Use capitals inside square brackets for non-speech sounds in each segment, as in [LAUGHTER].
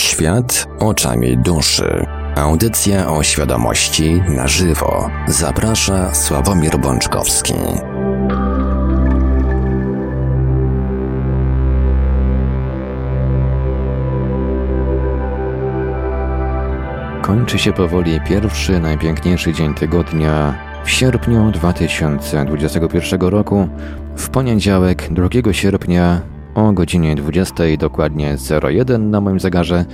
Świat oczami duszy. Audycja o świadomości na żywo. Zaprasza Sławomir Bączkowski. Kończy się powoli pierwszy, najpiękniejszy dzień tygodnia w sierpniu 2021 roku. W poniedziałek 2 sierpnia o godzinie 20 dokładnie 01 na moim zegarze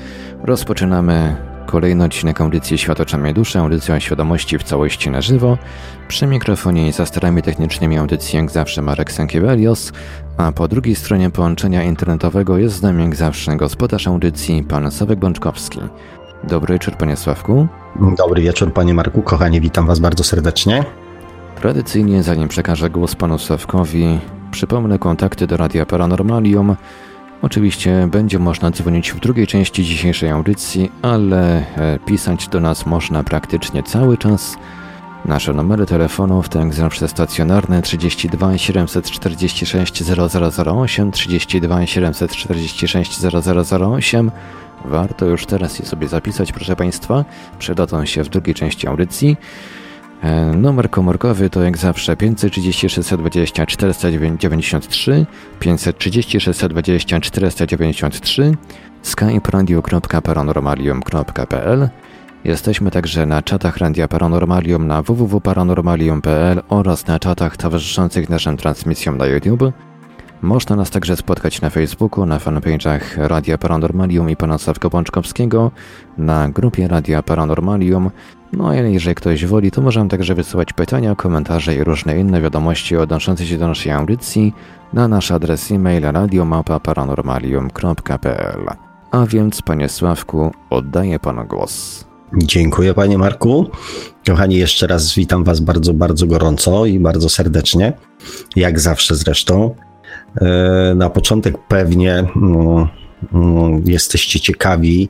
rozpoczynamy kolejny odcinek audycji Świat oczami duszy, audycja świadomości w całości na żywo. Przy mikrofonie i za starami technicznymi audycji jak zawsze Marek Sankiewelios, a po drugiej stronie połączenia internetowego jest z nami jak zawsze gospodarz audycji pan Sławek Bączkowski. Dobry wieczór panie Sławku. Dobry wieczór panie Marku, kochani, witam was bardzo serdecznie. Tradycyjnie zanim przekażę głos panu Sławkowi, Przypomnę kontakty do Radia Paranormalium. Oczywiście będzie można dzwonić w drugiej części dzisiejszej audycji, ale e, pisać do nas można praktycznie cały czas. Nasze numery telefonów to jak zawsze stacjonarne 32 746 0008, 32 746 0008. Warto już teraz je sobie zapisać, proszę Państwa. Przydadzą się w drugiej części audycji. E, numer komórkowy to jak zawsze 530 620 493, 530 620 493, skype radio.paranormalium.pl. Jesteśmy także na czatach Radia Paranormalium na www.paranormalium.pl oraz na czatach towarzyszących naszym transmisjom na YouTube. Można nas także spotkać na Facebooku, na fanpage'ach Radia Paranormalium i pana Sławka Pączkowskiego, na grupie Radia Paranormalium, no a jeżeli ktoś woli, to możemy także wysyłać pytania, komentarze i różne inne wiadomości odnoszące się do naszej audycji na nasz adres e-mail radiomapa.paranormalium.pl. A więc, panie Sławku, oddaję panu głos. Dziękuję, panie Marku. Kochani, jeszcze raz witam was bardzo, bardzo gorąco i bardzo serdecznie, jak zawsze zresztą. E, na początek pewnie no, no, jesteście ciekawi,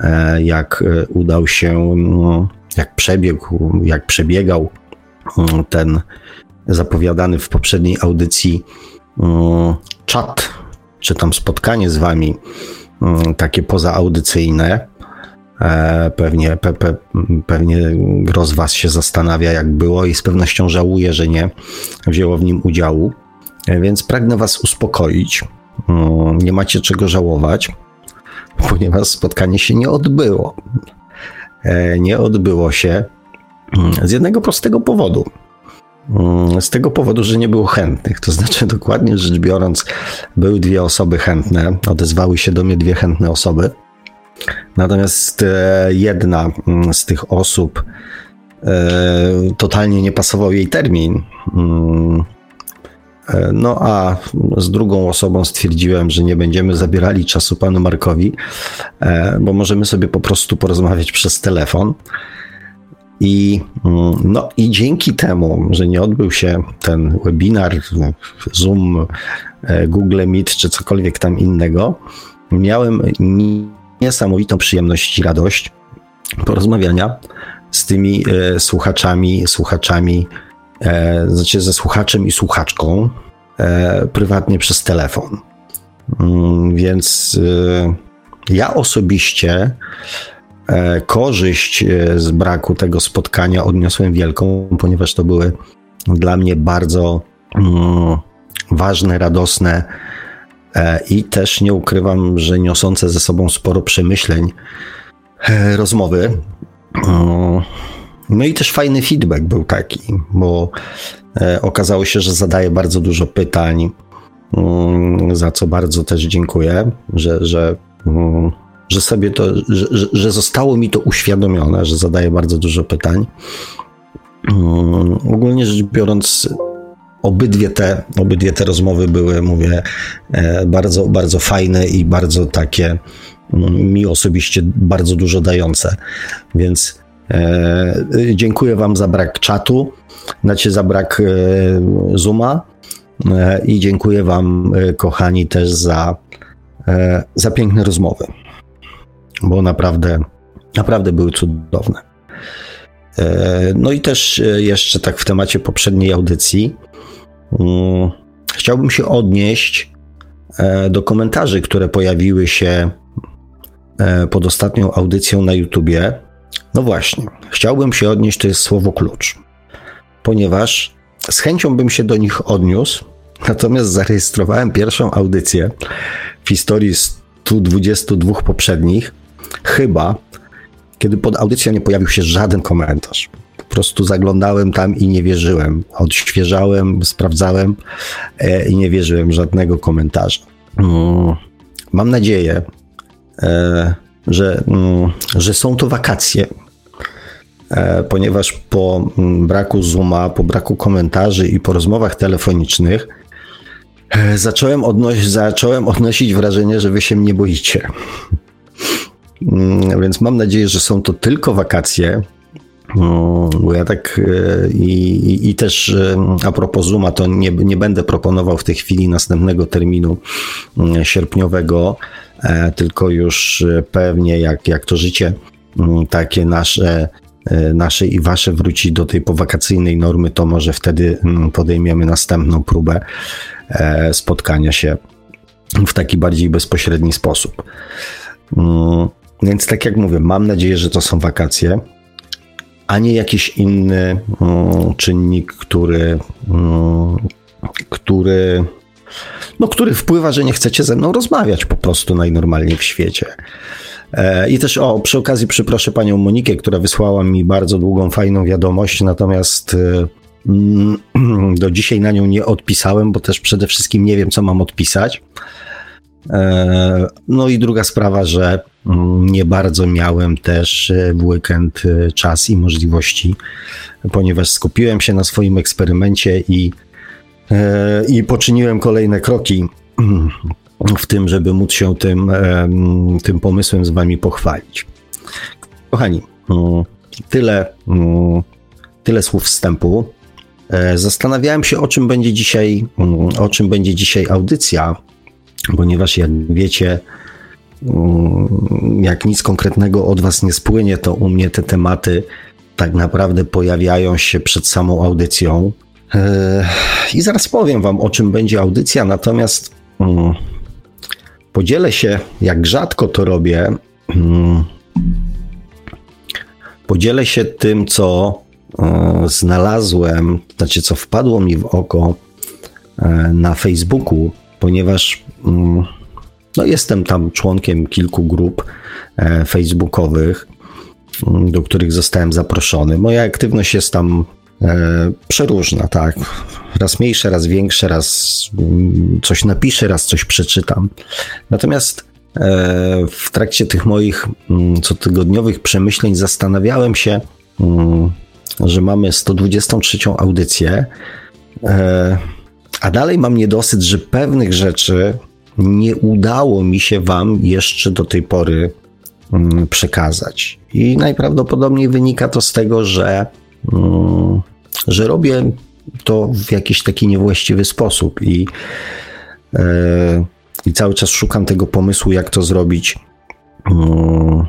e, jak e, udał się no, jak przebiegł, jak przebiegał mm, ten zapowiadany w poprzedniej audycji mm, czat, czy tam spotkanie z wami, mm, takie pozaaudycyjne. E, pewnie, pe, pe, pewnie gro z was się zastanawia, jak było i z pewnością żałuje, że nie wzięło w nim udziału. E, więc pragnę was uspokoić. Nie macie czego żałować, [LAUGHS] ponieważ spotkanie się nie odbyło. E, nie odbyło się mm, z jednego prostego powodu. Mm, z tego powodu, że nie było chętnych. To znaczy, [LAUGHS] dokładnie rzecz biorąc, były dwie osoby chętne, odezwały się do mnie dwie chętne osoby. Natomiast e, jedna mm, z tych osób e, totalnie nie pasował jej termin. No a z drugą osobą stwierdziłem, że nie będziemy zabierali czasu panu Markowi, e, bo możemy sobie po prostu porozmawiać przez telefon. I, mm, no, I dzięki temu, że nie odbył się ten webinar, Zoom, e, Google Meet czy cokolwiek tam innego, miałem niesamowitą przyjemność i radość porozmawiania z tymi e, słuchaczami, słuchaczami e, znaczy ze słuchaczem i słuchaczką e, prywatnie przez telefon. Mm, więc e, ja osobiście e, korzyść z braku tego spotkania odniosłem wielką, ponieważ to były dla mnie bardzo mm, ważne, radosne i też nie ukrywam, że niosące ze sobą sporo przemyśleń rozmowy. No i też fajny feedback był taki, bo e, okazało się, że zadaję bardzo dużo pytań, mm, za co bardzo też dziękuję, że, że, mm, że sobie to, że, że zostało mi to uświadomione, że zadaję bardzo dużo pytań. Mm, ogólnie rzecz biorąc, obydwie te, obydwie te rozmowy były, mówię, e, bardzo, bardzo fajne i bardzo takie mi osobiście bardzo dużo dające. Więc dziękuję Wam za brak czatu, znaczy za brak e, Zooma e, i dziękuję Wam, kochani, też za, za piękne rozmowy, bo naprawdę, naprawdę były cudowne. No i też jeszcze tak w temacie poprzedniej audycji mm, chciałbym się odnieść do komentarzy, które pojawiły się pod ostatnią audycją na YouTubie. No właśnie, chciałbym się odnieść, to jest słowo klucz, ponieważ z chęcią bym się do nich odniósł, natomiast zarejestrowałem pierwszą audycję w historii 122 poprzednich, chyba kiedy pod audycją nie pojawił się żaden komentarz. Po prostu zaglądałem tam i nie wierzyłem. Odświeżałem, sprawdzałem e, i nie wierzyłem żadnego komentarza. Mm, mam nadzieję, e, że, mm, że są to wakacje, e, ponieważ po mm, braku Zooma, po braku komentarzy i po rozmowach telefonicznych zacząłem, odnoś zacząłem odnosić wrażenie, że wy się mnie boicie. Mm, więc mam nadzieję, że są to tylko wakacje. Mm, bo ja tak e, i, i, też e, a propos Zuma, to nie, nie będę proponował w tej chwili następnego terminu sierpniowego, e, tylko już pewnie jak, jak to życie takie nasze, nasze i wasze wróci do tej powakacyjnej normy, to może wtedy podejmiemy następną próbę spotkania się w taki bardziej bezpośredni sposób. Więc tak jak mówię, mam nadzieję, że to są wakacje, a nie jakiś inny czynnik, który, który, no, który wpływa, że nie chcecie ze mną rozmawiać po prostu najnormalniej w świecie. E, I też o, przy okazji przyproszę panią Monikę, która wysłała mi bardzo długą, fajną wiadomość, natomiast e, mm, [CLEARS THROAT] do dzisiaj na nią nie odpisałem, bo też przede wszystkim nie wiem, co mam odpisać. E, no i druga sprawa, że mm, nie bardzo miałem też w weekend czas i możliwości, ponieważ skupiłem się na swoim eksperymencie i, i poczyniłem kolejne kroki w tym, żeby móc się tym, tym pomysłem z Wami pochwalić. Kochani, mm, tyle, mm, tyle słów wstępu. Zastanawiałem się, o czym będzie dzisiaj, o czym będzie dzisiaj audycja ponieważ jak wiecie, mm, jak nic konkretnego od Was nie spłynie, to u mnie te tematy tak naprawdę pojawiają się przed samą audycją. Eee, I zaraz powiem Wam, o czym będzie audycja, natomiast mm, podzielę się, jak rzadko to robię, mm, podzielę się tym, co e, znalazłem, znaczy co wpadło mi w oko e, na Facebooku ponieważ mm, no, jestem tam członkiem kilku grup e, facebookowych, do których zostałem zaproszony. Moja aktywność jest tam przeróżna, tak. Raz mniejsze, raz większe, raz mm, coś napiszę, raz coś przeczytam. Natomiast e, w trakcie tych moich cotygodniowych przemyśleń zastanawiałem się, że mamy 123 audycję. A dalej mam niedosyt, że pewnych rzeczy nie udało mi się Wam jeszcze do tej pory mm, przekazać. I najprawdopodobniej wynika to z tego, że, mm, że robię to w jakiś taki niewłaściwy sposób i, e, i cały czas szukam tego pomysłu, jak to zrobić mm,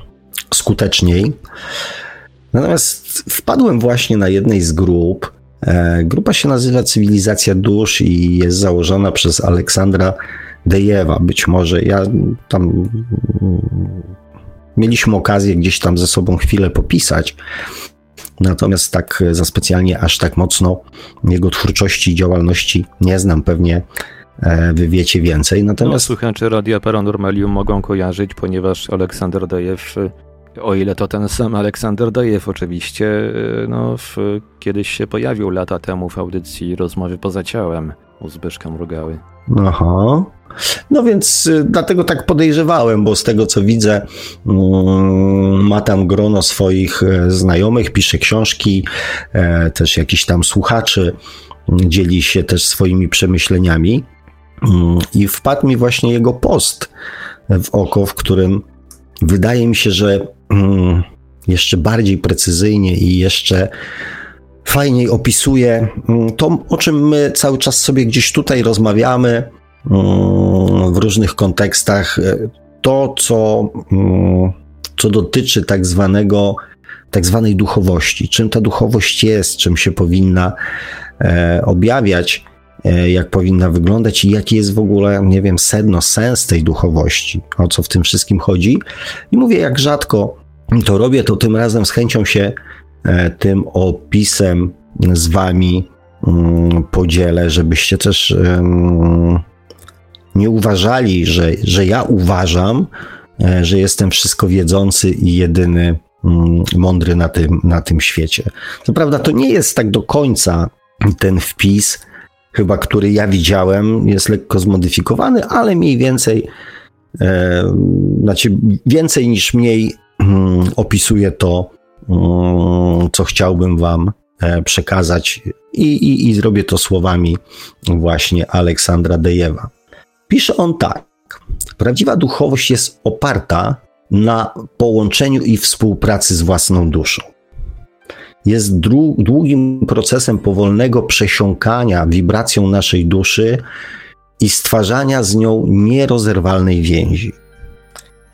skuteczniej. Natomiast wpadłem właśnie na jednej z grup, E, grupa się nazywa Cywilizacja Dusz i jest założona przez Aleksandra Dejewa. Być może ja tam mieliśmy okazję gdzieś tam ze sobą chwilę popisać. Natomiast tak za specjalnie, aż tak mocno jego twórczości i działalności nie znam. Pewnie e, wy wiecie więcej. Natomiast... No, słuchacze Radia Paranormalium mogą kojarzyć, ponieważ Aleksander Dejew o ile to ten sam Aleksander Dajew oczywiście, e, no, w, kiedyś się pojawił lata temu w audycji Rozmowy poza ciałem u Zbyszka Mrugały. Aha. No więc y, dlatego tak podejrzewałem, bo z tego co widzę, y, ma tam grono swoich e, znajomych, pisze książki, e, też jakiś tam słuchaczy, dzieli się też swoimi przemyśleniami. I wpadł mi właśnie jego post w oko, w którym wydaje mi się, że mm, jeszcze bardziej precyzyjnie i jeszcze fajniej opisuje mm, to, o czym my cały czas sobie gdzieś tutaj rozmawiamy mm, w różnych kontekstach. To, co, co dotyczy tak zwanego, tak zwanej duchowości. Czym ta duchowość jest, czym się powinna e, objawiać. e, jak powinna wyglądać i jaki jest w ogóle, nie wiem, sedno, sens tej duchowości, o co w tym wszystkim chodzi. I mówię, jak rzadko to robię, to tym razem z chęcią się e, tym opisem z wami mm, podzielę, żebyście też nie uważali, że, że ja uważam, e, że jestem wszystko wiedzący i jedyny mm, mądry na tym, na tym świecie. Co prawda, to nie jest tak do końca ten wpis, chyba który ja widziałem, jest lekko zmodyfikowany, ale mniej więcej, e, znaczy więcej niż mniej mm, opisuje to, co chciałbym Wam e, przekazać, i, i, i zrobię to słowami właśnie Aleksandra Dejewa. Pisze on tak. Prawdziwa duchowość jest oparta na połączeniu i współpracy z własną duszą. Jest długim procesem powolnego przesiąkania wibracją naszej duszy i stwarzania z nią nierozerwalnej więzi.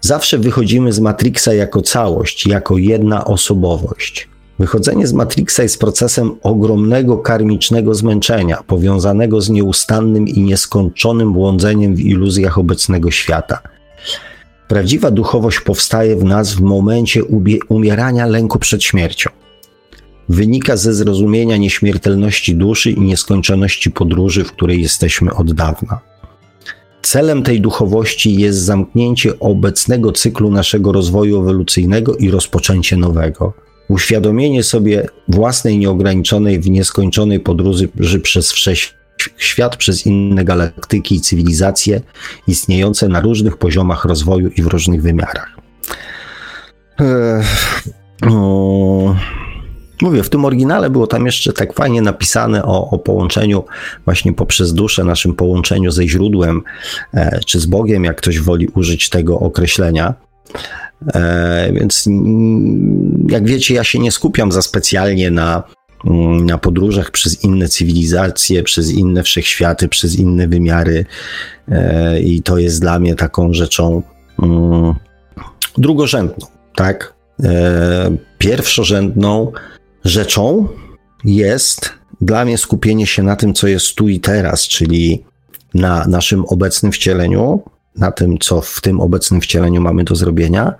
Zawsze wychodzimy z Matrixa jako całość, jako jedna osobowość. Wychodzenie z Matrixa jest procesem ogromnego karmicznego zmęczenia, powiązanego z nieustannym i nieskończonym błądzeniem w iluzjach obecnego świata. Prawdziwa duchowość powstaje w nas w momencie umierania lęku przed śmiercią. Wynika ze zrozumienia nieśmiertelności duszy i nieskończoności podróży, w której jesteśmy od dawna. Celem tej duchowości jest zamknięcie obecnego cyklu naszego rozwoju ewolucyjnego i rozpoczęcie nowego uświadomienie sobie własnej nieograniczonej w nieskończonej podróży przez wszechświat, przez inne galaktyki i cywilizacje istniejące na różnych poziomach rozwoju i w różnych wymiarach. no, mówię, w tym oryginale było tam jeszcze tak fajnie napisane o, o połączeniu właśnie poprzez duszę, naszym połączeniu ze źródłem, e, czy z Bogiem, jak ktoś woli użyć tego określenia. E, więc mm, jak wiecie, ja się nie skupiam za specjalnie na, mm, na podróżach przez inne cywilizacje, przez inne wszechświaty, przez inne wymiary. E, I to jest dla mnie taką rzeczą mm, drugorzędną, tak? E, pierwszorzędną rzeczą jest dla mnie skupienie się na tym, co jest tu i teraz, czyli na naszym obecnym wcieleniu, na tym, co w tym obecnym wcieleniu mamy do zrobienia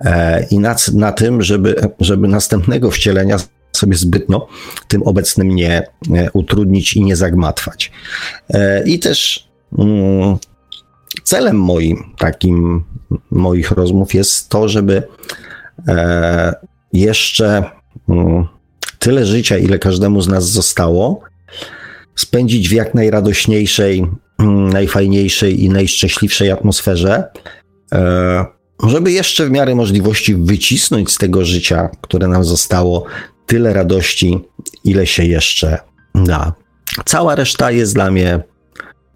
e, i na, na tym, żeby, żeby następnego wcielenia sobie zbytnio tym obecnym nie e, utrudnić i nie zagmatwać. E, I też mm, celem moim, takim moich rozmów jest to, żeby jeszcze mm, tyle życia, ile każdemu z nas zostało, spędzić w jak najradośniejszej Mm, najfajniejszej i najszczęśliwszej atmosferze, e, żeby jeszcze w miarę możliwości wycisnąć z tego życia, które nam zostało, tyle radości, ile się jeszcze da. Cała reszta jest dla mnie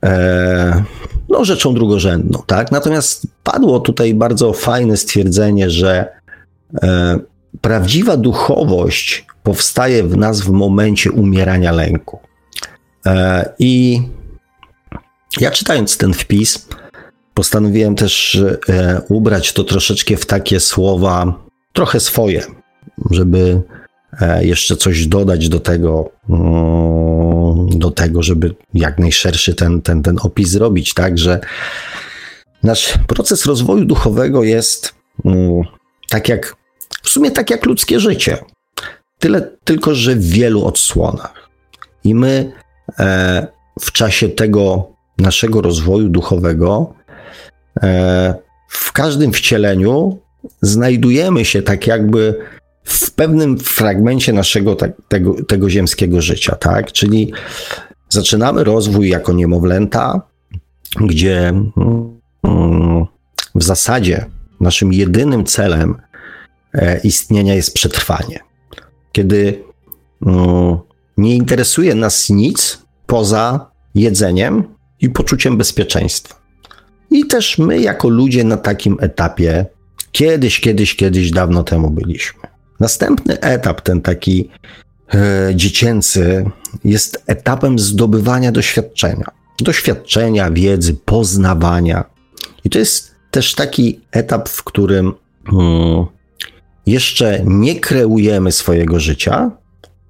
e, no, rzeczą drugorzędną, tak? Natomiast padło tutaj bardzo fajne stwierdzenie, że e, prawdziwa duchowość powstaje w nas w momencie umierania lęku. I ja czytając ten wpis, postanowiłem też e, ubrać to troszeczkę w takie słowa trochę swoje, żeby e, jeszcze coś dodać do tego, mm, do tego, żeby jak najszerszy ten, ten, ten opis zrobić, tak, że nasz proces rozwoju duchowego jest mm, tak jak, w sumie tak jak ludzkie życie. Tyle tylko, że w wielu odsłonach. I my e, w czasie tego naszego rozwoju duchowego, e, w każdym wcieleniu znajdujemy się tak jakby w pewnym fragmencie naszego tak, tego, tego ziemskiego życia, tak? Czyli zaczynamy rozwój jako niemowlęta, gdzie mm, w zasadzie naszym jedynym celem istnienia jest przetrwanie. Kiedy mm, nie interesuje nas nic poza jedzeniem i poczuciem bezpieczeństwa. I też my, jako ludzie na takim etapie, kiedyś, kiedyś, kiedyś dawno temu byliśmy. Następny etap, ten taki e, dziecięcy, jest etapem zdobywania doświadczenia. Doświadczenia, wiedzy, poznawania. I to jest też taki etap, w którym hmm, jeszcze nie kreujemy swojego życia,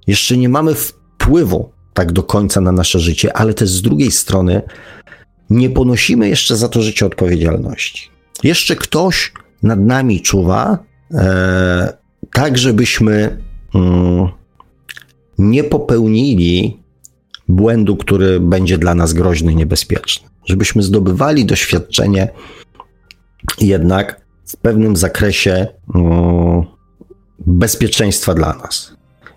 jeszcze nie mamy wpływu tak do końca na nasze życie, ale też z drugiej strony nie ponosimy jeszcze za to życie odpowiedzialności. Jeszcze ktoś nad nami czuwa, e, tak żebyśmy mm, nie popełnili błędu, który będzie dla nas groźny, niebezpieczny. Żebyśmy zdobywali doświadczenie jednak w pewnym zakresie mm, bezpieczeństwa dla nas.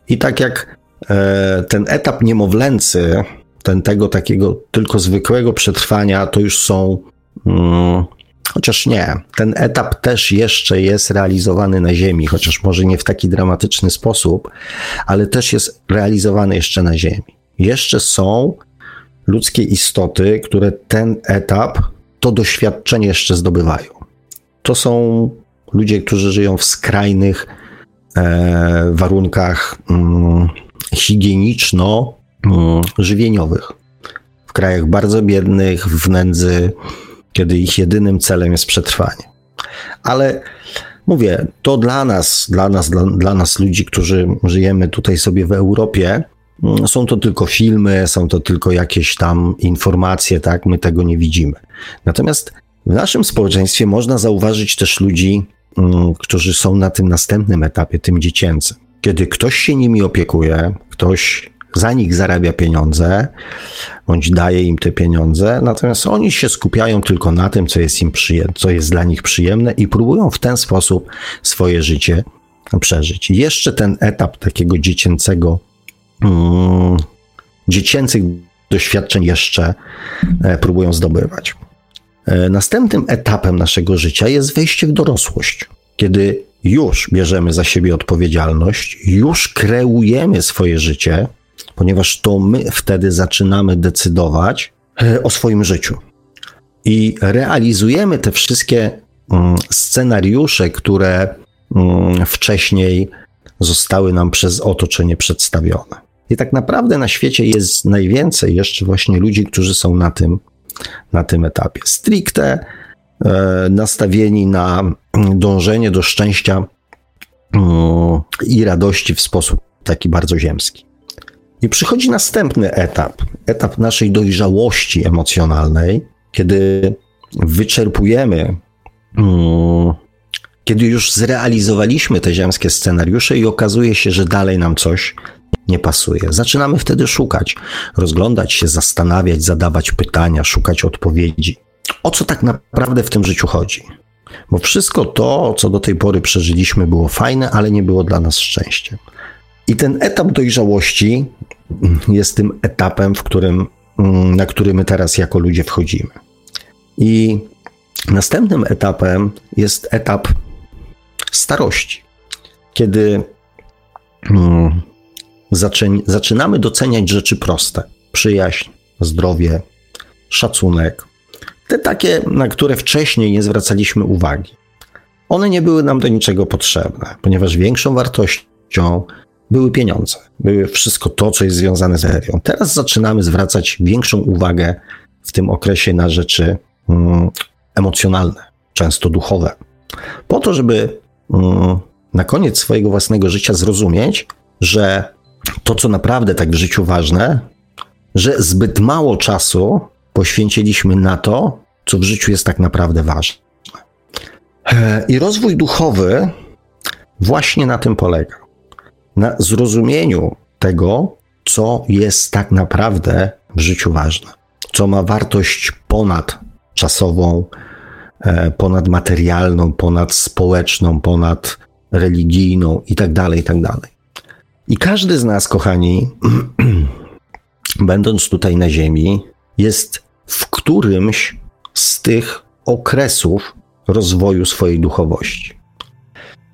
I tak jak e, ten etap niemowlęcy, ten tego takiego tylko zwykłego przetrwania, to już są. Mm, chociaż nie, ten etap też jeszcze jest realizowany na Ziemi, chociaż może nie w taki dramatyczny sposób, ale też jest realizowany jeszcze na Ziemi. Jeszcze są ludzkie istoty, które ten etap, to doświadczenie jeszcze zdobywają. To są ludzie, którzy żyją w skrajnych warunkach mm, higieniczno-żywieniowych. W krajach bardzo biednych, w nędzy, kiedy ich jedynym celem jest przetrwanie. Ale mówię, to dla nas, dla nas, dla, dla nas ludzi, którzy żyjemy tutaj sobie w Europie, mm, są to tylko filmy, są to tylko jakieś tam informacje, tak? My tego nie widzimy. Natomiast w naszym społeczeństwie można zauważyć też ludzi, którzy są na tym następnym etapie, tym dziecięcym. Kiedy ktoś się nimi opiekuje, ktoś za nich zarabia pieniądze, bądź daje im te pieniądze, natomiast oni się skupiają tylko na tym, co jest im przyjemne, co jest dla nich przyjemne i próbują w ten sposób swoje życie przeżyć. jeszcze ten etap takiego dziecięcego, mm, dziecięcych doświadczeń jeszcze e, próbują zdobywać. E, następnym etapem naszego życia jest wejście w dorosłość, kiedy już bierzemy za siebie odpowiedzialność, już kreujemy swoje życie, ponieważ to my wtedy zaczynamy decydować e, o swoim życiu. I realizujemy te wszystkie mm, scenariusze, które mm, wcześniej zostały nam przez otoczenie przedstawione. I tak naprawdę na świecie jest najwięcej jeszcze właśnie ludzi, którzy są na tym na tym etapie. Stricte e, nastawieni na dążenie do szczęścia mm, i radości w sposób taki bardzo ziemski. I przychodzi następny etap, etap naszej dojrzałości emocjonalnej, kiedy wyczerpujemy, mm, kiedy już zrealizowaliśmy te ziemskie scenariusze i okazuje się, że dalej nam coś nie pasuje. Zaczynamy wtedy szukać, rozglądać się, zastanawiać, zadawać pytania, szukać odpowiedzi. O co tak naprawdę w tym życiu chodzi? Bo wszystko to, co do tej pory przeżyliśmy, było fajne, ale nie było dla nas szczęściem. I ten etap dojrzałości jest tym etapem, w którym, na który my teraz jako ludzie wchodzimy. I następnym etapem jest etap starości, kiedy mm, zaczynamy doceniać rzeczy proste: przyjaźń, zdrowie, szacunek. Te takie, na które wcześniej nie zwracaliśmy uwagi. One nie były nam do niczego potrzebne, ponieważ większą wartością były pieniądze, były wszystko to, co jest związane z energią. Teraz zaczynamy zwracać większą uwagę w tym okresie na rzeczy mm, emocjonalne, często duchowe, po to, żeby mm, na koniec swojego własnego życia zrozumieć, że to, co naprawdę tak w życiu ważne, że zbyt mało czasu poświęciliśmy na to, co w życiu jest tak naprawdę ważne. I rozwój duchowy właśnie na tym polega. Na zrozumieniu tego, co jest tak naprawdę w życiu ważne, co ma wartość ponad czasową, e, ponad materialną, ponad społeczną, ponad religijną itd., tak itd. I każdy z nas, kochani, [CLEARS THROAT] będąc tutaj na Ziemi, jest w którymś z tych okresów rozwoju swojej duchowości.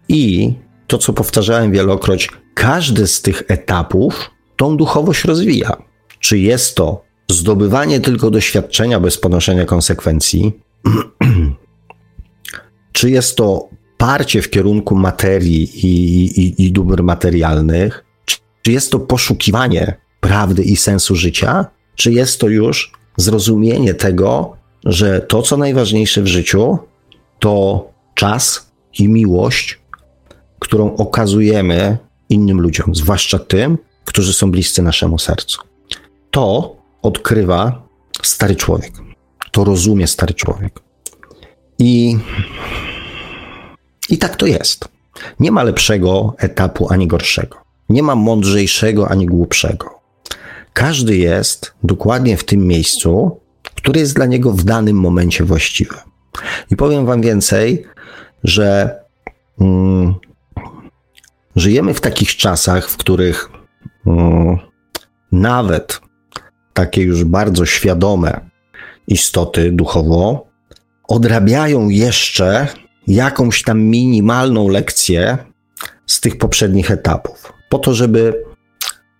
I to, co powtarzałem wielokroć, każdy z tych etapów tą duchowość rozwija. Czy jest to zdobywanie tylko doświadczenia bez ponoszenia konsekwencji, [CLEARS THROAT] czy jest to parcie w kierunku materii i, i, i dóbr materialnych, czy jest to poszukiwanie prawdy i sensu życia, czy jest to już zrozumienie tego, że to, co najważniejsze w życiu, to czas i miłość, którą okazujemy innym ludziom, zwłaszcza tym, którzy są bliscy naszemu sercu. to odkrywa stary człowiek. To rozumie stary człowiek. I, I tak to jest. Nie ma lepszego etapu ani gorszego. Nie ma mądrzejszego ani głupszego. Każdy jest dokładnie w tym miejscu, które jest dla niego w danym momencie właściwe. I powiem Wam więcej, że mm, żyjemy w takich czasach, w których mm, nawet takie już bardzo świadome istoty duchowo odrabiają jeszcze jakąś tam minimalną lekcję z tych poprzednich etapów, po to, żeby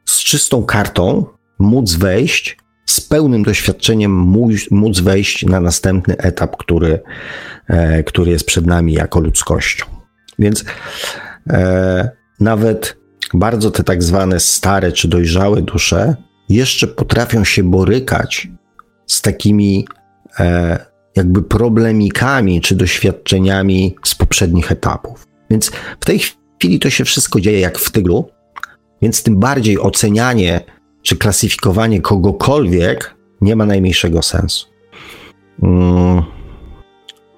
z czystą kartą móc wejść, z pełnym doświadczeniem móc wejść na następny etap, który, e, który jest przed nami jako ludzkością. Więc e, nawet bardzo te tak zwane stare czy dojrzałe dusze jeszcze potrafią się borykać z takimi e, jakby problemikami czy doświadczeniami z poprzednich etapów. Więc w tej chwili to się wszystko dzieje jak w tyglu, więc tym bardziej ocenianie czy klasyfikowanie kogokolwiek nie ma najmniejszego sensu. Mm.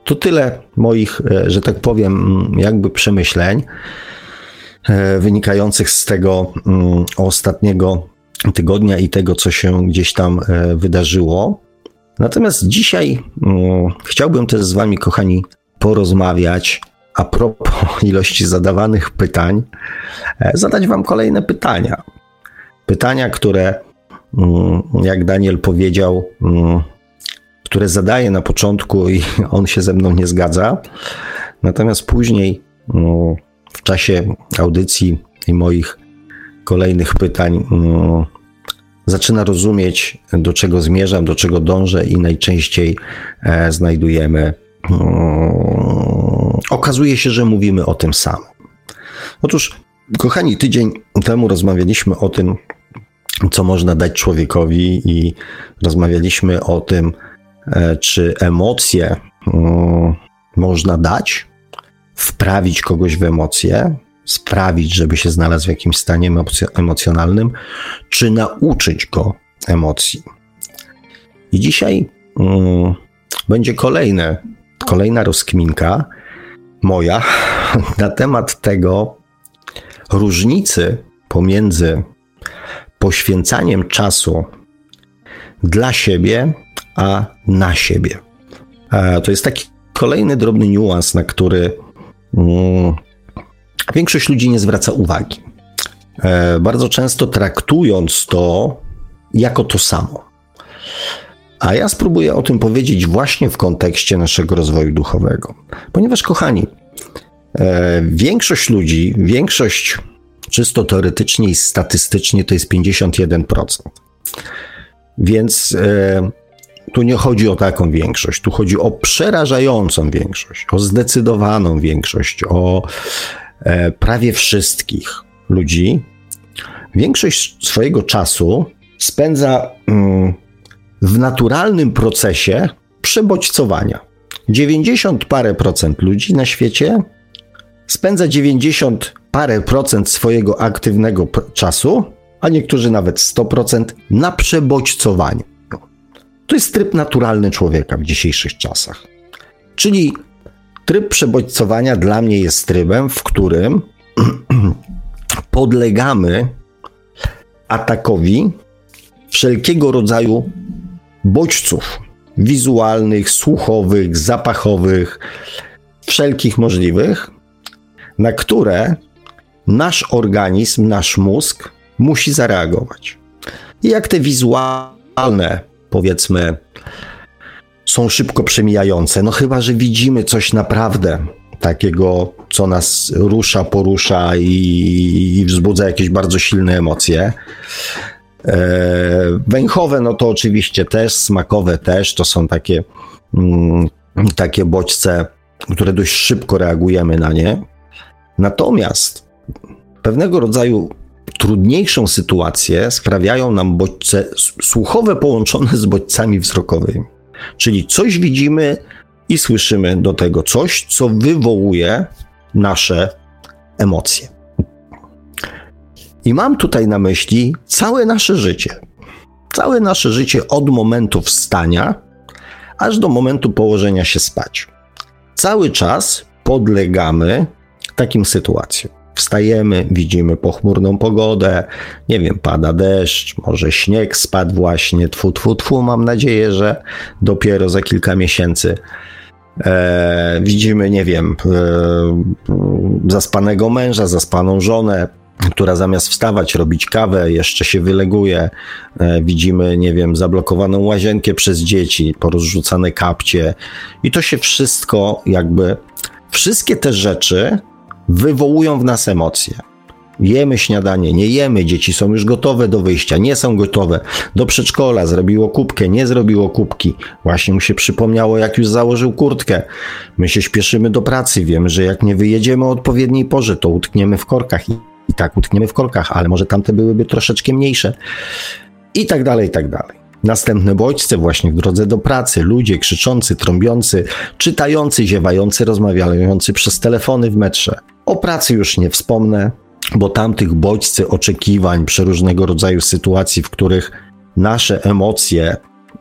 To tyle moich, e, że tak powiem, mm, jakby przemyśleń e, wynikających z tego mm, ostatniego tygodnia i tego, co się gdzieś tam e, wydarzyło. Natomiast dzisiaj chciałbym też z Wami, kochani, porozmawiać a propos [LAUGHS] ilości zadawanych pytań, zadać Wam kolejne pytania. Pytania, które, mm, jak Daniel powiedział, mm, które zadaję na początku i [LAUGHS] on się ze mną nie zgadza. Natomiast później, mm, w czasie audycji i moich kolejnych pytań, zaczyna rozumieć, do czego zmierzam, do czego dążę, i najczęściej e, znajdujemy. Okazuje się, że mówimy o tym samym. Otóż, kochani, tydzień temu rozmawialiśmy o tym, co można dać człowiekowi, i rozmawialiśmy o tym, e, czy emocje mm, można dać, wprawić kogoś w emocje, sprawić, żeby się znalazł w jakimś stanie emocjonalnym, czy nauczyć go emocji. I dzisiaj mm, będzie kolejne, kolejna rozkminka moja [LAUGHS] na temat tego różnicy pomiędzy poświęcaniem czasu dla siebie, a na siebie. E, to jest taki kolejny drobny niuans, na który mm, większość ludzi nie zwraca uwagi. E, bardzo często traktując to jako to samo. A ja spróbuję o tym powiedzieć właśnie w kontekście naszego rozwoju duchowego. Ponieważ, kochani, e, większość ludzi, większość czysto teoretycznie i statystycznie to jest 51%. Więc e, tu nie chodzi o taką większość, tu chodzi o przerażającą większość, o zdecydowaną większość, o prawie wszystkich ludzi. Większość swojego czasu spędza mm, w naturalnym procesie przebodźcowania. 90 parę procent ludzi na świecie spędza 90 parę procent swojego aktywnego czasu, a niektórzy nawet 100% na przebodźcowaniu. To jest tryb naturalny człowieka w dzisiejszych czasach. Czyli tryb przebodźcowania dla mnie jest trybem, w którym [CLEARS THROAT] podlegamy atakowi wszelkiego rodzaju bodźców wizualnych, słuchowych, zapachowych, wszelkich możliwych, na które nasz organizm, nasz mózg musi zareagować. I jak te wizualne, powiedzmy, są szybko przemijające, no chyba, że widzimy coś naprawdę takiego, co nas rusza, porusza i, i wzbudza jakieś bardzo silne emocje. E, węchowe, no to oczywiście też, smakowe też, to są takie, mm, takie bodźce, które dość szybko reagujemy na nie. Natomiast pewnego rodzaju trudniejszą sytuację sprawiają nam bodźce słuchowe połączone z bodźcami wzrokowymi. Czyli coś widzimy i słyszymy do tego coś, co wywołuje nasze emocje. I mam tutaj na myśli całe nasze życie. Całe nasze życie od momentu wstania aż do momentu położenia się spać. Cały czas podlegamy takim sytuacjom. Wstajemy, widzimy pochmurną pogodę, nie wiem, pada deszcz, może śnieg spadł właśnie, tfu, tfu, tfu, mam nadzieję, że dopiero za kilka miesięcy. E, widzimy, nie wiem, e, zaspanego męża, zaspaną żonę, która zamiast wstawać, robić kawę, jeszcze się wyleguje. E, widzimy, nie wiem, zablokowaną łazienkę przez dzieci, porozrzucane kapcie. I to się wszystko jakby, wszystkie te rzeczy wywołują w nas emocje. Jemy śniadanie, nie jemy, dzieci są już gotowe do wyjścia, nie są gotowe. Do przedszkola zrobiło kubkę, nie zrobiło kubki. Właśnie mu się przypomniało, jak już założył kurtkę. My się śpieszymy do pracy, wiemy, że jak nie wyjedziemy o odpowiedniej porze, to utkniemy w korkach. I, tak utkniemy w korkach, ale może tamte byłyby troszeczkę mniejsze. I tak dalej, i tak dalej. Następne bodźce właśnie w drodze do pracy, ludzie krzyczący, trąbiący, czytający, ziewający, rozmawiający przez telefony w metrze. O pracy już nie wspomnę, bo tamtych bodźcy oczekiwań, przeróżnego rodzaju sytuacji, w których nasze emocje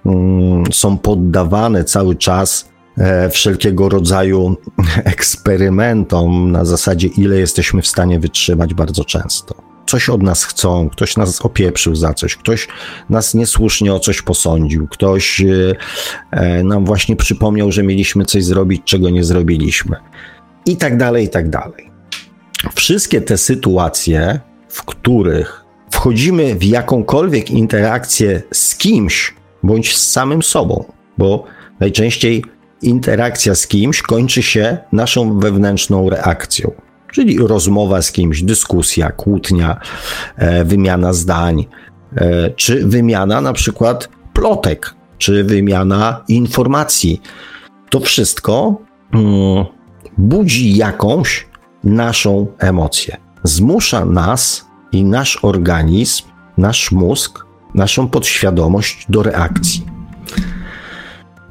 mm, są poddawane cały czas e, wszelkiego rodzaju [LAUGHS] eksperymentom na zasadzie, ile jesteśmy w stanie wytrzymać bardzo często. Coś od nas chcą, ktoś nas opieprzył za coś, ktoś nas niesłusznie o coś posądził, ktoś e, e nam właśnie przypomniał, że mieliśmy coś zrobić, czego nie zrobiliśmy. I tak dalej, i tak dalej. Wszystkie te sytuacje, w których wchodzimy w jakąkolwiek interakcję z kimś bądź z samym sobą, bo najczęściej interakcja z kimś kończy się naszą wewnętrzną reakcją, czyli rozmowa z kimś, dyskusja, kłótnia, e, wymiana zdań, e, czy wymiana na przykład plotek, czy wymiana informacji. To wszystko mm, budzi jakąś naszą emocję. Zmusza nas i nasz organizm, nasz mózg, naszą podświadomość do reakcji.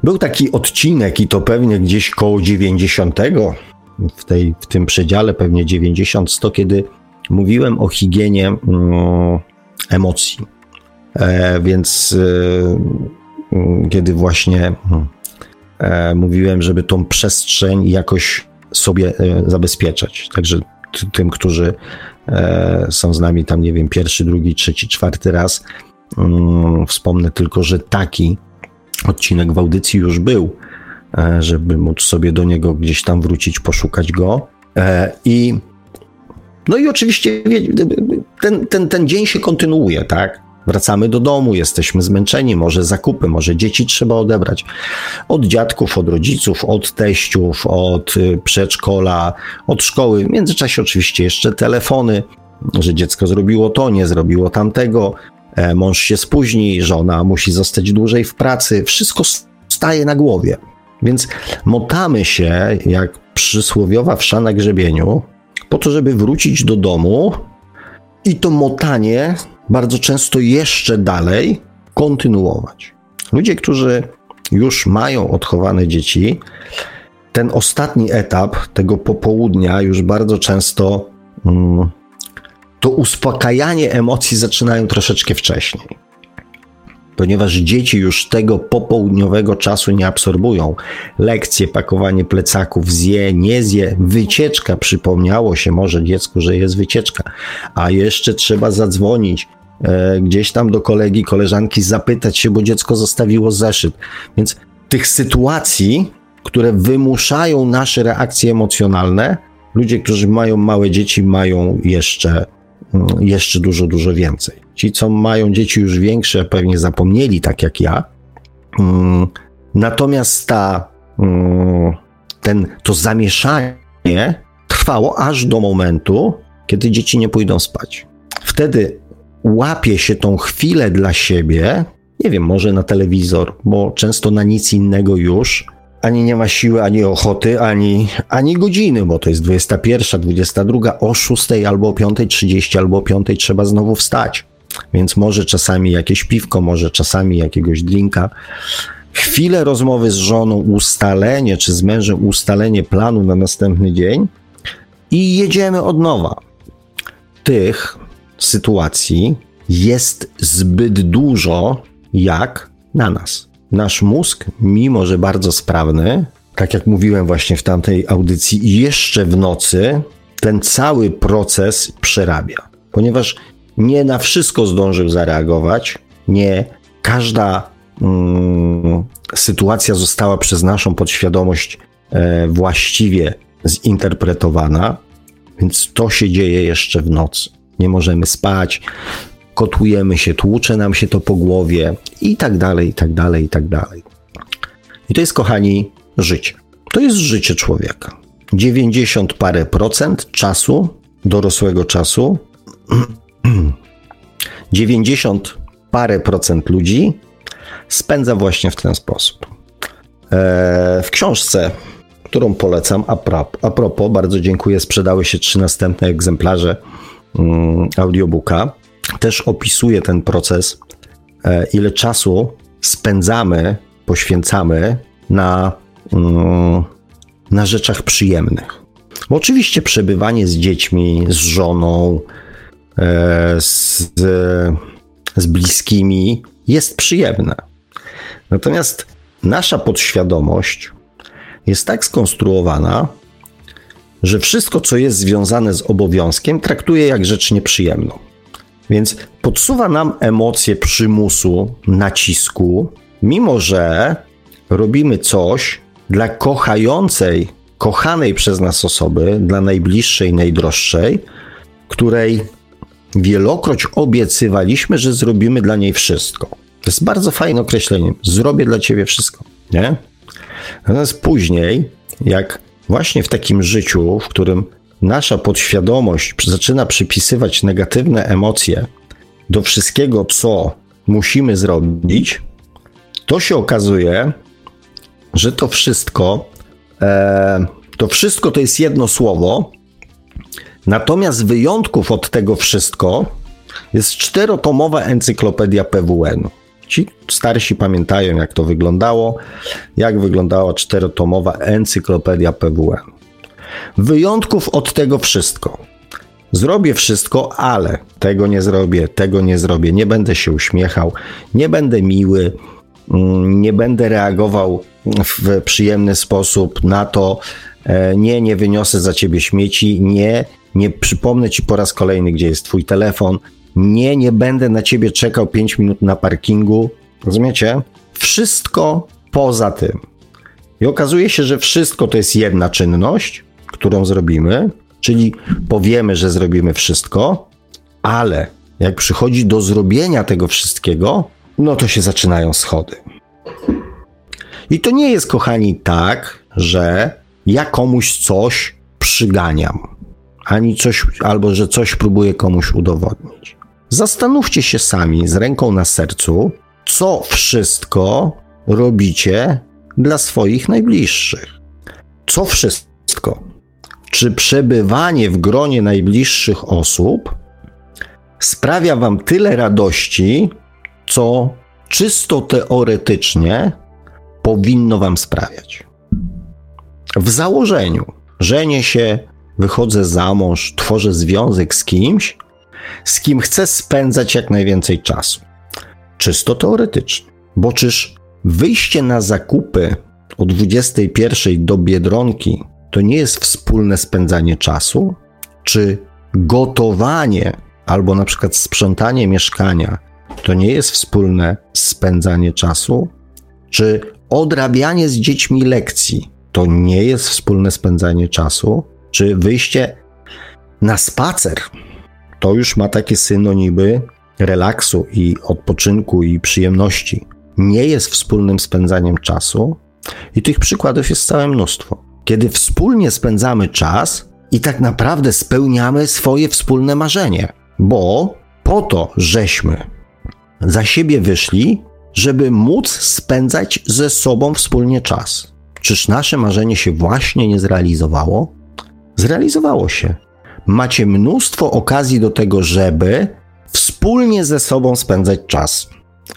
Był taki odcinek, i to pewnie gdzieś koło 90, w, tej, w tym przedziale pewnie 90-100, kiedy mówiłem o higienie mm, emocji. E, więc e, mm, kiedy właśnie mm, e, mówiłem, żeby tą przestrzeń jakoś sobie e, zabezpieczać. Także tym, którzy e, są z nami tam, nie wiem, pierwszy, drugi, trzeci, czwarty raz, mm, wspomnę tylko, że taki odcinek w audycji już był, e, żeby móc sobie do niego gdzieś tam wrócić, poszukać go. I no i oczywiście ten, ten, ten dzień się kontynuuje, tak? Wracamy do domu, jesteśmy zmęczeni, może zakupy, może dzieci trzeba odebrać. Od dziadków, od rodziców, od teściów, od y, przedszkola, od szkoły. W międzyczasie oczywiście jeszcze telefony, że dziecko zrobiło to, nie zrobiło tamtego, e, mąż się spóźni, żona musi zostać dłużej w pracy. Wszystko staje na głowie. Więc motamy się jak przysłowiowa wsza na grzebieniu, po to, żeby wrócić do domu i to motanie bardzo często jeszcze dalej kontynuować. Ludzie, którzy już mają odchowane dzieci, ten ostatni etap tego popołudnia już bardzo często mm, to uspokajanie emocji zaczynają troszeczkę wcześniej. Ponieważ dzieci już tego popołudniowego czasu nie absorbują. Lekcje, pakowanie plecaków, zje, nie zje, wycieczka, przypomniało się może dziecku, że jest wycieczka, a jeszcze trzeba zadzwonić, E, gdzieś tam do kolegi, koleżanki zapytać się, bo dziecko zostawiło zeszyt. Więc tych sytuacji, które wymuszają nasze reakcje emocjonalne, ludzie, którzy mają małe dzieci, mają jeszcze, mm, jeszcze dużo, dużo więcej. Ci, co mają dzieci już większe, pewnie zapomnieli, tak jak ja. Mm, natomiast ta, mm, ten, to zamieszanie trwało aż do momentu, kiedy dzieci nie pójdą spać. Wtedy łapie się tą chwilę dla siebie, nie wiem, może na telewizor, bo często na nic innego już ani nie ma siły, ani ochoty, ani, ani godziny, bo to jest 21, 22, o 6 albo o 5.30 albo o 5 trzeba znowu wstać. Więc może czasami jakieś piwko, może czasami jakiegoś drinka. Chwilę rozmowy z żoną, ustalenie, czy z mężem ustalenie planu na następny dzień i jedziemy od nowa. Tych sytuacji jest zbyt dużo, jak na nas. Nasz mózg, mimo że bardzo sprawny, tak jak mówiłem właśnie w tamtej audycji, jeszcze w nocy ten cały proces przerabia, ponieważ nie na wszystko zdążył zareagować, nie każda mm, sytuacja została przez naszą podświadomość e, właściwie zinterpretowana, więc to się dzieje jeszcze w nocy. Nie możemy spać, kotujemy się, tłucze nam się to po głowie i tak dalej, i tak dalej, i tak dalej. I to jest, kochani, życie. To jest życie człowieka. 90 parę procent czasu, dorosłego czasu, [CLEARS THROAT] 90 parę procent ludzi spędza właśnie w ten sposób. E, w książce, którą polecam, a propos, bardzo dziękuję, sprzedały się trzy następne egzemplarze mm, audiobooka. Też opisuje ten proces, e, ile czasu spędzamy, poświęcamy na, mm, na rzeczach przyjemnych. Bo oczywiście przebywanie z dziećmi, z żoną, z, z bliskimi jest przyjemne. Natomiast nasza podświadomość jest tak skonstruowana, że wszystko, co jest związane z obowiązkiem, traktuje jak rzecz nieprzyjemną. Więc podsuwa nam emocje przymusu, nacisku, mimo że robimy coś dla kochającej, kochanej przez nas osoby, dla najbliższej, najdroższej, której wielokroć obiecywaliśmy, że zrobimy dla niej wszystko. To jest bardzo fajne określenie. Zrobię dla ciebie wszystko, nie? Natomiast później, jak właśnie w takim życiu, w którym nasza podświadomość zaczyna przypisywać negatywne emocje do wszystkiego, co musimy zrobić, to się okazuje, że to wszystko, e, to wszystko to jest jedno słowo, natomiast wyjątków od tego wszystko jest czterotomowa encyklopedia PWN. Ci starsi pamiętają, jak to wyglądało, jak wyglądała czterotomowa encyklopedia PWN. Wyjątków od tego wszystko. Zrobię wszystko, ale tego nie zrobię, tego nie zrobię, nie będę się uśmiechał, nie będę miły, mm, nie będę reagował w przyjemny sposób na to, e, nie, nie wyniosę za ciebie śmieci, nie, nie przypomnę ci po raz kolejny, gdzie jest twój telefon, nie, nie będę na ciebie czekał 5 minut na parkingu. Rozumiecie? Wszystko poza tym. I okazuje się, że wszystko to jest jedna czynność, którą zrobimy, czyli powiemy, że zrobimy wszystko, ale jak przychodzi do zrobienia tego wszystkiego, no to się zaczynają schody. I to nie jest, kochani, tak, że ja komuś coś przyganiam, ani coś, albo że coś próbuję komuś udowodnić. Zastanówcie się sami z ręką na sercu, co wszystko robicie dla swoich najbliższych. Co wszystko? Czy przebywanie w gronie najbliższych osób sprawia Wam tyle radości, co czysto teoretycznie powinno Wam sprawiać? W założeniu, żenię się, wychodzę za mąż, tworzę związek z kimś, z kim chcę spędzać jak najwięcej czasu. Czysto teoretycznie. Bo czyż wyjście na zakupy o 21 do biedronki to nie jest wspólne spędzanie czasu? Czy gotowanie albo na przykład sprzątanie mieszkania to nie jest wspólne spędzanie czasu? Czy odrabianie z dziećmi lekcji to nie jest wspólne spędzanie czasu? Czy wyjście na spacer to już ma takie synonimy relaksu i odpoczynku i przyjemności. Nie jest wspólnym spędzaniem czasu i tych przykładów jest całe mnóstwo. Kiedy wspólnie spędzamy czas i tak naprawdę spełniamy swoje wspólne marzenie, bo po to żeśmy za siebie wyszli, żeby móc spędzać ze sobą wspólnie czas. Czyż nasze marzenie się właśnie nie zrealizowało? Zrealizowało się macie mnóstwo okazji do tego, żeby wspólnie ze sobą spędzać czas.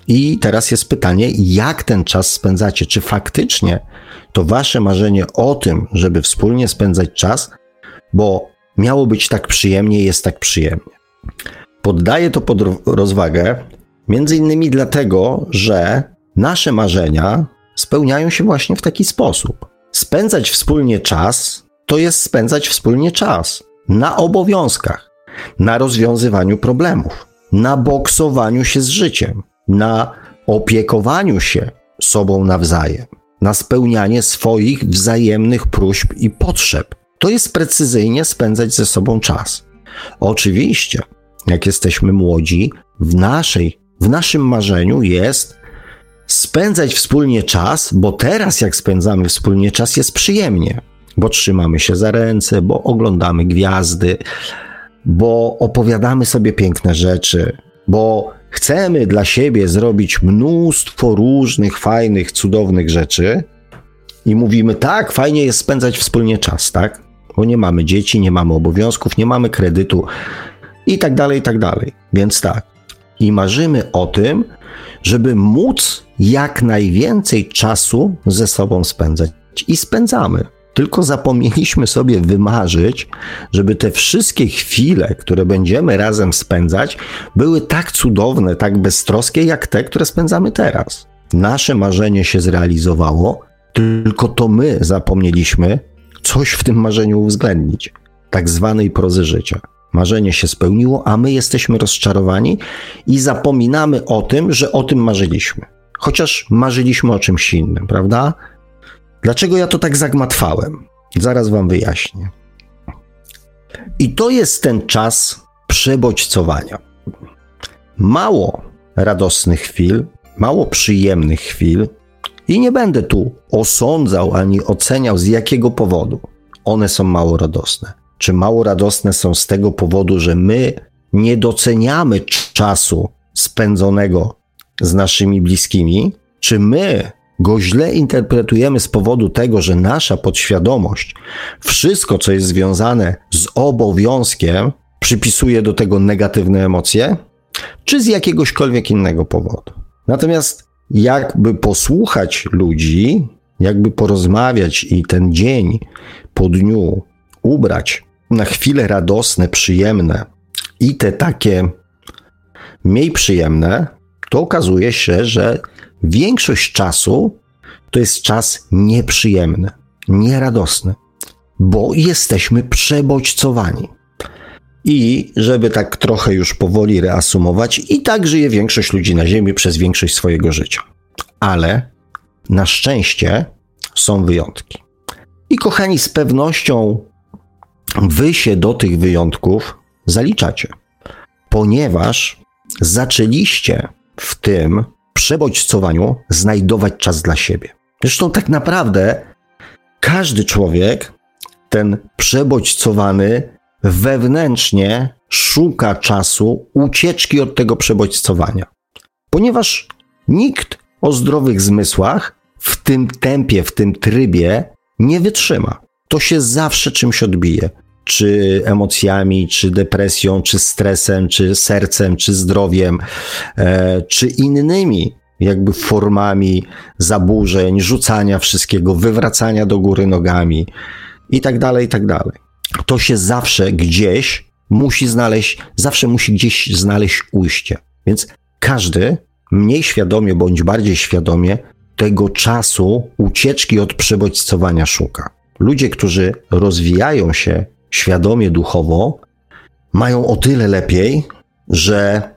I teraz jest pytanie, jak ten czas spędzacie? Czy faktycznie to wasze marzenie o tym, żeby wspólnie spędzać czas, bo miało być tak przyjemnie, jest tak przyjemnie? Poddaję to pod rozwagę Między innymi dlatego, że nasze marzenia spełniają się właśnie w taki sposób. Spędzać wspólnie czas to jest spędzać wspólnie czas na obowiązkach, na rozwiązywaniu problemów, na boksowaniu się z życiem, na opiekowaniu się sobą nawzajem, na spełnianie swoich wzajemnych próśb i potrzeb. To jest precyzyjnie spędzać ze sobą czas. Oczywiście, jak jesteśmy młodzi, w naszej, w naszym marzeniu jest spędzać wspólnie czas, bo teraz jak spędzamy wspólnie czas jest przyjemnie, bo trzymamy się za ręce, bo oglądamy gwiazdy, bo opowiadamy sobie piękne rzeczy, bo chcemy dla siebie zrobić mnóstwo różnych fajnych, cudownych rzeczy i mówimy tak, fajnie jest spędzać wspólnie czas, tak? Bo nie mamy dzieci, nie mamy obowiązków, nie mamy kredytu i tak dalej, i tak dalej. Więc tak. I marzymy o tym, żeby móc jak najwięcej czasu ze sobą spędzać. I spędzamy. Tylko zapomnieliśmy sobie wymarzyć, żeby te wszystkie chwile, które będziemy razem spędzać, były tak cudowne, tak beztroskie, jak te, które spędzamy teraz. Nasze marzenie się zrealizowało, tylko to my zapomnieliśmy coś w tym marzeniu uwzględnić, tak zwanej prozy życia. Marzenie się spełniło, a my jesteśmy rozczarowani i zapominamy o tym, że o tym marzyliśmy. Chociaż marzyliśmy o czymś innym, prawda? Dlaczego ja to tak zagmatwałem? Zaraz wam wyjaśnię. I to jest ten czas przebodźcowania. Mało radosnych chwil, mało przyjemnych chwil, i nie będę tu osądzał ani oceniał z jakiego powodu one są mało radosne. Czy mało radosne są z tego powodu, że my nie doceniamy czasu spędzonego z naszymi bliskimi, czy my go źle interpretujemy z powodu tego, że nasza podświadomość wszystko, co jest związane z obowiązkiem, przypisuje do tego negatywne emocje, czy z jakiegośkolwiek innego powodu. Natomiast jakby posłuchać ludzi, jakby porozmawiać i ten dzień po dniu ubrać na chwile radosne, przyjemne i te takie mniej przyjemne, to okazuje się, że większość czasu to jest czas nieprzyjemny, nieradosny, bo jesteśmy przebodźcowani. I żeby tak trochę już powoli reasumować, i tak żyje większość ludzi na Ziemi przez większość swojego życia. Ale na szczęście są wyjątki. I kochani, z pewnością wy się do tych wyjątków zaliczacie, ponieważ zaczęliście w tym przebodźcowaniu znajdować czas dla siebie. Zresztą tak naprawdę każdy człowiek, ten przebodźcowany, wewnętrznie szuka czasu ucieczki od tego przebodźcowania. Ponieważ nikt o zdrowych zmysłach w tym tempie, w tym trybie nie wytrzyma. To się zawsze czymś odbije. Czy emocjami, czy depresją, czy stresem, czy sercem, czy zdrowiem, e, czy innymi jakby formami zaburzeń, rzucania wszystkiego, wywracania do góry nogami i tak dalej, i tak dalej. To się zawsze gdzieś musi znaleźć, zawsze musi gdzieś znaleźć ujście. Więc każdy mniej świadomie bądź bardziej świadomie tego czasu ucieczki od przebodźcowania szuka. Ludzie, którzy rozwijają się świadomie duchowo, mają o tyle lepiej, że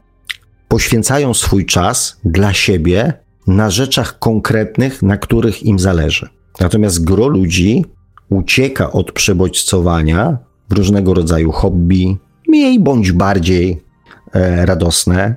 poświęcają swój czas dla siebie na rzeczach konkretnych, na których im zależy. Natomiast gro ludzi ucieka od przebodźcowania w różnego rodzaju hobby, mniej bądź bardziej e, radosne,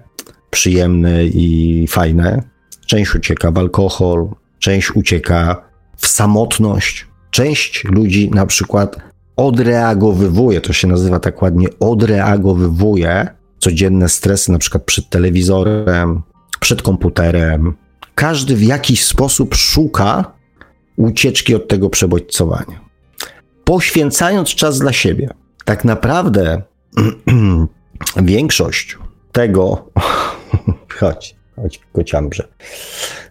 przyjemne i fajne. Część ucieka w alkohol, część ucieka w samotność. Część ludzi na przykład odreagowywuje, to się nazywa tak ładnie, odreagowywuje codzienne stresy, na przykład przed telewizorem, przed komputerem. Każdy w jakiś sposób szuka ucieczki od tego przebodźcowania. Poświęcając czas dla siebie. Tak naprawdę [CLEARS THROAT] większość tego, [LAUGHS] chodź, chodź kociambrze,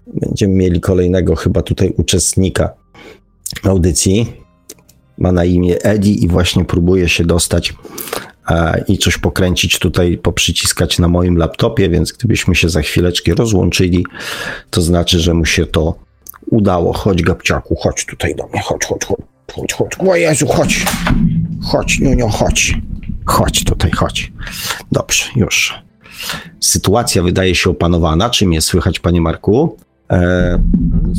będziemy mieli kolejnego chyba tutaj uczestnika audycji. Ma na imię Edi i właśnie próbuje się dostać e, i coś pokręcić tutaj, poprzyciskać na moim laptopie, więc gdybyśmy się za chwileczkę rozłączyli, to znaczy, że mu się to udało. Chodź, Gabciaku, chodź tutaj do mnie, chodź, chodź, chodź, chodź, chodź. O Jezu, chodź, chodź, Nunio, chodź. Chodź tutaj, chodź. Dobrze, już. Sytuacja wydaje się opanowana. Czym jest słychać, panie Marku? E...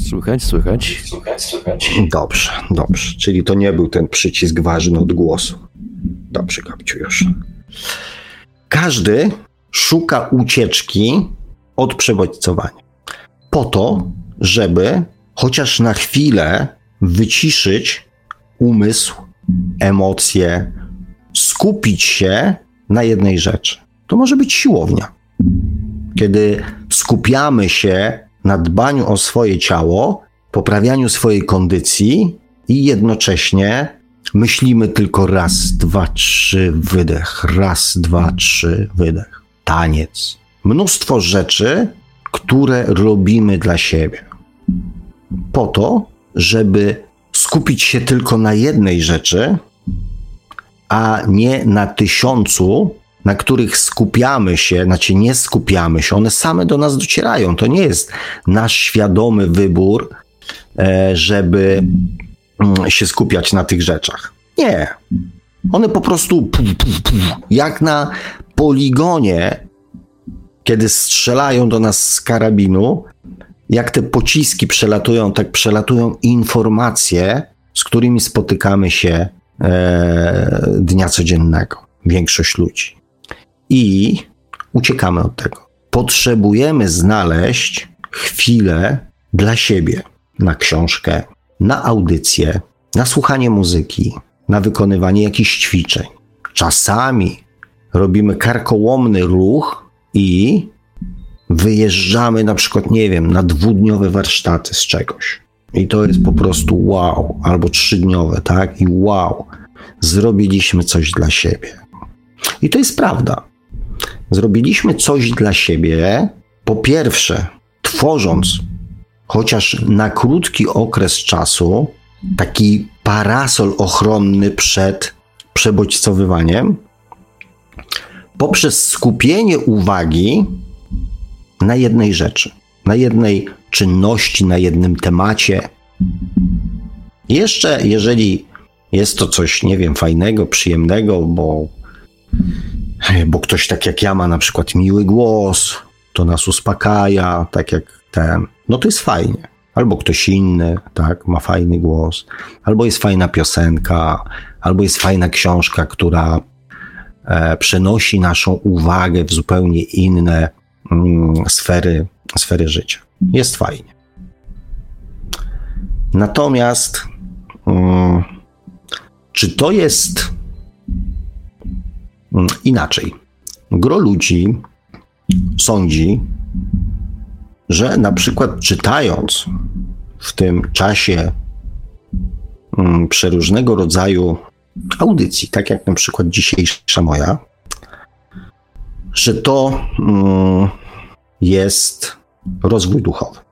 Słychać, słychać. Słychać, słychać. Dobrze, dobrze. Czyli to nie był ten przycisk ważny od głosu. Dobrze, Gabciu, już. Każdy szuka ucieczki od przebodźcowania. Po to, żeby chociaż na chwilę wyciszyć umysł, emocje, skupić się na jednej rzeczy. To może być siłownia. Kiedy skupiamy się na dbaniu o swoje ciało, poprawianiu swojej kondycji i jednocześnie myślimy tylko raz, dwa, trzy, wydech, raz, dwa, trzy, wydech. Taniec. Mnóstwo rzeczy, które robimy dla siebie. Po to, żeby skupić się tylko na jednej rzeczy, a nie na tysiącu, na których skupiamy się, znaczy nie skupiamy się, one same do nas docierają. To nie jest nasz świadomy wybór, e, żeby mm, się skupiać na tych rzeczach. Nie. One po prostu jak na poligonie, kiedy strzelają do nas z karabinu, jak te pociski przelatują, tak przelatują informacje, z którymi spotykamy się e, dnia codziennego. Większość ludzi. I uciekamy od tego. Potrzebujemy znaleźć chwilę dla siebie na książkę, na audycję, na słuchanie muzyki, na wykonywanie jakichś ćwiczeń. Czasami robimy karkołomny ruch i wyjeżdżamy na przykład, nie wiem, na dwudniowe warsztaty z czegoś. I to jest po prostu wow, albo trzydniowe, tak? I wow, zrobiliśmy coś dla siebie. I to jest prawda. Zrobiliśmy coś dla siebie, po pierwsze, tworząc chociaż na krótki okres czasu taki parasol ochronny przed przebodźcowywaniem, poprzez skupienie uwagi na jednej rzeczy, na jednej czynności, na jednym temacie. Jeszcze jeżeli jest to coś, nie wiem, fajnego, przyjemnego, bo, bo ktoś tak jak ja ma na przykład miły głos, to nas uspokaja, tak jak ten, no to jest fajnie. Albo ktoś inny, tak, ma fajny głos, albo jest fajna piosenka, albo jest fajna książka, która e, przenosi naszą uwagę w zupełnie inne mm, sfery, sfery życia. Jest fajnie. Natomiast mm, czy to jest inaczej? Gro ludzi sądzi, że na przykład czytając w tym czasie mm, przeróżnego rodzaju audycji, tak jak na przykład dzisiejsza moja, że to mm, jest rozwój duchowy.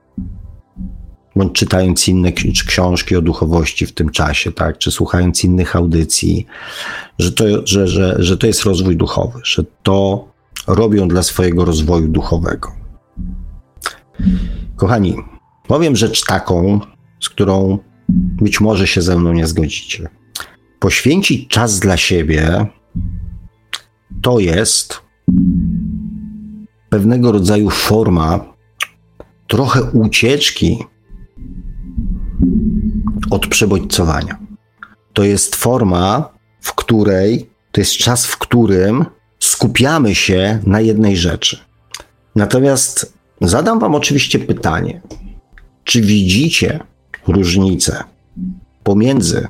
Bądź czytając inne książki o duchowości w tym czasie, tak, czy słuchając innych audycji, że to, że, że, że to jest rozwój duchowy, że to robią dla swojego rozwoju duchowego. Kochani, powiem rzecz taką, z którą być może się ze mną nie zgodzicie. Poświęcić czas dla siebie to jest pewnego rodzaju forma trochę ucieczki od przebodźcowania. To jest forma, w której, to jest czas, w którym skupiamy się na jednej rzeczy. Natomiast zadam Wam oczywiście pytanie: czy widzicie różnicę pomiędzy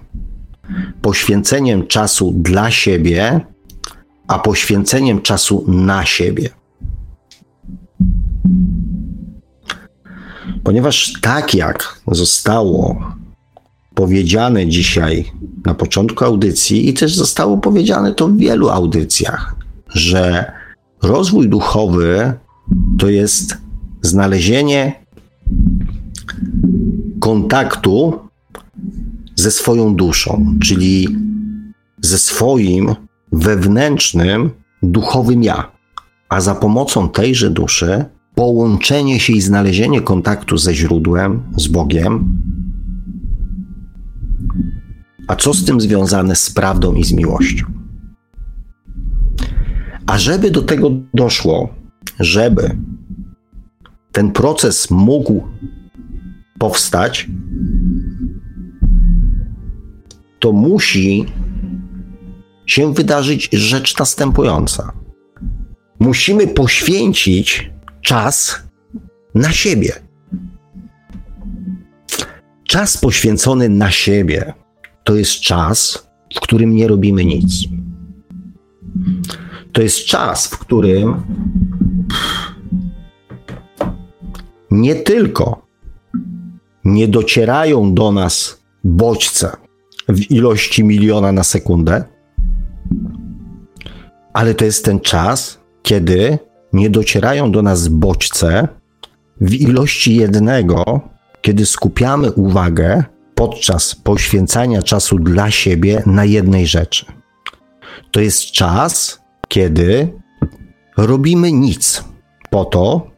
poświęceniem czasu dla siebie, a poświęceniem czasu na siebie? Ponieważ tak jak zostało powiedziane dzisiaj na początku audycji i też zostało powiedziane to w wielu audycjach, że rozwój duchowy to jest znalezienie kontaktu ze swoją duszą, czyli ze swoim wewnętrznym, duchowym ja. A za pomocą tejże duszy połączenie się i znalezienie kontaktu ze źródłem, z Bogiem. A co z tym związane z prawdą i z miłością? A żeby do tego doszło, żeby ten proces mógł powstać, to musi się wydarzyć rzecz następująca. Musimy poświęcić czas na siebie. Czas poświęcony na siebie to jest czas, w którym nie robimy nic. To jest czas, w którym nie tylko nie docierają do nas bodźce w ilości miliona na sekundę, ale to jest ten czas, kiedy nie docierają do nas bodźce w ilości jednego, kiedy skupiamy uwagę podczas poświęcania czasu dla siebie na jednej rzeczy. To jest czas, kiedy robimy nic po to,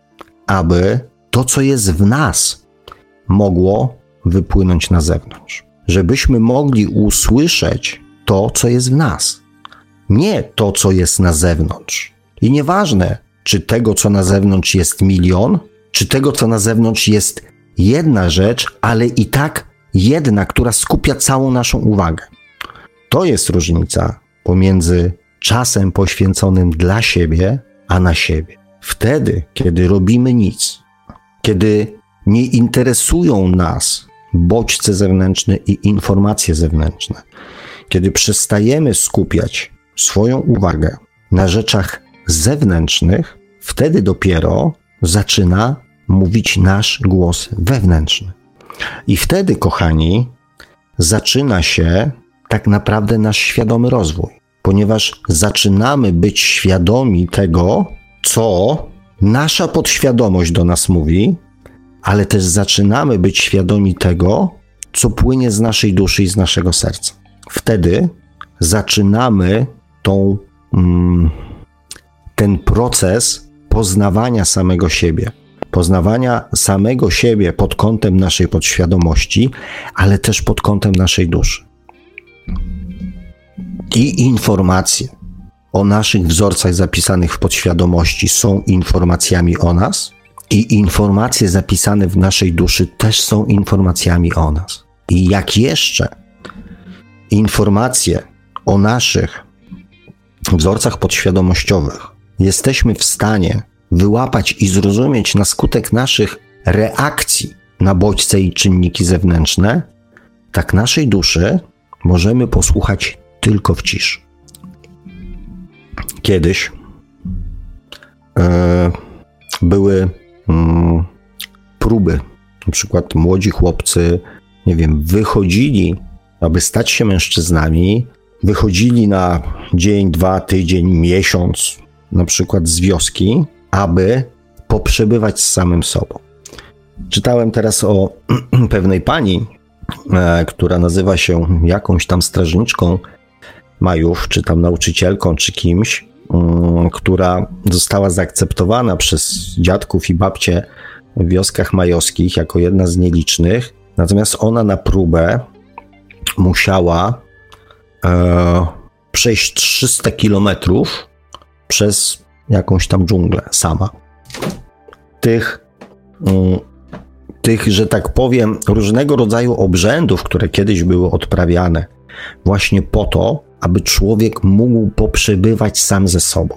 aby to, co jest w nas, mogło wypłynąć na zewnątrz. Żebyśmy mogli usłyszeć to, co jest w nas, nie to, co jest na zewnątrz. I nieważne, czy tego, co na zewnątrz jest milion, czy tego, co na zewnątrz jest jedna rzecz, ale i tak jedna, która skupia całą naszą uwagę. To jest różnica pomiędzy czasem poświęconym dla siebie, a na siebie. Wtedy, kiedy robimy nic, kiedy nie interesują nas bodźce zewnętrzne i informacje zewnętrzne, kiedy przestajemy skupiać swoją uwagę na rzeczach zewnętrznych, wtedy dopiero zaczyna mówić nasz głos wewnętrzny. I wtedy, kochani, zaczyna się tak naprawdę nasz świadomy rozwój, ponieważ zaczynamy być świadomi tego, co nasza podświadomość do nas mówi, ale też zaczynamy być świadomi tego, co płynie z naszej duszy i z naszego serca. Wtedy zaczynamy tą, mm, ten proces poznawania samego siebie. Poznawania samego siebie pod kątem naszej podświadomości, ale też pod kątem naszej duszy. I informacje o naszych wzorcach zapisanych w podświadomości są informacjami o nas, i informacje zapisane w naszej duszy też są informacjami o nas. I jak jeszcze informacje o naszych wzorcach podświadomościowych jesteśmy w stanie wyłapać i zrozumieć na skutek naszych reakcji na bodźce i czynniki zewnętrzne, tak naszej duszy możemy posłuchać tylko w ciszy. Kiedyś yy, były yy, próby, na przykład młodzi chłopcy, nie wiem, wychodzili, aby stać się mężczyznami, wychodzili na dzień, dwa, tydzień, miesiąc, na przykład z wioski, aby poprzebywać z samym sobą. Czytałem teraz o [CLEARS THROAT] pewnej pani, e, która nazywa się jakąś tam strażniczką Majów, czy tam nauczycielką, czy kimś, mm, która została zaakceptowana przez dziadków i babcie w wioskach majowskich jako jedna z nielicznych. Natomiast ona na próbę musiała e, przejść 300 kilometrów przez jakąś tam dżunglę sama. Tych, mm, tych, że tak powiem, różnego rodzaju obrzędów, które kiedyś były odprawiane, właśnie po to, aby człowiek mógł poprzebywać sam ze sobą.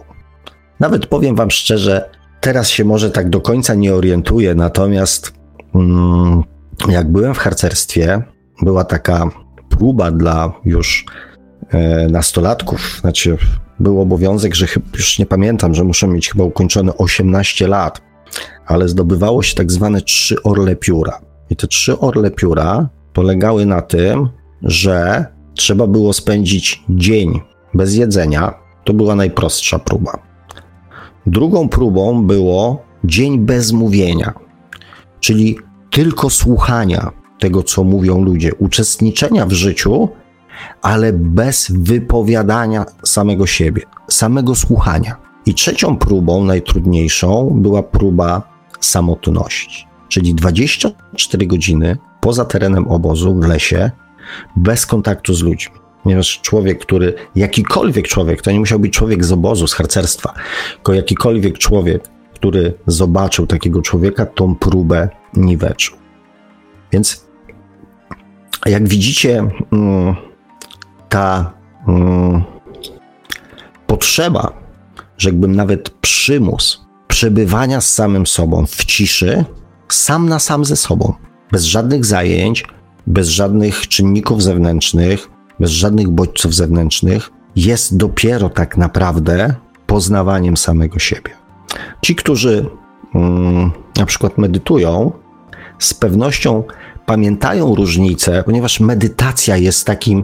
Nawet powiem Wam szczerze, teraz się może tak do końca nie orientuję, natomiast mm, jak byłem w harcerstwie, była taka próba dla już nastolatków, znaczy był obowiązek, że już nie pamiętam, że muszę mieć chyba ukończone 18 lat, ale zdobywało się tak zwane trzy orle pióra. I te trzy orle pióra polegały na tym, że trzeba było spędzić dzień bez jedzenia. To była najprostsza próba. Drugą próbą było dzień bez mówienia, czyli tylko słuchania tego, co mówią ludzie, uczestniczenia w życiu, ale bez wypowiadania samego siebie, samego słuchania. I trzecią próbą, najtrudniejszą, była próba samotności, czyli 24 godziny poza terenem obozu w lesie, bez kontaktu z ludźmi. Ponieważ człowiek, który, jakikolwiek człowiek, to nie musiał być człowiek z obozu, z harcerstwa, tylko jakikolwiek człowiek, który zobaczył takiego człowieka, tą próbę niweczył. Więc jak widzicie, mm, ta mm, potrzeba, rzekłbym nawet przymus przebywania z samym sobą w ciszy, sam na sam ze sobą, bez żadnych zajęć, bez żadnych czynników zewnętrznych, bez żadnych bodźców zewnętrznych, jest dopiero tak naprawdę poznawaniem samego siebie. Ci, którzy mm, na przykład medytują, z pewnością pamiętają różnicę, ponieważ medytacja jest takim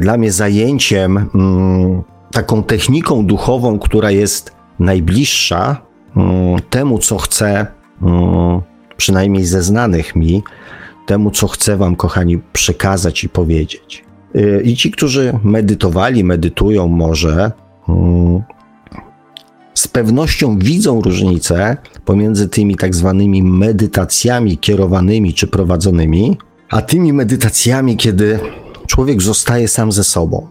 dla mnie zajęciem, mm, taką techniką duchową, która jest najbliższa mm, temu, co chcę, mm, przynajmniej ze znanych mi, temu, co chcę Wam, kochani, przekazać i powiedzieć. E, I ci, którzy medytowali, medytują może, z pewnością widzą różnicę pomiędzy tymi tak zwanymi medytacjami kierowanymi czy prowadzonymi, a tymi medytacjami, kiedy człowiek zostaje sam ze sobą,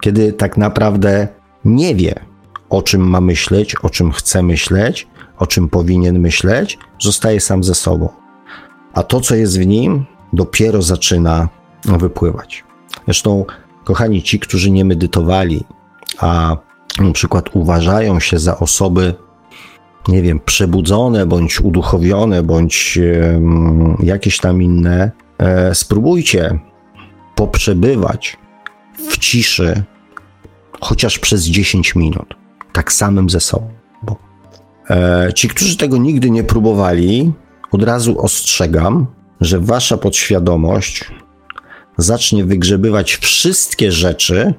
kiedy tak naprawdę nie wie, o czym ma myśleć, o czym chce myśleć, o czym powinien myśleć, zostaje sam ze sobą. A to, co jest w nim, dopiero zaczyna wypływać. Zresztą, kochani, ci, którzy nie medytowali, a na przykład uważają się za osoby, nie wiem, przebudzone, bądź uduchowione, bądź jakieś tam inne, e, spróbujcie poprzebywać w ciszy chociaż przez 10 minut, tak samym ze sobą. E, ci, którzy tego nigdy nie próbowali, od razu ostrzegam, że wasza podświadomość zacznie wygrzebywać wszystkie rzeczy,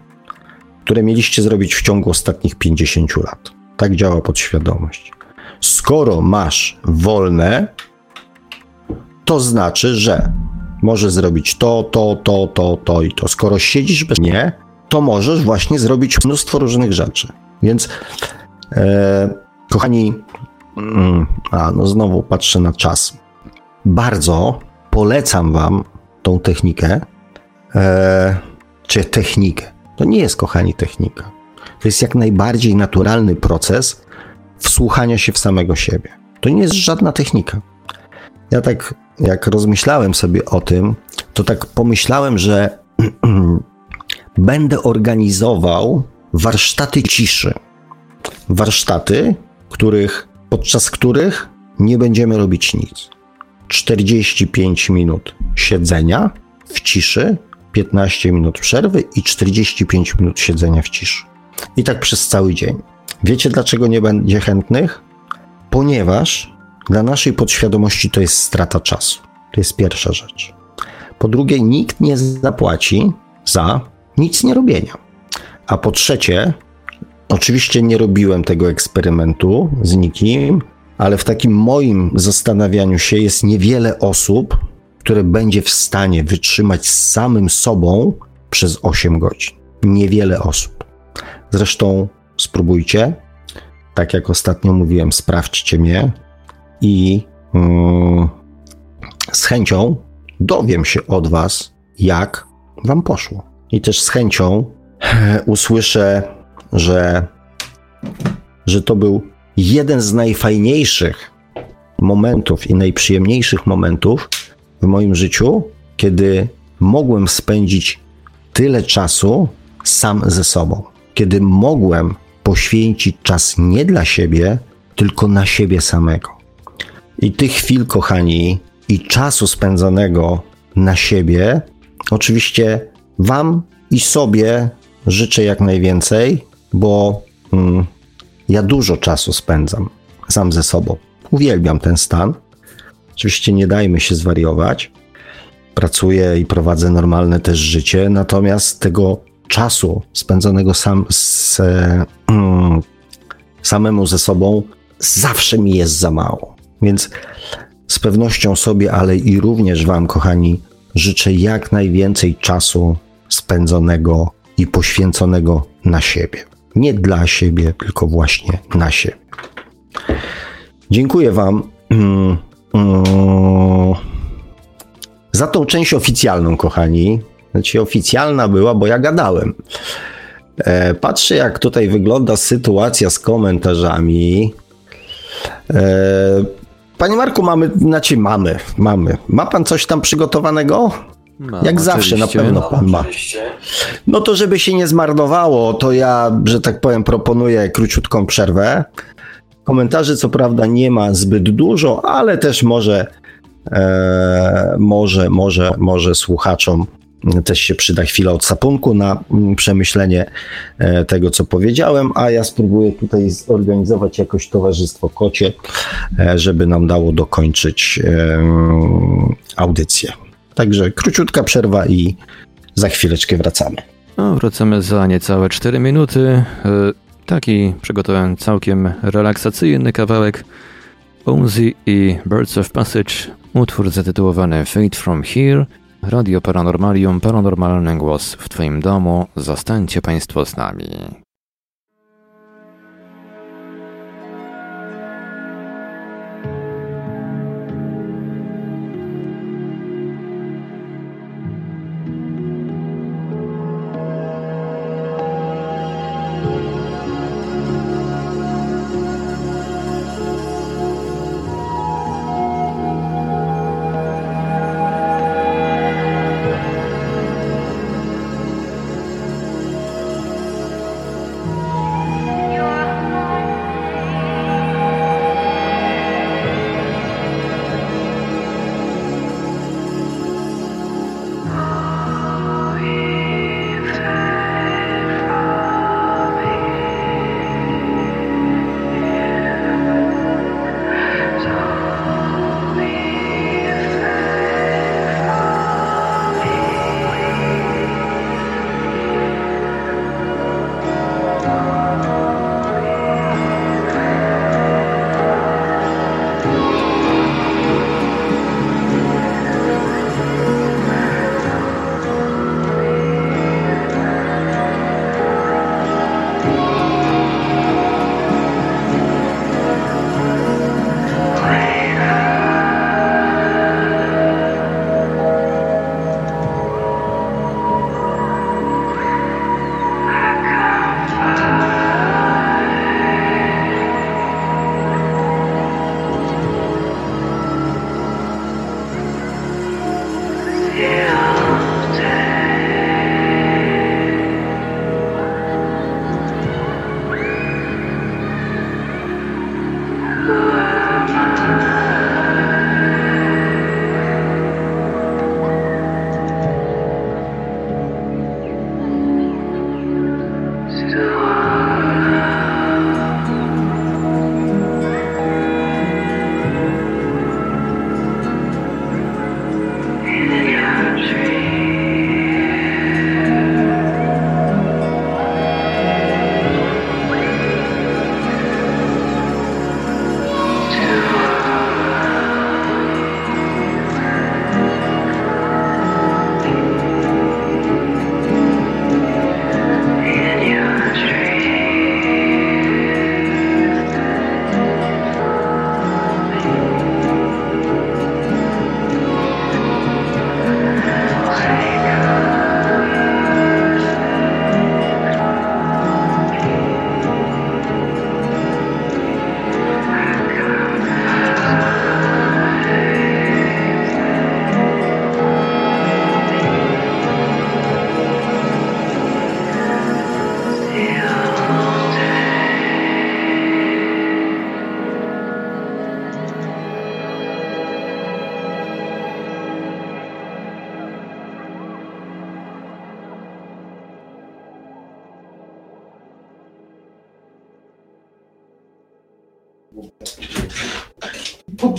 które mieliście zrobić w ciągu ostatnich 50 lat. Tak działa podświadomość. Skoro masz wolne, to znaczy, że możesz zrobić to, to, to, to, to i to. Skoro siedzisz bez mnie, to możesz właśnie zrobić mnóstwo różnych rzeczy. Więc, e, kochani, mm, a no znowu patrzę na czas. Bardzo polecam Wam tą technikę, e, czy technikę. To nie jest, kochani, technika. To jest jak najbardziej naturalny proces wsłuchania się w samego siebie. To nie jest żadna technika. Ja tak, jak rozmyślałem sobie o tym, to tak pomyślałem, że [CLEARS THROAT] będę organizował warsztaty ciszy. Warsztaty, których, podczas których nie będziemy robić nic. 45 minut siedzenia w ciszy, 15 minut przerwy i 45 minut siedzenia w ciszy. I tak przez cały dzień. Wiecie dlaczego nie będzie chętnych? Ponieważ dla naszej podświadomości to jest strata czasu. To jest pierwsza rzecz. Po drugie, nikt nie zapłaci za nic nie robienia. A po trzecie, oczywiście nie robiłem tego eksperymentu z nikim, ale w takim moim zastanawianiu się jest niewiele osób, które będzie w stanie wytrzymać z samym sobą przez 8 godzin. Niewiele osób. Zresztą spróbujcie, tak jak ostatnio mówiłem, sprawdźcie mnie i mm, z chęcią dowiem się od Was, jak Wam poszło. I też z chęcią usłyszę, że, że to był jeden z najfajniejszych momentów i najprzyjemniejszych momentów, w moim życiu, kiedy mogłem spędzić tyle czasu sam ze sobą, kiedy mogłem poświęcić czas nie dla siebie, tylko na siebie samego. I tych chwil, kochani, i czasu spędzonego na siebie, oczywiście Wam i sobie życzę jak najwięcej, bo mm, ja dużo czasu spędzam sam ze sobą. Uwielbiam ten stan. Oczywiście nie dajmy się zwariować. Pracuję i prowadzę normalne też życie, natomiast tego czasu spędzonego sam z, mm, [CLEARS THROAT] samemu ze sobą zawsze mi jest za mało. Więc z pewnością sobie, ale i również Wam, kochani, życzę jak najwięcej czasu spędzonego i poświęconego na siebie. Nie dla siebie, tylko właśnie na siebie. Dziękuję Wam mm, mm, za tą część oficjalną, kochani. Znaczy, oficjalna była, bo ja gadałem. E, patrzę, jak tutaj wygląda sytuacja z komentarzami. Panie Marku, mamy, znaczy mamy, mamy. Ma pan coś tam przygotowanego? Mam, Jak zawsze na pewno pan ma. No to żeby się nie zmarnowało, to ja, że tak powiem, proponuję króciutką przerwę. Komentarzy co prawda nie ma zbyt dużo, ale też może, e, może, może, może słuchaczom też się przyda chwila od sapunku na mm, przemyślenie e, tego, co powiedziałem, a ja spróbuję tutaj zorganizować jakoś towarzystwo kocie, e, żeby nam dało dokończyć audycję. Także króciutka przerwa i za chwileczkę wracamy. No, wracamy za niecałe 4 minuty. E, Taki przygotowałem całkiem relaksacyjny kawałek. Uzi i Birds of Passage, utwór zatytułowany Fate from Here. Radio Paranormalium, paranormalny głos w Twoim domu. Zostańcie Państwo z nami.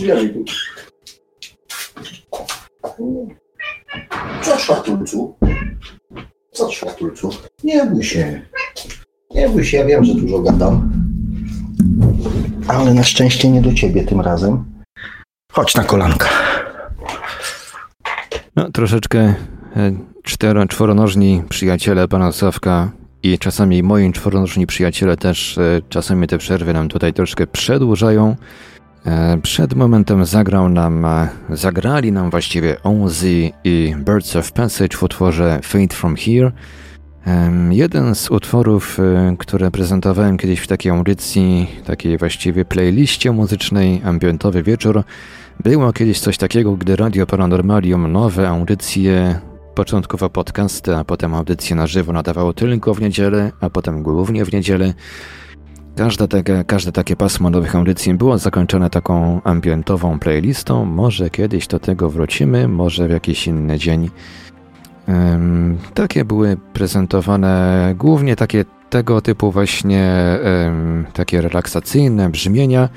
Drzwiami tu. Co szwatulcu? Co szwatulcu? Nie bój się. Nie bój się, ja wiem, że dużo gadam. Ale na szczęście nie do ciebie tym razem. Chodź na kolanka. No, troszeczkę e, cztero, czworonożni przyjaciele pana Sławka i czasami moi czworonożni przyjaciele też e, czasami te przerwy nam tutaj troszkę przedłużają. E, przed momentem zagrał nam, e, zagrali nam właściwie Ozzy i Birds of Passage w utworze Fade From Here. Jeden z utworów, które prezentowałem kiedyś w takiej audycji, takiej właściwie playliście muzycznej, ambientowy wieczór, było kiedyś coś takiego, gdy Radio Paranormalium nowe audycje Początkowo podcasty, a potem audycje na żywo nadawało tylko w niedzielę, a potem głównie w niedzielę. Każde takie, każde takie pasmo nowych audycji było zakończone taką ambientową playlistą. Może kiedyś do tego wrócimy, może w jakiś inny dzień. Um, takie były prezentowane głównie takie tego typu właśnie um, takie relaksacyjne brzmienia.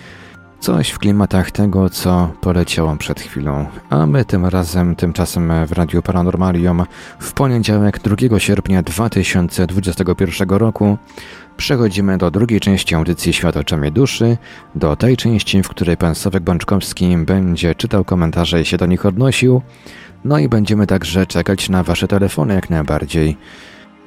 Coś w klimatach tego, co poleciało przed chwilą. A my tym razem, tymczasem w Radiu Paranormalium w poniedziałek 2 sierpnia 2021 roku przechodzimy do drugiej części audycji Świat oczami duszy, do tej części, w której pan Sławek Bączkowski będzie czytał komentarze i się do nich odnosił. No i będziemy także czekać na wasze telefony jak najbardziej.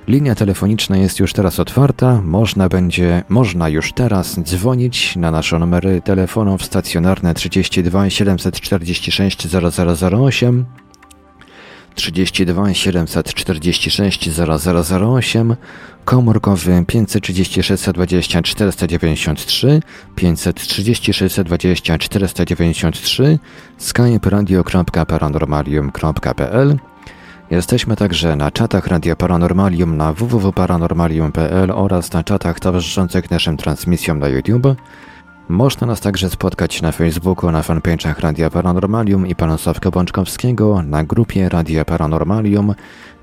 Linia telefoniczna jest już teraz otwarta. Można będzie, można już teraz dzwonić na nasze numery telefonów stacjonarne 32 746 0008 32 746 0008 komórkowy 536 20 493 536 20 493 skype radio.paranormalium.pl Jesteśmy także na czatach Radia Paranormalium na www.paranormalium.pl oraz na czatach towarzyszących naszym transmisjom na YouTube. Można nas także spotkać na Facebooku, na fanpage'ach Radia Paranormalium i pana Sławka Bączkowskiego, na grupie Radia Paranormalium,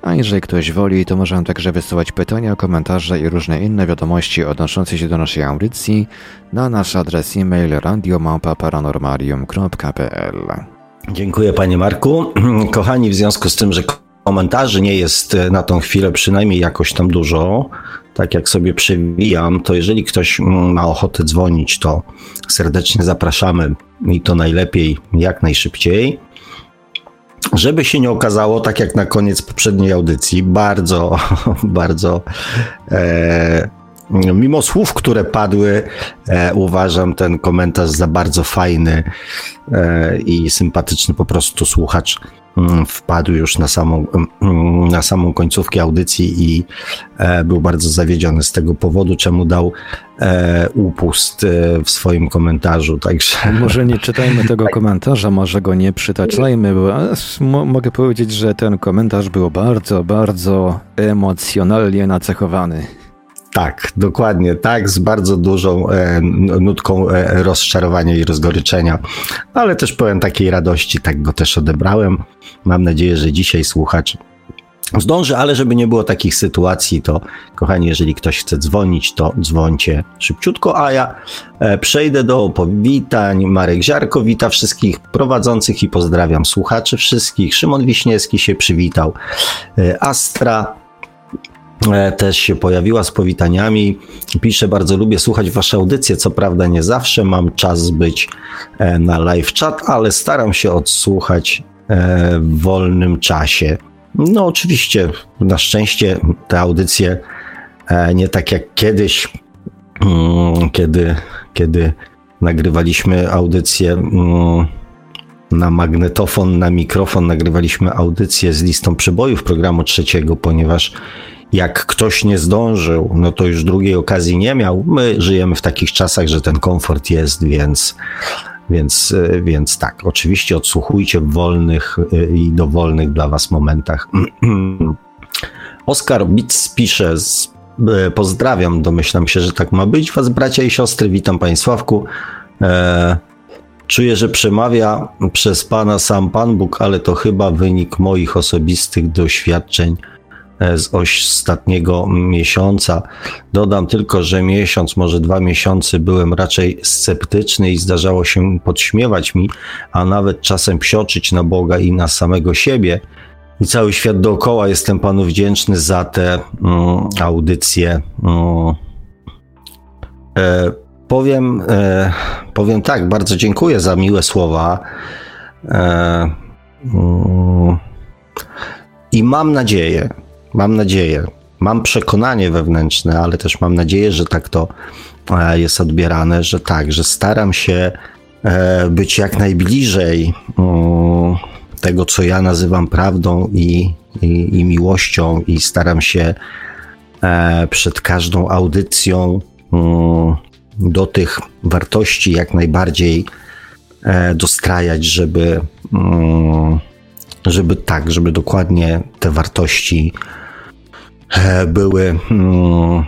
a jeżeli ktoś woli, to możemy także wysyłać pytania, komentarze i różne inne wiadomości odnoszące się do naszej audycji na nasz adres e-mail radiomałpa-paranormalium.pl Dziękuję panie Marku. [CLEARS THROAT] Kochani, w związku z tym, że komentarzy nie jest na tą chwilę przynajmniej jakoś tam dużo, tak jak sobie przewijam, to jeżeli ktoś ma ochotę dzwonić, to serdecznie zapraszamy i to najlepiej jak najszybciej. Żeby się nie okazało, tak jak na koniec poprzedniej audycji, bardzo, [LAUGHS] bardzo e, mimo słów, które padły, e, uważam ten komentarz za bardzo fajny e, i sympatyczny po prostu słuchacz wpadł już na samą, mm, na samą końcówkę audycji i e, był bardzo zawiedziony z tego powodu, czemu dał e, upust e, w swoim komentarzu. Także... [LAUGHS] Może nie czytajmy tego tak. komentarza, może go nie przytaczajmy, bo mogę powiedzieć, że ten komentarz był bardzo, bardzo emocjonalnie nacechowany. Tak, dokładnie, tak, z bardzo dużą e, nutką e, rozczarowania i rozgoryczenia, ale też pełen takiej radości, tak go też odebrałem. Mam nadzieję, że dzisiaj słuchacz zdąży, ale żeby nie było takich sytuacji, to kochani, jeżeli ktoś chce dzwonić, to dzwońcie szybciutko, a ja e, przejdę do powitań. Marek Ziarko wita wszystkich prowadzących i pozdrawiam słuchaczy wszystkich. Szymon Wiśniewski się przywitał. E, Astra też się pojawiła z powitaniami. Pisze, bardzo lubię słuchać Wasze audycje. Co prawda, nie zawsze mam czas być e, na live chat, ale staram się odsłuchać e, w wolnym czasie. No, oczywiście, na szczęście te audycje nie tak jak kiedyś, mm, kiedy, kiedy nagrywaliśmy audycję mm, na magnetofon, na mikrofon, nagrywaliśmy audycję z listą przebojów programu trzeciego, ponieważ jak ktoś nie zdążył, no to już drugiej okazji nie miał. My żyjemy w takich czasach, że ten komfort jest, więc, więc, e, więc tak, oczywiście odsłuchujcie w wolnych e, i dowolnych dla Was momentach. [CLEARS THROAT] Oskar Bitz pisze, e, pozdrawiam, domyślam się, że tak ma być. Was bracia i siostry, witam Państwawku. E, czuję, że przemawia przez Pana sam Pan Bóg, ale to chyba wynik moich osobistych doświadczeń z ostatniego miesiąca. Dodam tylko, że miesiąc, może dwa miesiące byłem raczej sceptyczny i zdarzało się podśmiewać mi, a nawet czasem psioczyć na Boga i na samego siebie. I cały świat dookoła jestem Panu wdzięczny za te mm, audycje. Mm. E, powiem, e, powiem tak, bardzo dziękuję za miłe słowa. E, mm. I mam nadzieję, mam nadzieję, mam przekonanie wewnętrzne, ale też mam nadzieję, że tak to e, jest odbierane, że tak, że staram się e, być jak najbliżej mm, tego, co ja nazywam prawdą i, i, i miłością, i staram się e, przed każdą audycją mm, do tych wartości jak najbardziej dostrajać, żeby, mm, żeby tak, żeby dokładnie te wartości E, były mm,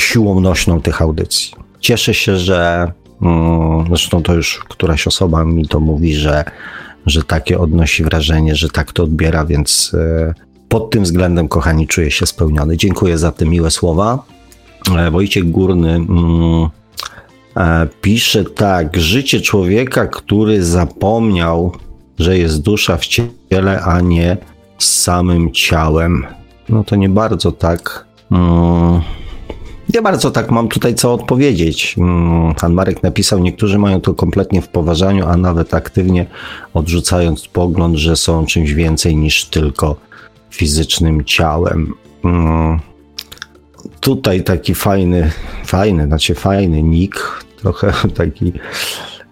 siłą nośną tych audycji. Cieszę się, że mm, zresztą to już któraś osoba mi to mówi, że, że takie odnosi wrażenie, że tak to odbiera, więc e, pod tym względem, kochani, czuję się spełniony. Dziękuję za te miłe słowa. E, Wojciech Górny mm, pisze tak: Życie człowieka, który zapomniał, że jest dusza w ciele, a nie z samym ciałem no to nie bardzo tak. Mm, nie bardzo tak mam tutaj co odpowiedzieć. Mm, pan Marek napisał, niektórzy mają to kompletnie w poważaniu, a nawet aktywnie odrzucając pogląd, że są czymś więcej niż tylko fizycznym ciałem. Mm, tutaj taki fajny, fajny, znaczy fajny nick, [LAUGHS] trochę taki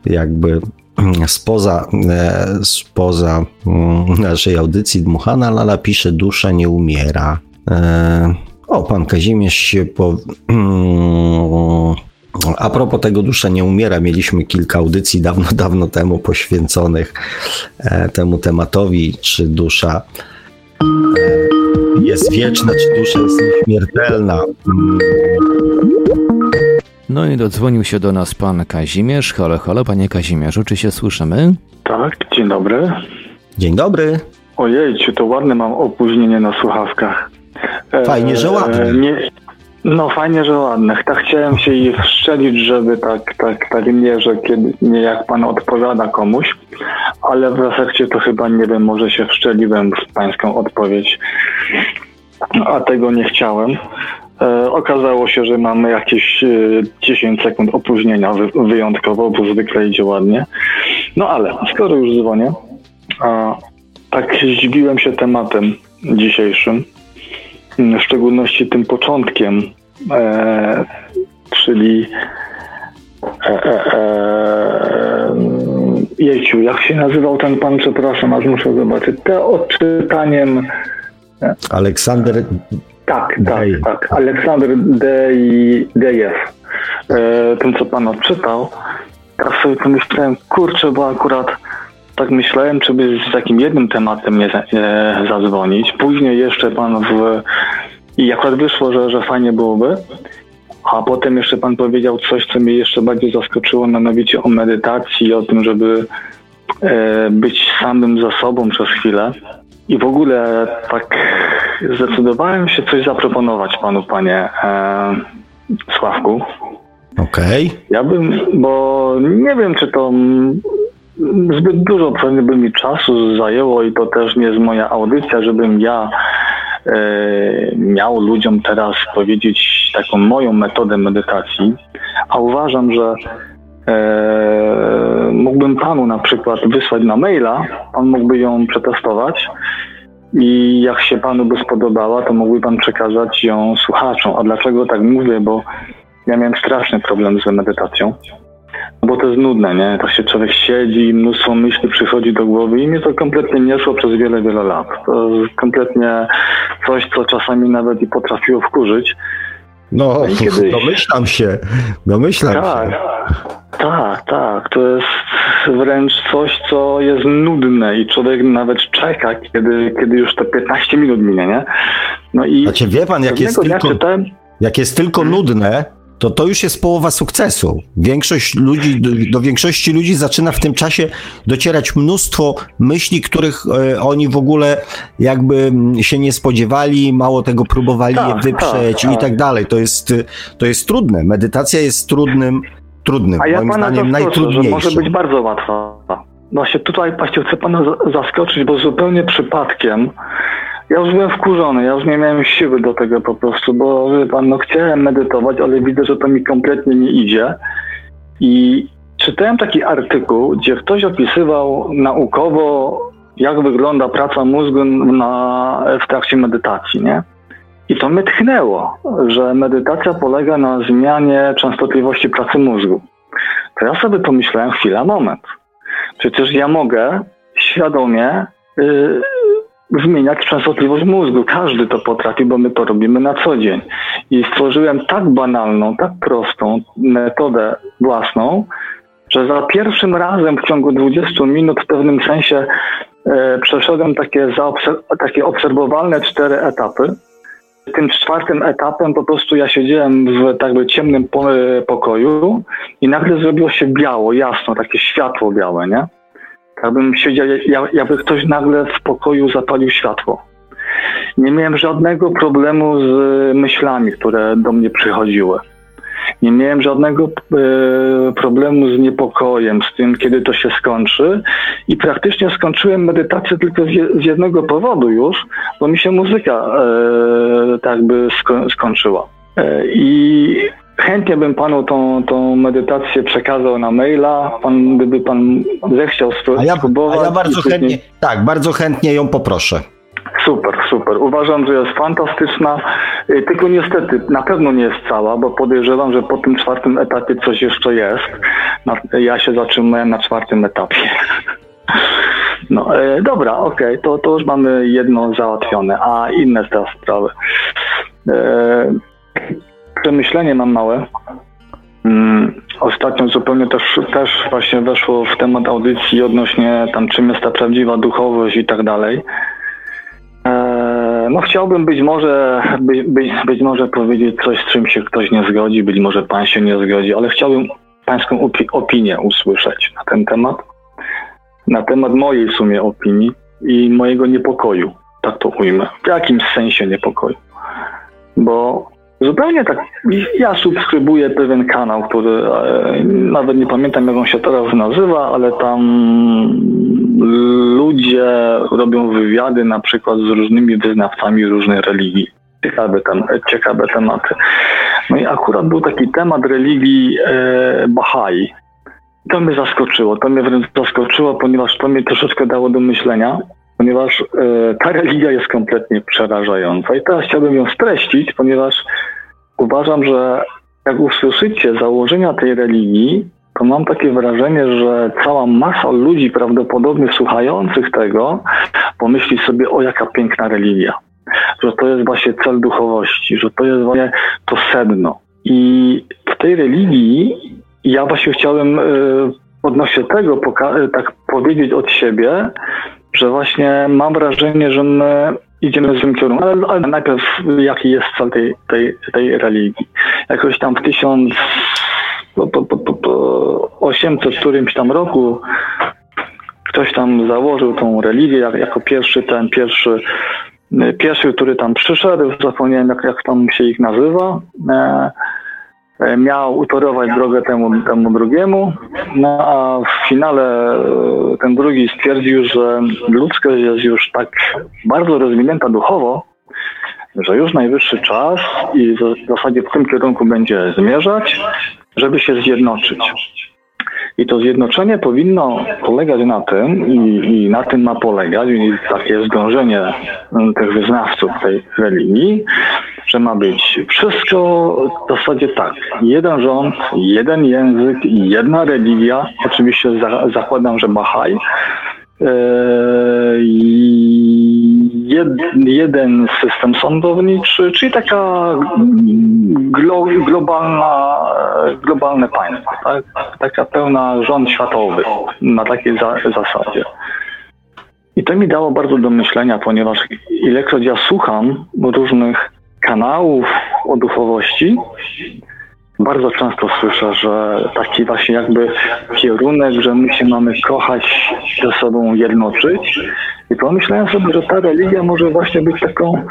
jakby [CLEARS THROAT] spoza, e, spoza mm, naszej audycji Dmuchana Lala pisze Dusza nie umiera. E, o, pan Kazimierz się po... [CLEARS THROAT] A propos tego Dusza nie umiera, mieliśmy kilka audycji dawno, [LAUGHS] dawno temu poświęconych e, temu tematowi, czy dusza jest wieczna, czy dusza jest nieśmiertelna. No i dodzwonił się do nas pan Kazimierz. Halo, halo, panie Kazimierzu, czy się słyszymy? Tak, dzień dobry. Dzień dobry. Ojej, to ładne mam opóźnienie na słuchawkach. E, fajnie, że ładne. E, nie, no fajnie, że ładne. Tak chciałem się je wszczelić, żeby tak, tak, tak nie, że kiedy, nie jak pan odpowiada komuś, ale w efekcie to chyba, nie wiem, może się wszczeliłem w pańską odpowiedź, a tego nie chciałem. E, okazało się, że mamy jakieś 10 e, sekund opóźnienia wyjątkowo, bo zwykle idzie ładnie. No ale skoro już dzwonię, a tak zdziwiłem się tematem dzisiejszym, w szczególności tym początkiem, e, czyli e, jejciu, jak się nazywał ten pan, przepraszam, aż muszę zobaczyć, te odczytaniem Aleksander tak, tak, tak. Aleksander Dejew. E, tym, co pan odczytał. Teraz sobie pomyślałem, kurczę, bo akurat tak myślałem, czy by z takim jednym tematem nie, nie zadzwonić. Później jeszcze pan w... I akurat wyszło, że, że fajnie byłoby. A potem jeszcze pan powiedział coś, co mnie jeszcze bardziej zaskoczyło, mianowicie o medytacji, o tym, żeby e, być samym za sobą przez chwilę. I w ogóle tak zdecydowałem się coś zaproponować panu, panie e, Sławku. Okej. Okay. Ja bym, bo nie wiem, czy to zbyt dużo pewnie by mi czasu zajęło i to też nie jest moja audycja, żebym ja e, miał ludziom teraz powiedzieć taką moją metodę medytacji, a uważam, że e, mógłbym panu na przykład wysłać na maila, pan mógłby ją przetestować i jak się panu by spodobała, to mógłby pan przekazać ją słuchaczom. A dlaczego tak mówię? Bo ja miałem straszny problem z medytacją. Bo to jest nudne, nie? Tak się człowiek siedzi mnóstwo myśli przychodzi do głowy i mnie to kompletnie nie szło przez wiele, wiele lat. To kompletnie coś, co czasami nawet i potrafiło wkurzyć. No, no kiedyś... domyślam się, domyślam tak, się. Tak, tak, to jest wręcz coś, co jest nudne i człowiek nawet czeka, kiedy, kiedy już te 15 minut minie, nie? No i znaczy, wie pan, jak jest, tylko, czytałem... jak jest tylko nudne, to to już jest połowa sukcesu. Większość ludzi, do, do, większości ludzi zaczyna w tym czasie docierać mnóstwo myśli, których e, oni w ogóle jakby się nie spodziewali, mało tego próbowali tak, je wyprzeć tak, i tak. tak dalej. To jest, to jest trudne. Medytacja jest trudnym, trudnym, A ja moim zdaniem najtrudniejszym. Że może być bardzo łatwa. Właśnie tutaj, patrzcie, chcę pana zaskoczyć, bo zupełnie przypadkiem ja już byłem wkurzony, ja już nie miałem siły do tego po prostu, bo pan, no chciałem medytować, ale widzę, że to mi kompletnie nie idzie. I czytałem taki artykuł, gdzie ktoś opisywał naukowo, jak wygląda praca mózgu na, w trakcie medytacji, nie? I to mnie tchnęło, że medytacja polega na zmianie częstotliwości pracy mózgu. To ja sobie pomyślałem, chwila, moment. Przecież ja mogę świadomie yy, zmieniać częstotliwość mózgu. Każdy to potrafi, bo my to robimy na co dzień. I stworzyłem tak banalną, tak prostą metodę własną, że za pierwszym razem w ciągu 20 minut w pewnym sensie e, przeszedłem takie, takie obserwowalne cztery etapy. Tym czwartym etapem po prostu ja siedziałem w tak by ciemnym pokoju i nagle zrobiło się biało, jasno, takie światło białe, nie? Jakbym siedział, jakby ktoś nagle w pokoju zapalił światło. Nie miałem żadnego problemu z myślami, które do mnie przychodziły. Nie miałem żadnego e, problemu z niepokojem, z tym, kiedy to się skończy. I praktycznie skończyłem medytację tylko z, jednego powodu już, bo mi się muzyka e, tak by sko skończyła. E, I chętnie bym panu tą, tą medytację przekazał na maila, pan, gdyby pan zechciał spróbować. A ja bardzo chętnie, tak, bardzo chętnie ją poproszę. Super, super. Uważam, że jest fantastyczna, y, tylko niestety na pewno nie jest cała, bo podejrzewam, że po tym czwartym etapie coś jeszcze jest. Ja się zatrzymałem na czwartym etapie. [LAUGHS] No, e, dobra, okej, okay, to, to już mamy jedno załatwione, a inne teraz sprawy. E, przemyślenie mam małe. Mm, ostatnio zupełnie też, też właśnie weszło w temat audycji odnośnie tam czym jest ta prawdziwa duchowość i tak dalej. No chciałbym być może, być, być, być może powiedzieć coś, z czym się ktoś nie zgodzi, być może pan się nie zgodzi, ale chciałbym pańską opi opinię usłyszeć na ten temat, na temat mojej w sumie opinii i mojego niepokoju, tak to ujmę, w jakimś sensie niepokoju. Bo zupełnie tak, ja subskrybuję pewien kanał, który e, nawet nie pamiętam jak on się teraz nazywa, ale tam ludzie robią wywiady na przykład z różnymi wyznawcami różnej religii. Ciekawe, tam, ciekawe tematy. No i akurat był taki temat religii e, Bahai. To mnie zaskoczyło, to mnie wręcz zaskoczyło, ponieważ to mnie troszeczkę dało do myślenia, ponieważ e, ta religia jest kompletnie przerażająca. I teraz chciałbym ją streścić, ponieważ uważam, że jak usłyszycie założenia tej religii, to mam takie wrażenie, że cała masa ludzi prawdopodobnie słuchających tego pomyśli sobie, o jaka piękna religia. Że to jest właśnie cel duchowości, że to jest właśnie to sedno. I w tej religii ja właśnie chciałem y, odnośnie tego tak powiedzieć od siebie, że właśnie mam wrażenie, że my idziemy w tym kierunku. Ale, ale najpierw jaki jest cel tej, tej, tej religii. Jakoś tam w tysiąc po, po, po, po 800 którymś tam roku ktoś tam założył tą religię jako pierwszy ten pierwszy pierwszy, który tam przyszedł, zapomniałem jak, jak tam się ich nazywa, e, miał utorować drogę temu, temu drugiemu, no a w finale e, ten drugi stwierdził, że ludzkość jest już tak bardzo rozwinięta duchowo, że już najwyższy czas i w zasadzie w tym kierunku będzie zmierzać, żeby się zjednoczyć. I to zjednoczenie powinno polegać na tym, i, i, na tym ma polegać, i takie zdążenie tych wyznawców tej religii, że ma być wszystko w zasadzie tak. Jeden rząd, jeden język jedna religia. Oczywiście za, zakładam, że Bahaj. Yy, jed, jeden system sądowniczy, czyli taka glo, globalna, globalne państwo, tak? taka pełna rząd światowy na takiej za, zasadzie. I to mi dało bardzo do myślenia, ponieważ ilekroć ja słucham różnych kanałów o duchowości, bardzo często słyszę, że taki właśnie jakby kierunek, że my się mamy kochać, ze sobą jednoczyć. I pomyślałem sobie, że ta religia może właśnie być taką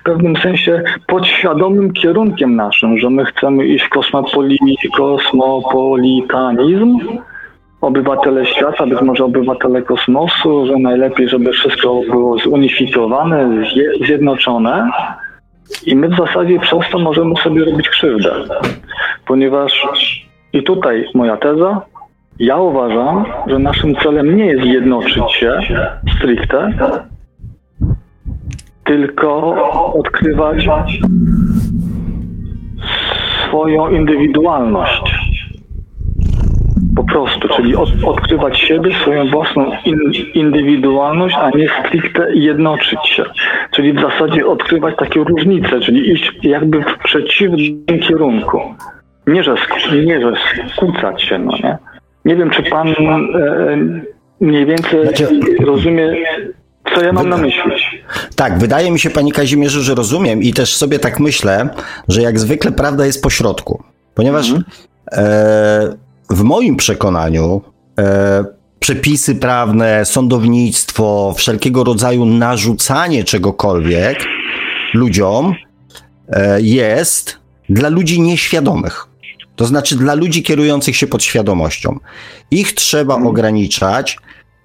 w pewnym sensie podświadomym kierunkiem naszym, że my chcemy iść w kosmopoli, kosmopolitanizm, obywatele świata, być może obywatele kosmosu, że najlepiej, żeby wszystko było zunifikowane, zjednoczone. I my w zasadzie przez to możemy sobie robić krzywdę, ponieważ i tutaj moja teza, Ja uważam, że naszym celem nie jest jednoczyć się stricte, tylko odkrywać swoją indywidualność. Po prostu, czyli od, odkrywać siebie, swoją własną in, indywidualność, a nie stricte jednoczyć się. Czyli w zasadzie odkrywać takie różnice, czyli iść jakby w przeciwnym kierunku. Nie, że, nie, że skłócać się, no nie? Nie wiem, czy pan e, mniej więcej znaczy, rozumie, co ja mam na myśli. Tak, wydaje mi się, panie Kazimierzu, że rozumiem i też sobie tak myślę, że jak zwykle prawda jest po środku. Ponieważ mhm. e, w moim przekonaniu e, przepisy prawne, sądownictwo, wszelkiego rodzaju narzucanie czegokolwiek ludziom e, jest dla ludzi nieświadomych. To znaczy dla ludzi kierujących się podświadomością. Ich trzeba hmm. ograniczać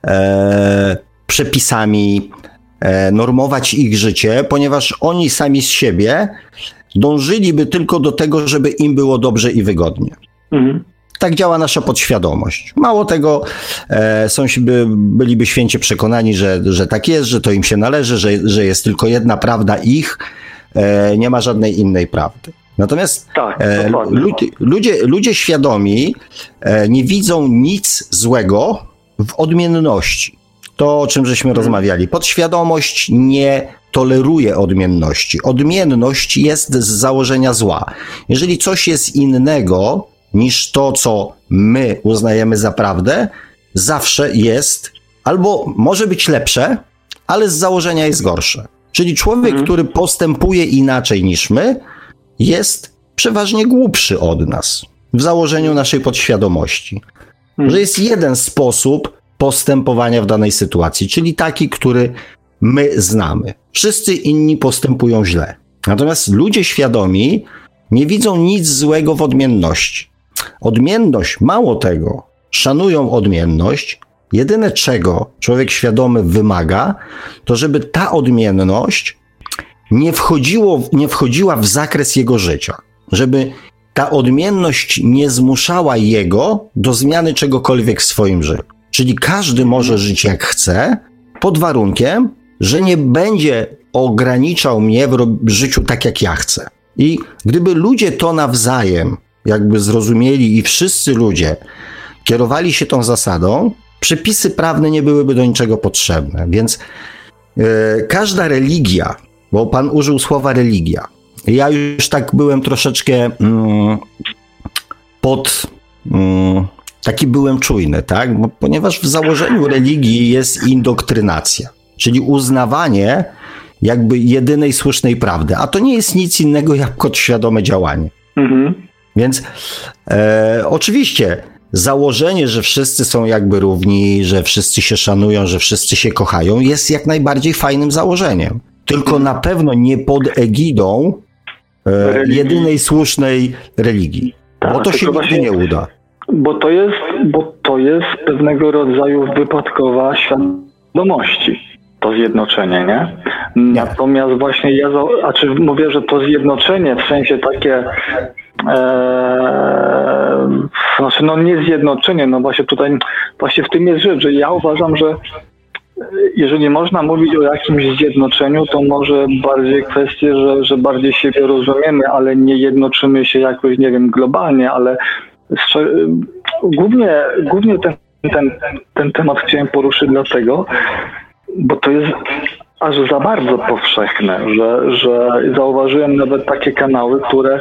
e, przepisami, e, normować ich życie, ponieważ oni sami z siebie dążyliby tylko do tego, żeby im było dobrze i wygodnie. Mhm. Tak działa nasza podświadomość. Mało tego, e, są, by, byliby święcie przekonani, że, że tak jest, że to im się należy, że, że jest tylko jedna prawda ich, e, nie ma żadnej innej prawdy. Natomiast tak, e, ludzie, ludzie, ludzie świadomi e, nie widzą nic złego w odmienności. To, o czym żeśmy hmm. rozmawiali. Podświadomość nie toleruje odmienności. Odmienność jest z założenia zła. Jeżeli coś jest innego niż to, co my uznajemy za prawdę, zawsze jest albo może być lepsze, ale z założenia jest gorsze. Czyli człowiek, hmm. który postępuje inaczej niż my, jest przeważnie głupszy od nas w założeniu naszej podświadomości. Hmm. Że jest jeden sposób postępowania w danej sytuacji, czyli taki, który my znamy. Wszyscy inni postępują źle. Natomiast ludzie świadomi nie widzą nic złego w odmienności. Odmienność, mało tego, szanują odmienność. Jedyne czego człowiek świadomy wymaga, to żeby ta odmienność nie, wchodziło, nie wchodziła w zakres jego życia, żeby ta odmienność nie zmuszała jego do zmiany czegokolwiek w swoim życiu. Czyli każdy może żyć jak chce, pod warunkiem, że nie będzie ograniczał mnie w życiu tak, jak ja chcę. I gdyby ludzie to nawzajem jakby zrozumieli i wszyscy ludzie kierowali się tą zasadą, przepisy prawne nie byłyby do niczego potrzebne. Więc yy, każda religia bo pan użył słowa religia. Ja już tak byłem troszeczkę mm, pod. Mm, taki byłem czujny, tak? Bo, ponieważ w założeniu religii jest indoktrynacja, czyli uznawanie jakby jedynej słusznej prawdy, a to nie jest nic innego jak podświadome działanie. Mhm. Więc e, oczywiście założenie, że wszyscy są jakby równi, że wszyscy się szanują, że wszyscy się kochają, jest jak najbardziej fajnym założeniem tylko na pewno nie pod egidą e, jedynej słusznej religii. Tak, bo to się nigdy właśnie, nie uda. Bo to, jest, bo to jest pewnego rodzaju wypadkowa świadomości. To zjednoczenie, nie? Natomiast właśnie ja, a czy mówię, że to zjednoczenie w sensie takie e, znaczy no nie zjednoczenie, no właśnie tutaj właśnie w tym jest rzecz, że ja uważam, że jeżeli można mówić o jakimś zjednoczeniu, to może bardziej kwestie, że, że bardziej siebie rozumiemy, ale nie jednoczymy się jakoś, nie wiem, globalnie, ale głównie, głównie ten, ten, ten temat chciałem poruszyć dlatego, bo to jest aż za bardzo powszechne, że, że zauważyłem nawet takie kanały, które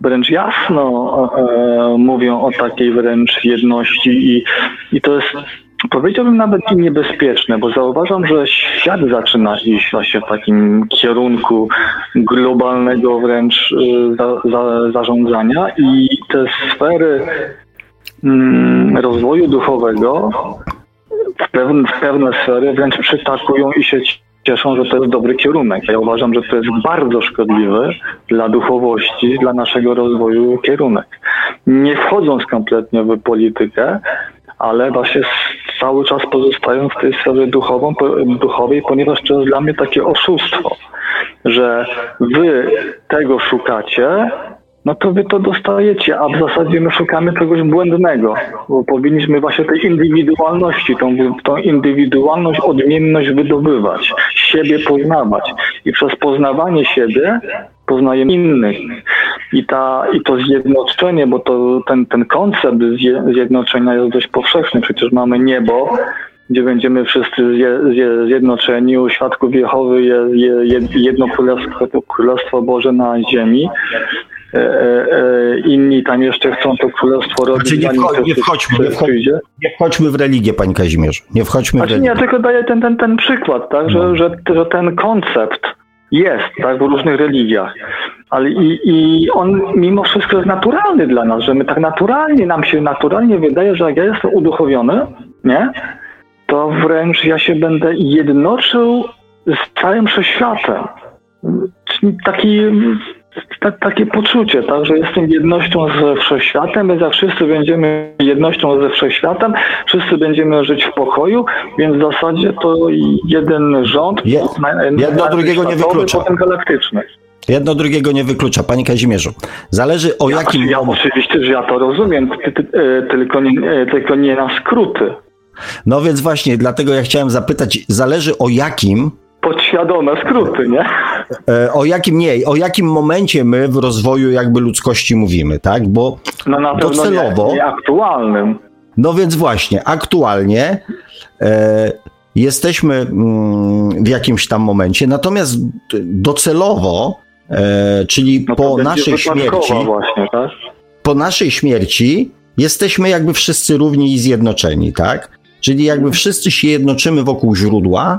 wręcz jasno e, mówią o takiej wręcz jedności i, i to jest Powiedziałbym nawet i niebezpieczne, bo zauważam, że świat zaczyna iść właśnie w takim kierunku globalnego wręcz y, za, za, zarządzania i te sfery mm, rozwoju duchowego w pewne, w pewne sfery wręcz przytakują i się cieszą, że to jest dobry kierunek. Ja uważam, że to jest bardzo szkodliwy dla duchowości, dla naszego rozwoju kierunek. Nie wchodząc kompletnie w politykę, ale właśnie cały czas pozostają w tej sferze duchową, duchowej, ponieważ to jest dla mnie takie oszustwo, że wy tego szukacie, no to wy to dostajecie, a w zasadzie my szukamy czegoś błędnego, bo powinniśmy właśnie tej indywidualności, tą, tą indywidualność, odmienność wydobywać, siebie poznawać i przez poznawanie siebie poznajemy innych. I, ta, I to zjednoczenie, bo to ten, ten koncept zjednoczenia jest dość powszechny. Przecież mamy niebo, gdzie będziemy wszyscy zjednoczeni. U świadków Jehowy jest jedno królestwo, królestwo Boże na ziemi. E, e, inni tam jeszcze chcą to królestwo robić. Znaczy nie, wchodź, nie, wchodźmy, nie, wchodź, nie wchodźmy w religię, panie Kazimierzu. Nie wchodźmy znaczy, w religię. Nie, ja tylko daję ten, ten, ten przykład, tak, że, no. że, że ten koncept jest tak, w różnych religiach. Ale i, i on mimo wszystko jest naturalny dla nas, że my tak naturalnie, nam się naturalnie wydaje, że jak ja jestem uduchowiony, nie? To wręcz ja się będę jednoczył z całym wszechświatem. Taki takie poczucie, tak, że jestem jednością ze wszechświatem, my za wszyscy będziemy jednością ze wszechświatem, wszyscy będziemy żyć w pokoju, więc w zasadzie to jeden rząd, Je, jedno drugiego nie wyklucza. potem galaktyczny. Jedno drugiego nie wyklucza, panie Kazimierzu. Zależy o ja, jakim... Ja oczywiście, że ja to rozumiem, e, tylko nie, e, tylko nie na skróty. No więc właśnie, dlatego ja chciałem zapytać, zależy o jakim podświadome skróty, nie? E, o jakim nie, o jakim momencie my w rozwoju jakby ludzkości mówimy, tak? Bo no na docelowo. Nie, nie aktualnym. No więc właśnie, aktualnie e, jesteśmy mm, w jakimś tam momencie, natomiast docelowo, e, czyli no po naszej śmierci. Właśnie, tak? Po naszej śmierci jesteśmy jakby wszyscy równi i zjednoczeni, tak? Czyli jakby wszyscy się jednoczymy wokół źródła,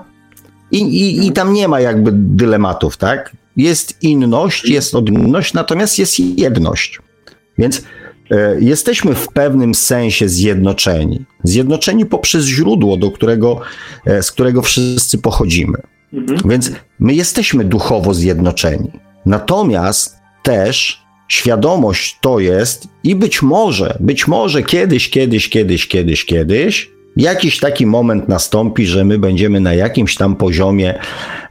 i, i, I tam nie ma jakby dylematów, tak? Jest inność, jest odmienność, natomiast jest jedność. Więc e, jesteśmy w pewnym sensie zjednoczeni. Zjednoczeni poprzez źródło, do którego, e, z którego wszyscy pochodzimy. Mhm. Więc my jesteśmy duchowo zjednoczeni. Natomiast też świadomość to jest i być może, być może kiedyś, kiedyś, kiedyś, kiedyś, kiedyś jakiś taki moment nastąpi, że my będziemy na jakimś tam poziomie,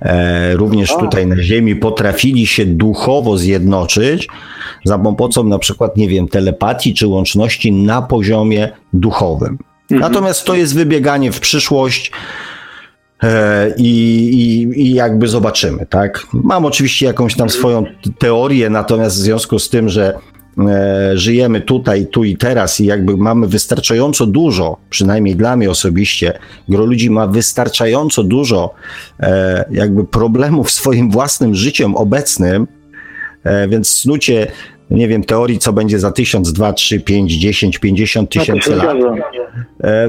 e, również tutaj na Ziemi, potrafili się duchowo zjednoczyć za pomocą na przykład, nie wiem, telepatii czy łączności na poziomie duchowym. Mhm. Natomiast to jest wybieganie w przyszłość. E, I, i, I jakby zobaczymy, tak? Mam oczywiście jakąś tam swoją teorię, natomiast w związku z tym, że żyjemy tutaj, tu i teraz i jakby mamy wystarczająco dużo, przynajmniej dla mnie osobiście, gro ludzi ma wystarczająco dużo e, jakby problemów [LAUGHS] swoim własnym życiem obecnym, e, więc snucie nie wiem, teorii, co będzie za tysiąc, dwa, trzy, pięć, dziesięć, pięćdziesiąt tysięcy lat.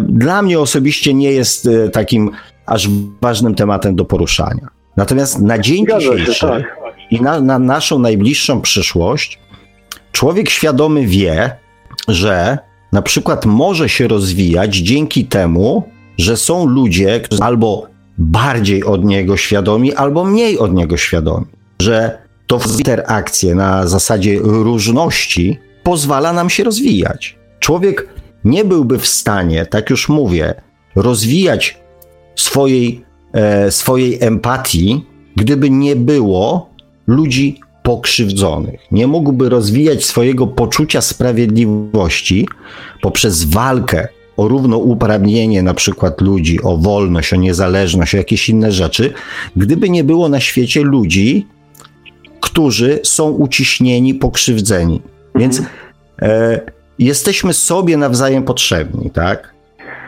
Dla mnie osobiście nie jest takim aż ważnym tematem do poruszania. Natomiast na dzień dzisiejszy tak. i na, na naszą najbliższą przyszłość Człowiek świadomy wie, że na przykład może się rozwijać dzięki temu, że są ludzie, którzy albo bardziej od niego świadomi, albo mniej od niego świadomi. Że to interakcje na zasadzie różności pozwala nam się rozwijać. Człowiek nie byłby w stanie, tak już mówię, rozwijać swojej, e, swojej empatii, gdyby nie było ludzi pokrzywdzonych. Nie mógłby rozwijać swojego poczucia sprawiedliwości poprzez walkę o równouprawnienie na przykład ludzi, o wolność, o niezależność, o jakieś inne rzeczy, gdyby nie było na świecie ludzi, którzy są uciśnieni, pokrzywdzeni. Więc e, jesteśmy sobie nawzajem potrzebni, tak?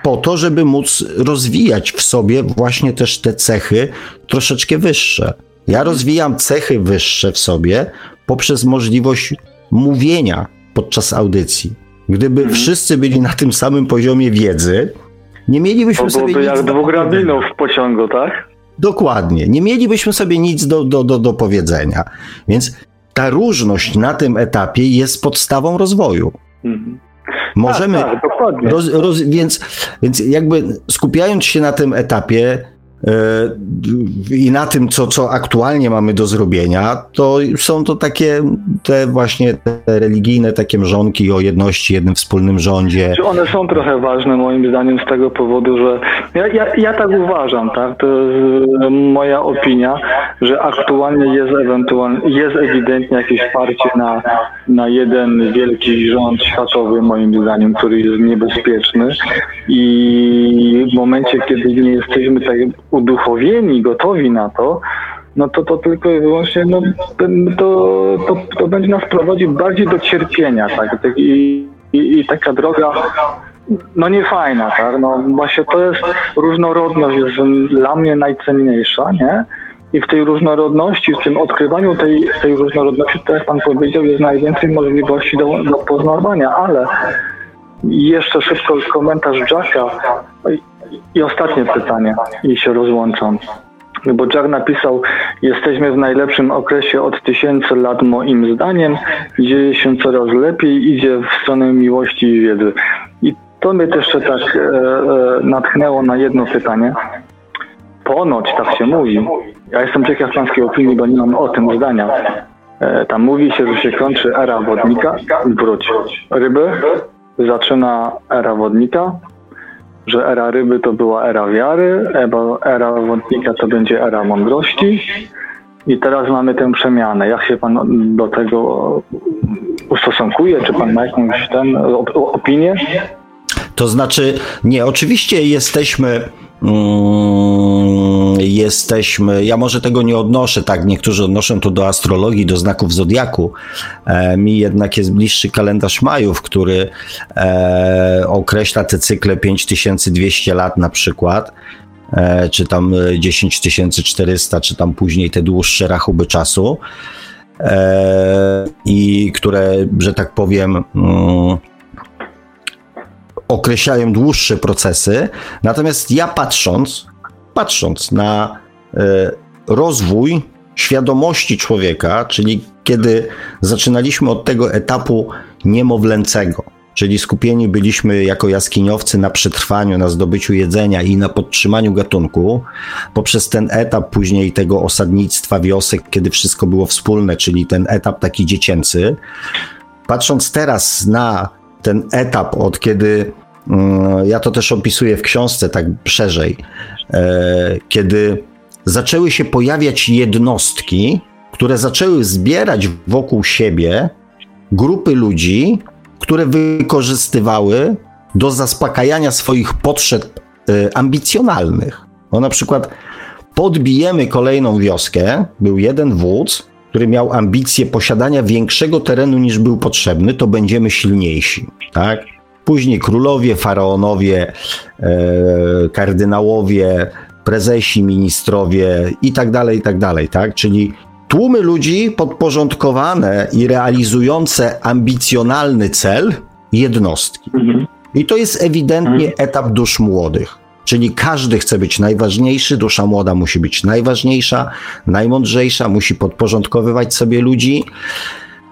Po to, żeby móc rozwijać w sobie właśnie też te cechy troszeczkę wyższe. Ja rozwijam cechy wyższe w sobie poprzez możliwość mówienia podczas audycji. Gdyby mhm. wszyscy byli na tym samym poziomie wiedzy, nie mielibyśmy to sobie nic jak dwóch rabinów w pociągu, tak? Dokładnie. Nie mielibyśmy sobie nic do, do, do, do powiedzenia. Więc ta różność na tym etapie jest podstawą rozwoju. Mhm. Możemy. Tak, tak. Roz, roz, więc, więc jakby skupiając się na tym etapie, i na tym, co, co aktualnie mamy do zrobienia, to są to takie te właśnie te religijne takie mrzonki o jedności, jednym wspólnym rządzie. One są trochę ważne moim zdaniem z tego powodu, że ja, ja, ja tak uważam, tak? To jest moja opinia, że aktualnie jest ewentualnie, jest ewidentnie jakieś parcie na, na jeden wielki rząd światowy moim zdaniem, który jest niebezpieczny i w momencie, kiedy nie jesteśmy tak uduchowieni, gotowi na to, no to to tylko i wyłącznie no, to, to, to będzie nas prowadzić bardziej do cierpienia, tak? I, i, i taka droga no nie fajna, tak? No właśnie to jest różnorodność jest dla mnie najcenniejsza, nie? I w tej różnorodności, w tym odkrywaniu tej, tej różnorodności, tak jak Pan powiedział, jest najwięcej możliwości do, do poznawania, ale jeszcze szybko komentarz Jacka i ostatnie pytanie i się rozłączam. Bo Jack napisał, jesteśmy w najlepszym okresie od tysięcy lat moim zdaniem, dzieje się coraz lepiej, idzie w stronę miłości i wiedzy. I to mnie też tak e, e, natchnęło na jedno pytanie. Ponoć tak się mówi. Ja jestem ciekaw pańskiej opinii, bo nie mam o tym zdania. E, tam mówi się, że się kończy era wodnika, wróć. Ryby, zaczyna era wodnika, że era ryby to była era wiary, era wodnika to będzie era mądrości. I teraz mamy tę przemianę. Jak się pan do tego ustosunkuje? Czy pan ma jakąś ten opinię? To znaczy, nie, oczywiście jesteśmy. Mm, jesteśmy, ja może tego nie odnoszę, tak, niektórzy odnoszą to do astrologii, do znaków zodiaku. E, mi jednak jest bliższy kalendarz Majów, który e, określa te cykle 5200 lat na przykład, e, czy tam 10400, czy tam później te dłuższe rachuby czasu. I które, że tak powiem, mm, określają dłuższe procesy. Natomiast ja patrząc, patrząc na e, rozwój świadomości człowieka, czyli kiedy zaczynaliśmy od tego etapu niemowlęcego, czyli skupieni byliśmy jako jaskiniowcy na przetrwaniu, na zdobyciu jedzenia i na podtrzymaniu gatunku, poprzez ten etap później tego osadnictwa wiosek, kiedy wszystko było wspólne, czyli ten etap taki dziecięcy. Patrząc teraz na ten etap, od kiedy ja to też opisuję w książce tak szerzej, e, kiedy zaczęły się pojawiać jednostki, które zaczęły zbierać wokół siebie grupy ludzi, które wykorzystywały do zaspokajania swoich potrzeb e, ambicjonalnych. No na przykład podbijemy kolejną wioskę, był jeden wódz, który miał ambicje posiadania większego terenu niż był potrzebny, to będziemy silniejsi, tak? Później królowie, faraonowie, e, kardynałowie, prezesi, ministrowie i tak dalej, i tak dalej, tak? Czyli tłumy ludzi podporządkowane i realizujące ambicjonalny cel jednostki. Mhm. I to jest ewidentnie mhm. etap dusz młodych. Czyli każdy chce być najważniejszy, dusza młoda musi być najważniejsza, najmądrzejsza, musi podporządkowywać sobie ludzi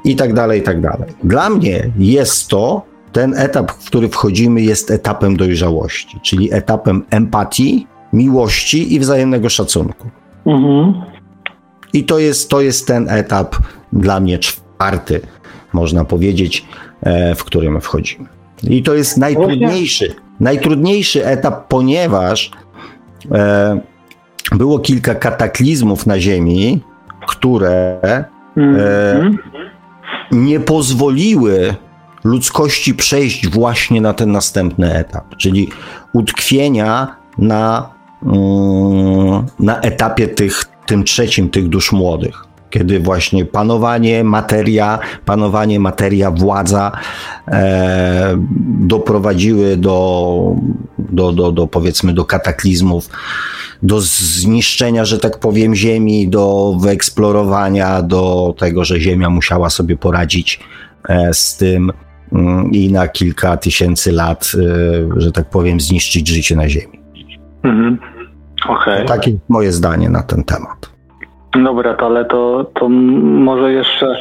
i tak dalej, i tak dalej. Dla mnie jest to ten etap, w który wchodzimy, jest etapem dojrzałości, czyli etapem empatii, miłości i wzajemnego szacunku. Mhm. I to jest, to jest ten etap dla mnie czwarty, można powiedzieć, e, w którym wchodzimy. I to jest najtrudniejszy, najtrudniejszy etap, ponieważ e, było kilka kataklizmów na Ziemi, które e, mhm. nie pozwoliły ludzkości przejść właśnie na ten następny etap, czyli utkwienia na, mm, na etapie tych, tym trzecim tych dusz młodych. Kiedy właśnie panowanie, materia, panowanie, materia, władza e, doprowadziły do, do, do, do, powiedzmy, do kataklizmów, do zniszczenia, że tak powiem, Ziemi, do wyeksplorowania, do tego, że Ziemia musiała sobie poradzić e, z tym, i na kilka tysięcy lat, y, że tak powiem, zniszczyć życie na Ziemi. Mhm. Okay. Takie moje zdanie na ten temat. Dobra, ale to, to może jeszcze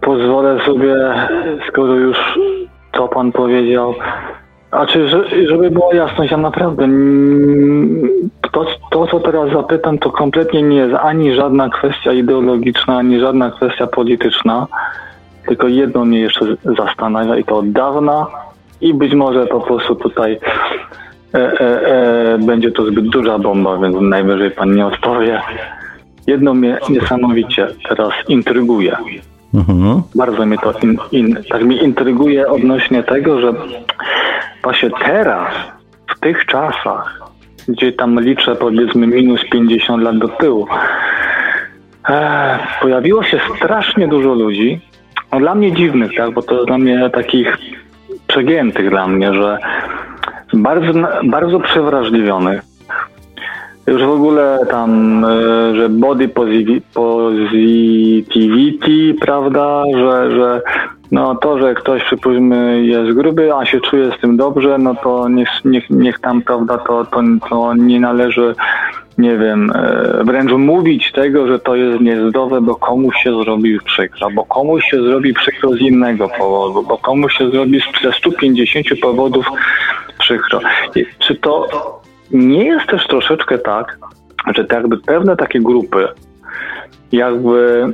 pozwolę sobie, skoro już to pan powiedział, a czy żeby była jasność, ja naprawdę to, to, co teraz zapytam, to kompletnie nie jest ani żadna kwestia ideologiczna, ani żadna kwestia polityczna, tylko jedno mnie jeszcze zastanawia i to od dawna i być może po prostu tutaj e, e, e, będzie to zbyt duża bomba, więc najwyżej pan nie odpowie. Jedno mnie niesamowicie teraz intryguje. Mhm. Bardzo mnie to in, in, tak mi intryguje odnośnie tego, że właśnie teraz, w tych czasach, gdzie tam liczę powiedzmy minus 50 lat do tyłu, e, pojawiło się strasznie dużo ludzi, no dla mnie dziwnych, tak, bo to dla mnie takich przegiętych dla mnie, że bardzo, bardzo przewrażliwionych, już w ogóle tam, e, że body positivity, prawda, że, że no to, że ktoś przypuśćmy jest gruby, a się czuje z tym dobrze, no to niech, niech, niech tam, prawda, to, to, to nie należy, nie wiem, e, wręcz mówić tego, że to jest niezdrowe, bo komuś się zrobi przykro, bo komuś się zrobi przykro z innego powodu, bo komuś się zrobi ze 150 powodów przykro. Czy to nie jest też troszeczkę tak, że tak jakby pewne takie grupy jakby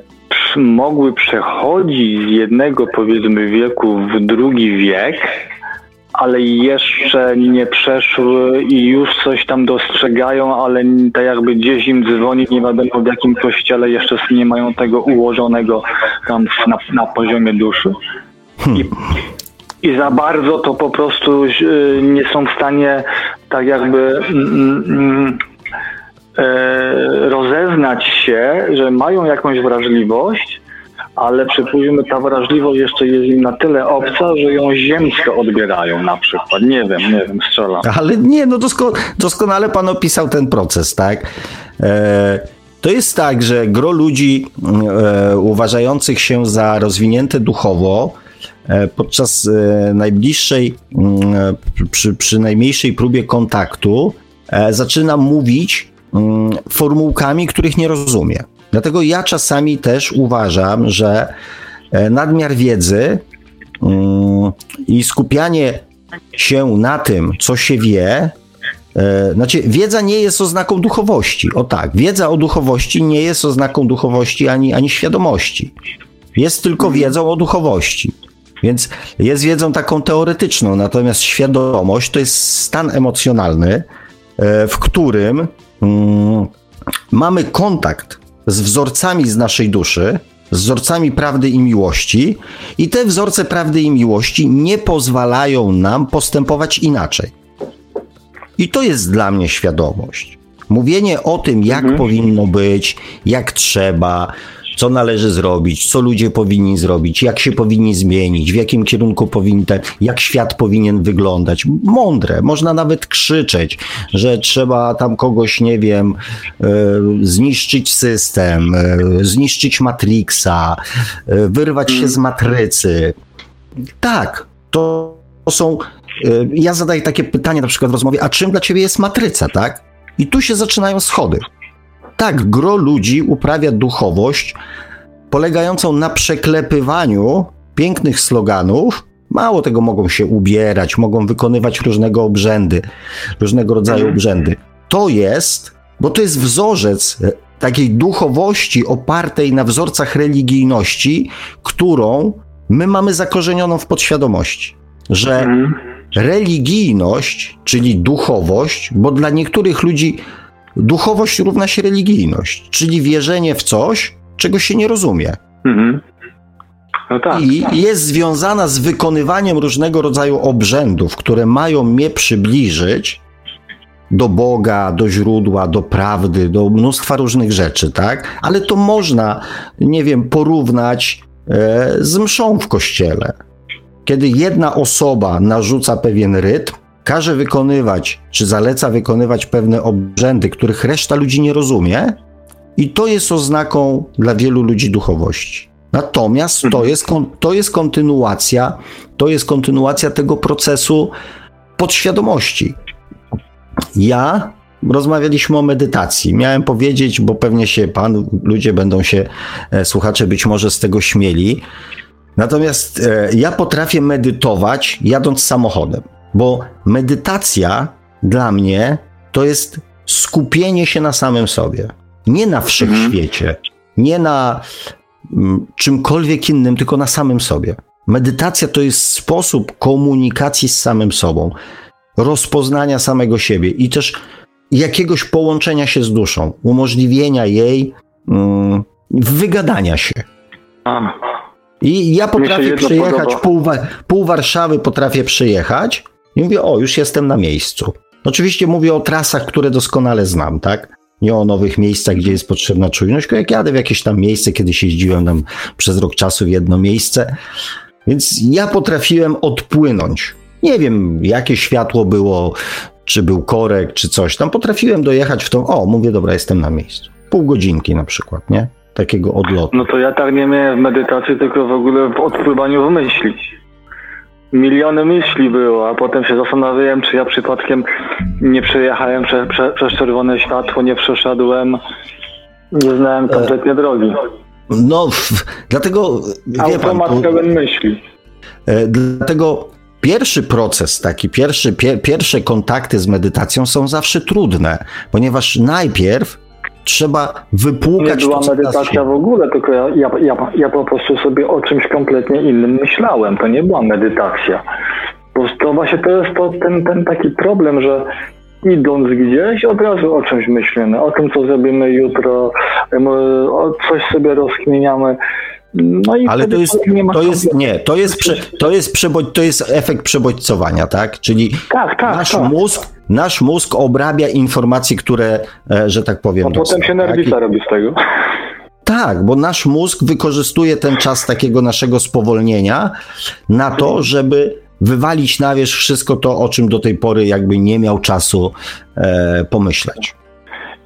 mogły przechodzić z jednego powiedzmy wieku w drugi wiek, ale jeszcze nie przeszły i już coś tam dostrzegają, ale tak jakby gdzieś im dzwoni, nie wiadomo w jakim kościele jeszcze nie mają tego ułożonego tam na, na poziomie duszy. I, I za bardzo to po prostu nie są w stanie tak jakby mm, mm, e, rozeznać się, że mają jakąś wrażliwość, ale przypuśćmy, ta wrażliwość jeszcze jest im na tyle obca, że ją ziemsko odbierają na przykład. Nie wiem, nie wiem, strzelam. Ale nie, no dosko doskonale pan opisał ten proces, tak? E, to jest tak, że gro ludzi e, uważających się za rozwinięte duchowo E, podczas e, najbliższej, mm, e, przy, przy najmniejszej próbie kontaktu, zaczyna mówić mm, formułkami, których nie rozumie. Dlatego ja czasami też uważam, że nadmiar wiedzy mm, i skupianie się na tym, co się wie, znaczy, wiedza nie jest oznaką duchowości. O tak, wiedza o duchowości nie jest oznaką duchowości ani, ani świadomości. Jest tylko wiedzą o duchowości. Więc jest wiedzą taką teoretyczną, natomiast świadomość to jest stan emocjonalny, e, w którym mm, mamy kontakt z wzorcami z naszej duszy, z wzorcami prawdy i miłości, i te wzorce prawdy i miłości nie pozwalają nam postępować inaczej. I to jest dla mnie świadomość. Mówienie o tym, jak mhm. powinno być, jak trzeba, co należy zrobić, co ludzie powinni zrobić, jak się powinni zmienić, w jakim kierunku powinni, jak świat powinien wyglądać. Mądre, można nawet krzyczeć, że trzeba tam kogoś, nie wiem, e, zniszczyć system, e, zniszczyć Matrixa, e, wyrwać się z matrycy. Tak, to są. Ja zadaję takie pytanie na przykład w rozmowie, a czym dla ciebie jest matryca, tak? I tu się zaczynają schody tak, gro ludzi uprawia duchowość polegającą na przeklepywaniu pięknych sloganów. Mało tego mogą się ubierać, mogą wykonywać różnego obrzędy, różnego rodzaju mhm. obrzędy. To jest, bo to jest wzorzec e, takiej duchowości opartej na wzorcach religijności, którą my mamy zakorzenioną w podświadomości. Że mhm. religijność, czyli duchowość, bo dla niektórych ludzi Duchowość równa się religijność, czyli wierzenie w coś, czego się nie rozumie. Mhm. No tak, I tak. jest związana z wykonywaniem różnego rodzaju obrzędów, które mają mnie przybliżyć do Boga, do źródła, do prawdy, do mnóstwa różnych rzeczy, tak? Ale to można, nie wiem, porównać e, z mszą w kościele. Kiedy jedna osoba narzuca pewien rytm, każe wykonywać, czy zaleca wykonywać pewne obrzędy, których reszta ludzi nie rozumie, i to jest oznaką dla wielu ludzi duchowości. Natomiast to mhm. jest, to jest kontynuacja, to jest kontynuacja tego procesu podświadomości. Ja rozmawialiśmy o medytacji. Miałem powiedzieć, bo pewnie się pan, ludzie będą się, e, słuchacze być może z tego śmieli. Natomiast e, ja potrafię medytować jadąc samochodem. Bo medytacja dla mnie to jest skupienie się na samym sobie. Nie na wszechświecie, nie na mm, czymkolwiek innym, tylko na samym sobie. Medytacja to jest sposób komunikacji z samym sobą, rozpoznania samego siebie i też jakiegoś połączenia się z duszą, umożliwienia jej mm, wygadania się. A. I ja potrafię przyjechać, pół, pół Warszawy potrafię przyjechać i mówię, o, już jestem na miejscu. Oczywiście mówię o trasach, które doskonale znam, tak? Nie o nowych miejscach, gdzie jest potrzebna czujność, tylko jak jadę w jakieś tam miejsce, kiedyś jeździłem tam przez rok czasu w jedno miejsce, więc ja potrafiłem odpłynąć. Nie wiem, jakie światło było, czy był korek, czy coś. Tam potrafiłem dojechać w tą, o, mówię, dobra, jestem na miejscu. Pół godzinki na przykład, nie? Takiego odlotu. No to ja tak nie miałem w medytacji, tylko w ogóle w odpływaniu w myśli. Miliony myśli było, a potem się zastanawiałem, czy ja przypadkiem nie przejechałem prze, prze, przez czerwone światło, nie przeszedłem, nie znałem kompletnie drogi. No, dlatego... Automat pan, pełen myśli. E, dlatego Pierwszy proces, taki pierwszy, pier, pierwsze kontakty z medytacją są zawsze trudne, ponieważ najpierw trzeba wypłukać Nie była to, medytacja w ogóle, tylko ja, ja, ja, ja po prostu sobie o czymś kompletnie innym myślałem. To nie była medytacja. Bo to właśnie to jest to, ten, ten taki problem, że idąc gdzieś, od razu o czymś myślimy, o tym, co zrobimy jutro, coś sobie rozkminiamy. No Ale to jest, nie, to jest, nie, to jest, prze, to, jest to jest efekt przebodźcowania, tak? Czyli tak, tak, nasz, tak. Mózg, nasz mózg obrabia informacje, które, e, że tak powiem... A potem się nerwica tak? robi z tego. Tak, bo nasz mózg wykorzystuje ten czas takiego naszego spowolnienia na to, żeby wywalić na wierzch wszystko to, o czym do tej pory jakby nie miał czasu e, pomyśleć.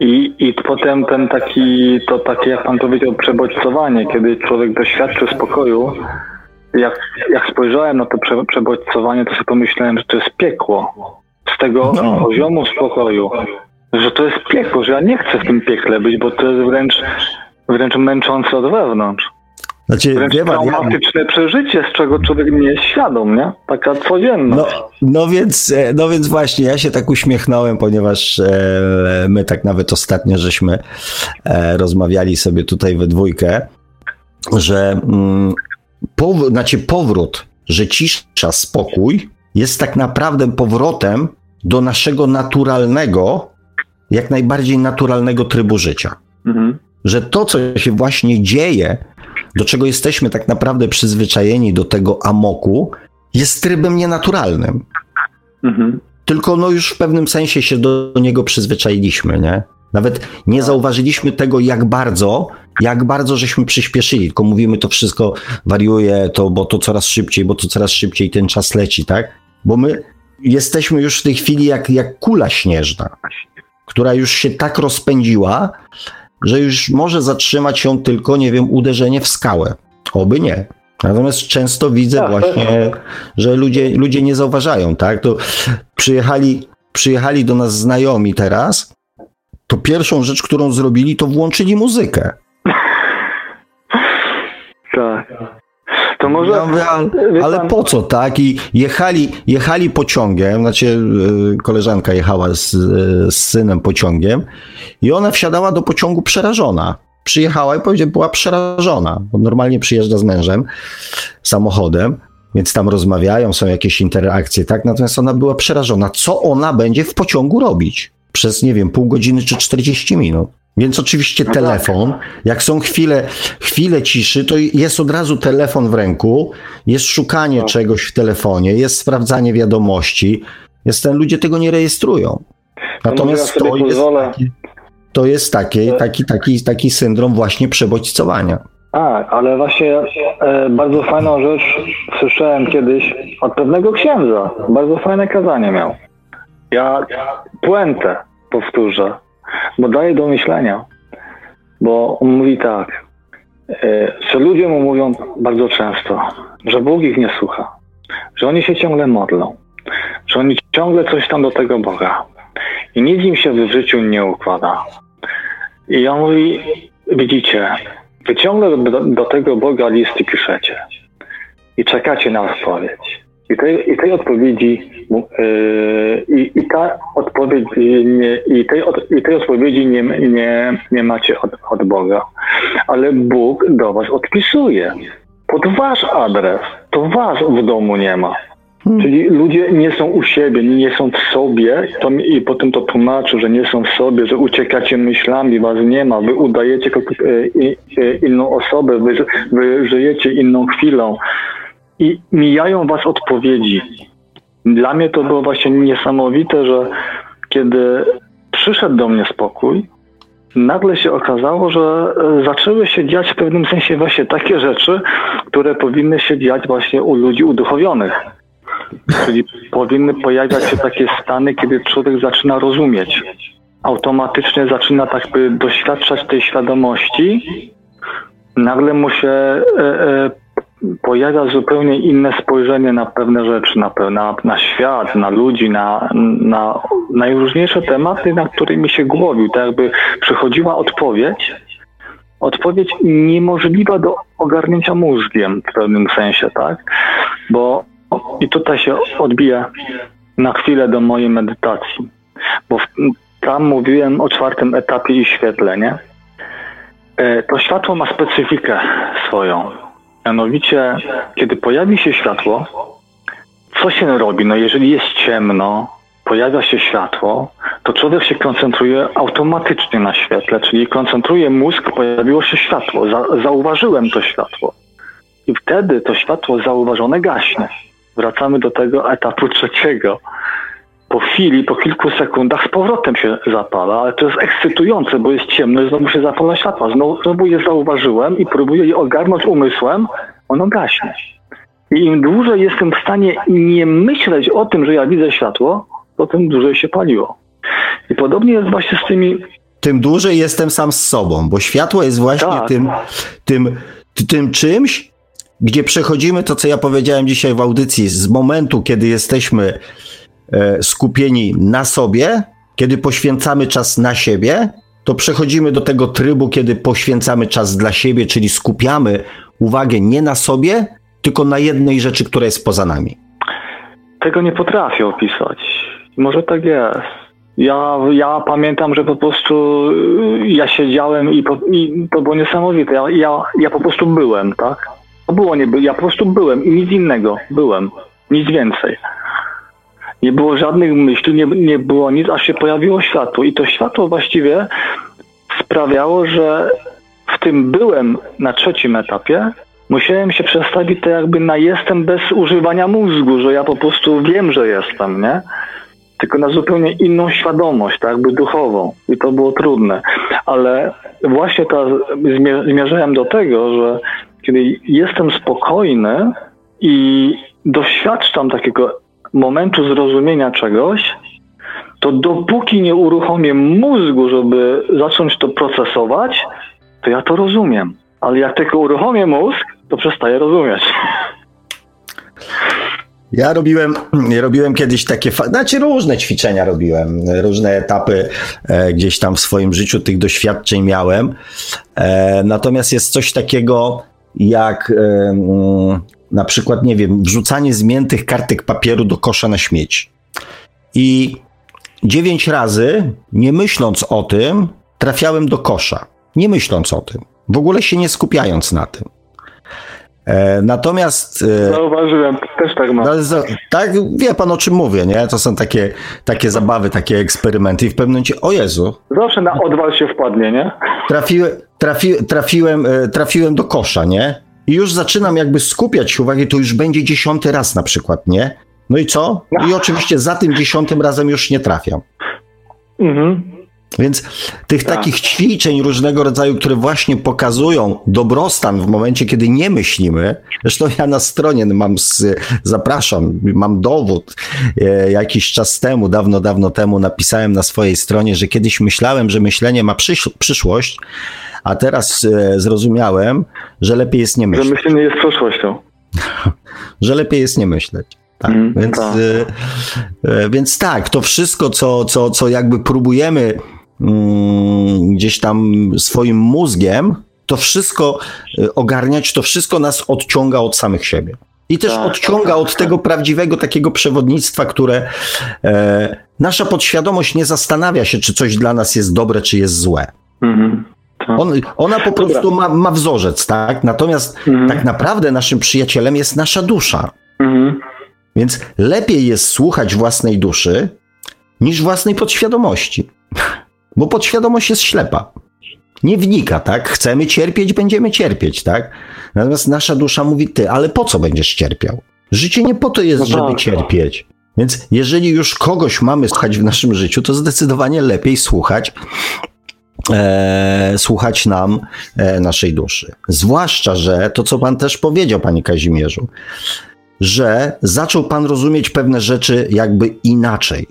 I, I potem ten taki, to takie, jak pan powiedział, przebodźcowanie, kiedy człowiek doświadczy spokoju, jak, jak spojrzałem na to prze, przebodźcowanie, to sobie pomyślałem, że to jest piekło. Z tego no. poziomu spokoju, że to jest piekło, że ja nie chcę w tym piekle być, bo to jest wręcz, wręcz męczące od wewnątrz. Znaczy, Wręcz wie pan, traumatyczne ja... przeżycie, z czego człowiek nie jest świadom, nie? Taka codzienność. No, no, więc, e, no więc właśnie, ja się tak uśmiechnąłem, ponieważ e, my tak nawet ostatnio żeśmy e, rozmawiali sobie tutaj we dwójkę, że mm, pow, znaczy powrót, że cisza, spokój jest tak naprawdę powrotem do naszego naturalnego, jak najbardziej naturalnego trybu życia. Mhm. Że to, co się właśnie dzieje do czego jesteśmy tak naprawdę przyzwyczajeni do tego amoku, jest trybem nienaturalnym. Mhm. Tylko no już w pewnym sensie się do niego przyzwyczailiśmy, nie? Nawet nie zauważyliśmy tego, jak bardzo, jak bardzo żeśmy przyspieszyli, tylko mówimy, to wszystko wariuje, to, bo to coraz szybciej, bo to coraz szybciej ten czas leci, tak? Bo my jesteśmy już w tej chwili jak, jak kula śnieżna, która już się tak rozpędziła, że już może zatrzymać się tylko, nie wiem, uderzenie w skałę. Oby nie. Natomiast często widzę tak, właśnie, że ludzie, ludzie nie zauważają, tak? To przyjechali, przyjechali do nas znajomi teraz, to pierwszą rzecz, którą zrobili, to włączyli muzykę. Tak. To może... Ja mówię, ale, ale, po co, tak? I jechali, jechali pociągiem, znaczy e, koleżanka jechała z, e, z synem pociągiem i ona wsiadała do pociągu przerażona. Przyjechała i powiedziała, była przerażona, bo normalnie przyjeżdża z mężem samochodem, więc tam rozmawiają, są jakieś interakcje, tak? Natomiast ona była przerażona, co ona będzie w pociągu robić przez, nie wiem, pół godziny czy 40 minut. Więc oczywiście no tak. telefon, jak są chwile, chwile ciszy, to jest od razu telefon w ręku, jest szukanie no. czegoś w telefonie, jest sprawdzanie wiadomości. Jest ten, ludzie tego nie rejestrują. Natomiast to jest, taki, to jest taki, taki, taki, taki syndrom właśnie przebodźcowania. Tak, ale właśnie e, bardzo fajną rzecz słyszałem kiedyś od pewnego księdza. Bardzo fajne kazanie miał. Ja puentę powtórzę bo daje do myślenia. Bo on mówi tak, e, że ludzie mu mówią bardzo często, że Bóg ich nie słucha, że oni się ciągle modlą, że oni ciągle coś tam do tego Boga i nic im się w życiu nie układa. I on mówi, widzicie, wy ciągle do, do tego Boga listy piszecie i czekacie na odpowiedź. I tej, i tej odpowiedzi yy, i, i ta odpowiedź nie, i, tej, i tej odpowiedzi nie, nie, nie macie od, od Boga. Ale Bóg do was odpisuje. Pod wasz adres. To was w domu nie ma. Hmm. Czyli ludzie nie są u siebie, nie są w sobie to, i potem to tłumaczą, że nie są w sobie, że uciekacie myślami, was nie ma, wy udajecie e, e, inną osobę, wy, wy żyjecie inną chwilą i mijają was odpowiedzi. Dla mnie to było właśnie niesamowite, że kiedy przyszedł do mnie spokój, nagle się okazało, że e, zaczęły się dziać w pewnym sensie właśnie takie rzeczy, które powinny się dziać właśnie u ludzi uduchowionych. Czyli powinny pojawiać się takie stany, kiedy człowiek zaczyna rozumieć. Automatycznie zaczyna tak by doświadczać tej świadomości. Nagle mu się e, e, pojawia zupełnie inne spojrzenie na pewne rzeczy, na, na, na świat, na ludzi, na, na najróżniejsze tematy, na którymi się głowił. Tak jakby przychodziła odpowiedź, odpowiedź niemożliwa do ogarnięcia mózgiem w pewnym sensie, tak? Bo i tutaj się odbija na chwilę do mojej medytacji, bo tam mówiłem o czwartym etapie i świetle, nie? E, to światło ma specyfikę swoją. Mianowicie, kiedy pojawi się światło, co się robi? No jeżeli jest ciemno, pojawia się światło, to człowiek się koncentruje automatycznie na świetle, czyli koncentruje mózg, pojawiło się światło, za, zauważyłem to światło. I wtedy to światło zauważone gaśnie. Wracamy do tego etapu trzeciego. Po chwili, po kilku sekundach z powrotem się zapala, ale to jest ekscytujące, bo jest ciemno i znowu się zapala światła. Znowu, znowu je zauważyłem i próbuję je ogarnąć umysłem, ono gaśnie. I im dłużej jestem w stanie nie myśleć o tym, że ja widzę światło, to tym dłużej się paliło. I podobnie jest właśnie z tymi. Tym dłużej jestem sam z sobą, bo światło jest właśnie tak. tym, tym, tym czymś, gdzie przechodzimy to, co ja powiedziałem dzisiaj w audycji, z momentu, kiedy jesteśmy skupieni na sobie, kiedy poświęcamy czas na siebie, to przechodzimy do tego trybu, kiedy poświęcamy czas dla siebie, czyli skupiamy uwagę nie na sobie, tylko na jednej rzeczy, która jest poza nami. Tego nie potrafię opisać. Może tak jest. Ja, ja pamiętam, że po prostu y, ja siedziałem i, po, i to było niesamowite. Ja, ja, ja po prostu byłem, tak? To było nie ja po prostu byłem i nic innego. Byłem. Nic więcej. Nie było żadnych myśli, nie, nie było nic, aż się pojawiło światło. I to światło właściwie sprawiało, że w tym byłem na trzecim etapie, musiałem się przestawić to jakby na jestem bez używania mózgu, że ja po prostu wiem, że jestem, nie? Tylko na zupełnie inną świadomość, tak jakby duchową. I to było trudne. Ale właśnie to zmierzałem do tego, że kiedy jestem spokojny i doświadczam takiego momentu zrozumienia czegoś, to dopóki nie uruchomię mózgu, żeby zacząć to procesować, to ja to rozumiem. Ale jak tylko uruchomię mózg, to przestaję rozumieć. Ja robiłem, [CLEARS THROAT] robiłem kiedyś takie, znaczy różne ćwiczenia robiłem, różne etapy e, gdzieś tam w swoim życiu tych doświadczeń miałem. E, natomiast jest coś takiego jak na przykład, nie wiem, wrzucanie zmiętych kartek papieru do kosza na śmieci. I dziewięć razy, nie myśląc o tym, trafiałem do kosza. Nie myśląc o tym. W ogóle się nie skupiając na tym. E, natomiast. E, Zauważyłem, też tak mam. Tak, wie pan o czym mówię, nie? To są takie, takie zabawy, takie eksperymenty i w pewnym momencie, o Jezu. Zawsze na odwal się wpadnie, nie? Trafiłem, trafi, trafiłem, e, trafiłem do kosza, nie? I już zaczynam jakby skupiać uwagę, to już będzie dziesiąty raz na przykład, nie? No i co? I oczywiście za tym dziesiątym razem już nie trafiam. Mhm. Więc tych tak. takich ćwiczeń różnego rodzaju, które właśnie pokazują dobrostan w momencie, kiedy nie myślimy. Zresztą ja na stronie mam, z, zapraszam, mam dowód. E, jakiś czas temu, dawno, dawno temu napisałem na swojej stronie, że kiedyś myślałem, że myślenie ma przysz, przyszłość, a teraz e, zrozumiałem, że lepiej jest nie myśleć. Że myślenie jest przyszłością. [LAUGHS] że lepiej jest nie myśleć. Tak, mm, więc, tak. E, więc tak, to wszystko, co, co, co jakby próbujemy Mm, gdzieś tam swoim mózgiem, to wszystko ogarniać, to wszystko nas odciąga od samych siebie. I też tak, odciąga tak, od tak. tego prawdziwego takiego przewodnictwa, które e, nasza podświadomość nie zastanawia się, czy coś dla nas jest dobre, czy jest złe. Mhm. Tak. On, ona po prostu ma, ma, wzorzec, tak? Natomiast mhm. tak naprawdę naszym przyjacielem jest nasza dusza. Mhm. Więc lepiej jest słuchać własnej duszy niż własnej podświadomości. Bo podświadomość jest ślepa. Nie wnika, tak? Chcemy cierpieć, będziemy cierpieć, tak? Natomiast nasza dusza mówi, ty, ale po co będziesz cierpiał? Życie nie po to jest, no żeby tak, cierpieć. Więc jeżeli już kogoś mamy słuchać w naszym życiu, to zdecydowanie lepiej słuchać e, słuchać nam e, naszej duszy. Zwłaszcza, że to, co pan też powiedział, panie Kazimierzu, że zaczął pan rozumieć pewne rzeczy jakby inaczej.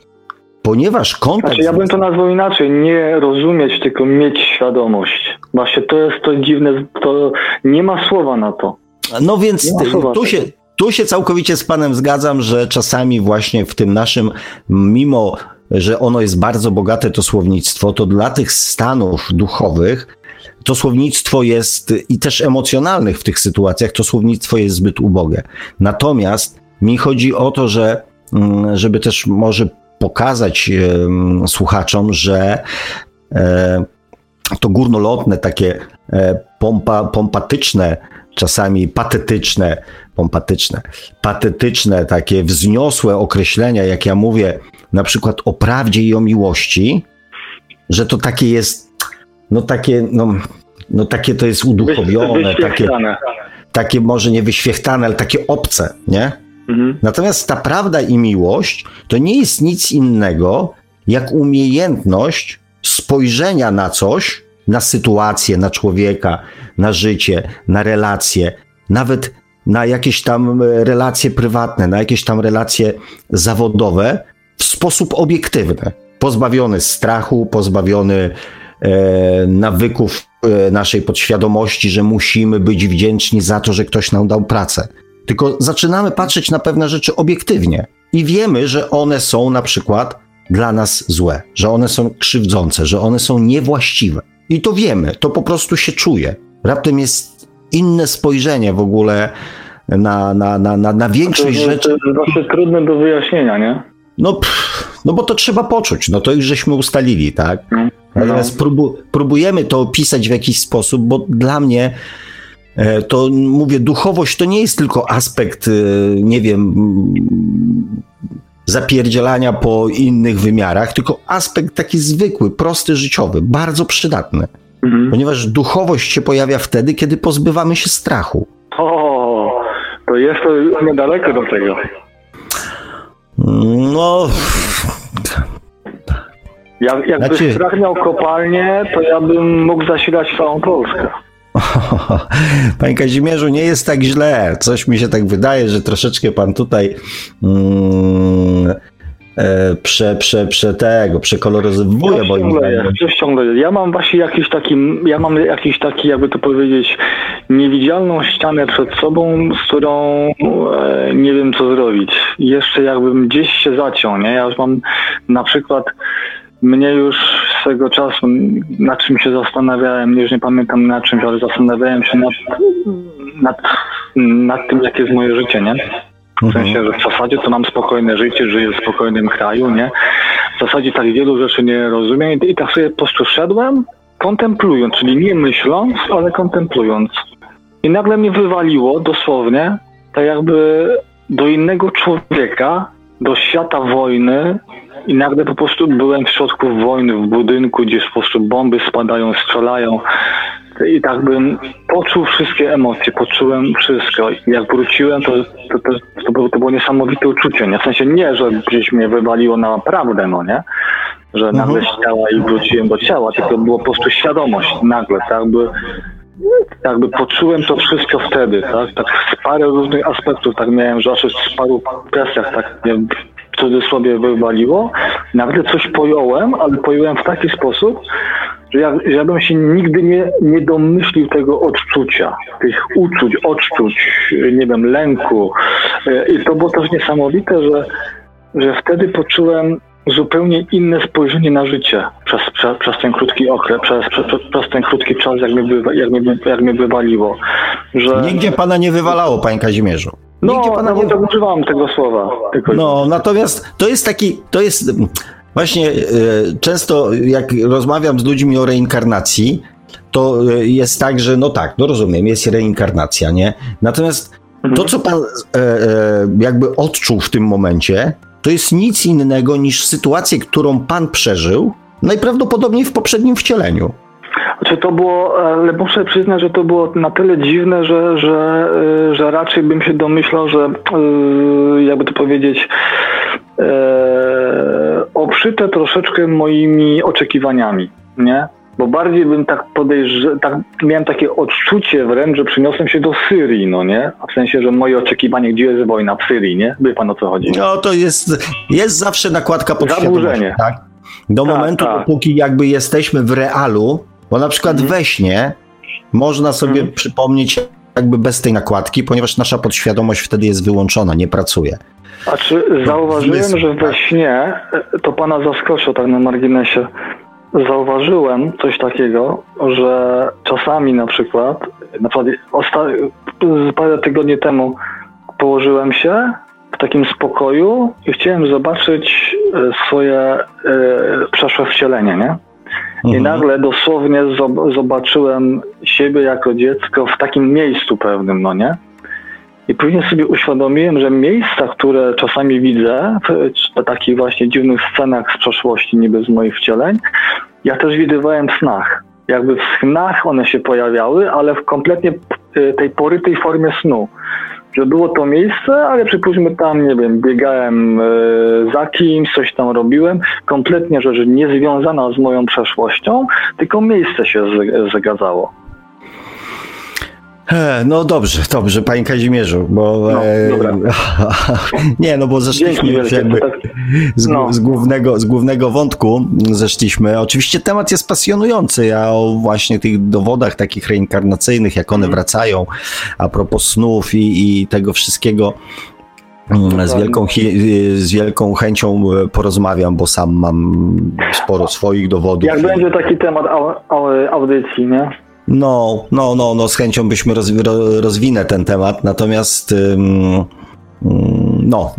Ponieważ kontekst... Znaczy, ja bym to nazwał inaczej, nie rozumieć, tylko mieć świadomość. Właśnie to jest to dziwne, to nie ma słowa na to. No więc tu się, tu się całkowicie z panem zgadzam, że czasami właśnie w tym naszym, mimo że ono jest bardzo bogate, to słownictwo, to dla tych stanów duchowych to słownictwo jest i też emocjonalnych w tych sytuacjach, to słownictwo jest zbyt ubogie. Natomiast mi chodzi o to, że mm, żeby też może pokazać słuchaczom, że e, to górnolotne, takie e, pompa, pompatyczne, czasami patetyczne, pompatyczne, patetyczne, takie wzniosłe określenia, jak ja mówię, na przykład o prawdzie i o miłości, że to takie jest, no takie, no, no takie to jest uduchowione, takie, takie może nie wyświechtane, ale takie obce, nie? Mhm. Natomiast ta prawda i miłość to nie jest nic innego jak umiejętność spojrzenia na coś, na sytuację, na człowieka, na życie, na relacje, nawet na jakieś tam relacje prywatne, na jakieś tam relacje zawodowe w sposób obiektywny, pozbawiony strachu, pozbawiony e, nawyków e, naszej podświadomości, że musimy być wdzięczni za to, że ktoś nam dał pracę. Tylko zaczynamy patrzeć na pewne rzeczy obiektywnie i wiemy, że one są na przykład dla nas złe, że one są krzywdzące, że one są niewłaściwe. I to wiemy, to po prostu się czuje. Raptem jest inne spojrzenie w ogóle na, na, na, na, na większość to, rzeczy. To jest właśnie trudne do wyjaśnienia, nie? No, pff, no bo to trzeba poczuć, no to już żeśmy ustalili, tak? No. Natomiast próbu, próbujemy to opisać w jakiś sposób, bo dla mnie e, to mówię, duchowość to nie jest tylko aspekt, e, nie wiem, zapierdzielania po innych wymiarach, tylko aspekt taki zwykły, prosty, życiowy, bardzo przydatny. Mhm. Ponieważ duchowość się pojawia wtedy, kiedy pozbywamy się strachu. O, to jest to niedaleko do tego. No. Ja, jakby znaczy... strach miał kopalnię, to ja bym mógł zasilać całą Polskę. [LAUGHS] Panie Kazimierzu, nie jest tak źle. Coś mi się tak wydaje, że troszeczkę pan tutaj mm, prze, prze, prze tego, przekoloryzowuje coś moim zdaniem. Ciągle Ja mam właśnie jakiś taki, ja mam jakiś taki, jakby to powiedzieć, niewidzialną ścianę przed sobą, z którą e, nie wiem co zrobić. Jeszcze jakbym gdzieś się zaciął, nie? Ja już mam na przykład mnie już swego czasu, na czym się zastanawiałem, już nie pamiętam na czymś, ale zastanawiałem się nad, nad, nad tym, jakie jest moje życie, nie? W sensie, że w zasadzie to mam spokojne życie, żyję w spokojnym kraju, nie? W zasadzie tak wielu rzeczy nie rozumiem i, i tak sobie po prostu szedłem, kontemplując, czyli nie myśląc, ale kontemplując. I nagle mnie wywaliło dosłownie, tak jakby do innego człowieka, do świata wojny, i nagle po prostu byłem w środku wojny, w budynku, gdzie po prostu bomby spadają, strzelają. I tak bym poczuł wszystkie emocje, poczułem wszystko. I jak wróciłem, to, to, to, to, było, to było niesamowite uczucie. Nie? W sensie nie, że gdzieś mnie wywaliło na naprawdę, no nie? Że nagle mhm. ciała i wróciłem do ciała, tylko było po prostu świadomość nagle, tak jakby jakby poczułem to wszystko wtedy, tak? Tak z parę różnych aspektów tak miałem, że aż w paru kwestiach tak nie w cudzysłowie wywaliło. Nagle coś pojąłem, ale pojąłem w taki sposób, że ja, ja bym się nigdy nie, nie domyślił tego odczucia, tych uczuć, odczuć, nie wiem, lęku. I to było też niesamowite, że, że wtedy poczułem zupełnie inne spojrzenie na życie przez, przez, przez ten krótki okres, przez, przez, przez ten krótki czas, jak mnie, jak mnie, jak mnie wywaliło. Że... Nigdzie pana nie wywalało, panie Kazimierzu. No, pana no nie... używam tego słowa. Tylko... No, natomiast to jest taki, to jest właśnie e, często jak rozmawiam z ludźmi o reinkarnacji, to e, jest tak, że no tak, no rozumiem, jest reinkarnacja, nie? Natomiast to, mhm. co pan e, jakby odczuł w tym momencie, to jest nic innego niż sytuację, którą pan przeżył, najprawdopodobniej w poprzednim wcieleniu. Znaczy to było, ale muszę przyznać, że to było na tyle dziwne, że, że, e, że raczej bym się domyślał, że e, jakby to powiedzieć, e, obszyte troszeczkę moimi oczekiwaniami, nie? Bo bardziej bym tak podejrzewał, tak, miałem takie odczucie wręcz, że przyniosłem się do Syrii, no nie? W sensie, że moje oczekiwanie, gdzie jest wojna w Syrii, nie? Wie pan o co chodzi? No to jest, jest zawsze nakładka pod Zaburzenie. tak? Do tak, momentu, tak. dopóki jakby jesteśmy w realu, bo na przykład mhm. we śnie można sobie mhm. przypomnieć jakby bez tej nakładki, ponieważ nasza podświadomość wtedy jest wyłączona, nie pracuje. A czy zauważyłem, że we śnie, e, to pana zaskoczyło tak na marginesie, zauważyłem coś takiego, że czasami na przykład, na przykład osta- parę tygodni temu położyłem się w takim spokoju i chciałem zobaczyć e, swoje e, przeszłe wcielenie, nie? I mhm. nagle dosłownie zobaczyłem siebie jako dziecko w takim miejscu pewnym, no nie? I później sobie uświadomiłem, że miejsca, które czasami widzę, w takich właśnie dziwnych scenach z przeszłości, niby z moich wcieleń, ja też widywałem w snach. Jakby w snach one się pojawiały, ale w kompletnie y, tej porytej formie snu. Że było to miejsce, ale przypuśćmy tam, nie wiem, biegałem y, za kimś, coś tam robiłem. Kompletnie rzecz niezwiązana z moją przeszłością, tylko miejsce się zagadzało. No dobrze, dobrze, panie Kazimierzu, bo no, e, [LAUGHS] nie, no bo zeszliśmy już jakby z, no. z, głównego, z głównego wątku zeszliśmy. Oczywiście temat jest pasjonujący, ja o właśnie tych dowodach takich reinkarnacyjnych, jak one mhm. wracają, a propos snów i, i tego wszystkiego mm, z wielką, z wielką chęcią porozmawiam, bo sam mam sporo swoich dowodów. Jak będzie taki temat audycji, nie? No, no, no, no, z chęcią byśmy rozwinę ten temat, natomiast no,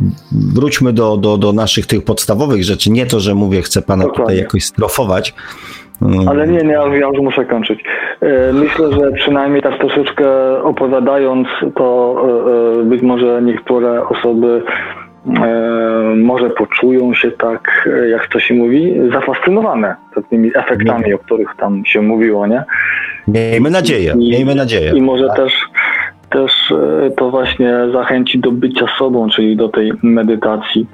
wróćmy do, do, do naszych tych podstawowych rzeczy. Nie to, że mówię, chcę pana Dokładnie. tutaj jakoś strofować. Ale nie, nie, ja już muszę kończyć. E, myślę, że przynajmniej tak troszeczkę opowiadając, to e, e, być może niektóre osoby może poczują się tak, jak to się mówi, zafascynowane tymi efektami, o których tam się mówiło, nie? Miejmy nadzieję, I, miejmy nadzieję. I może tak. też, też e, to właśnie zachęci do bycia sobą, czyli do tej medytacji,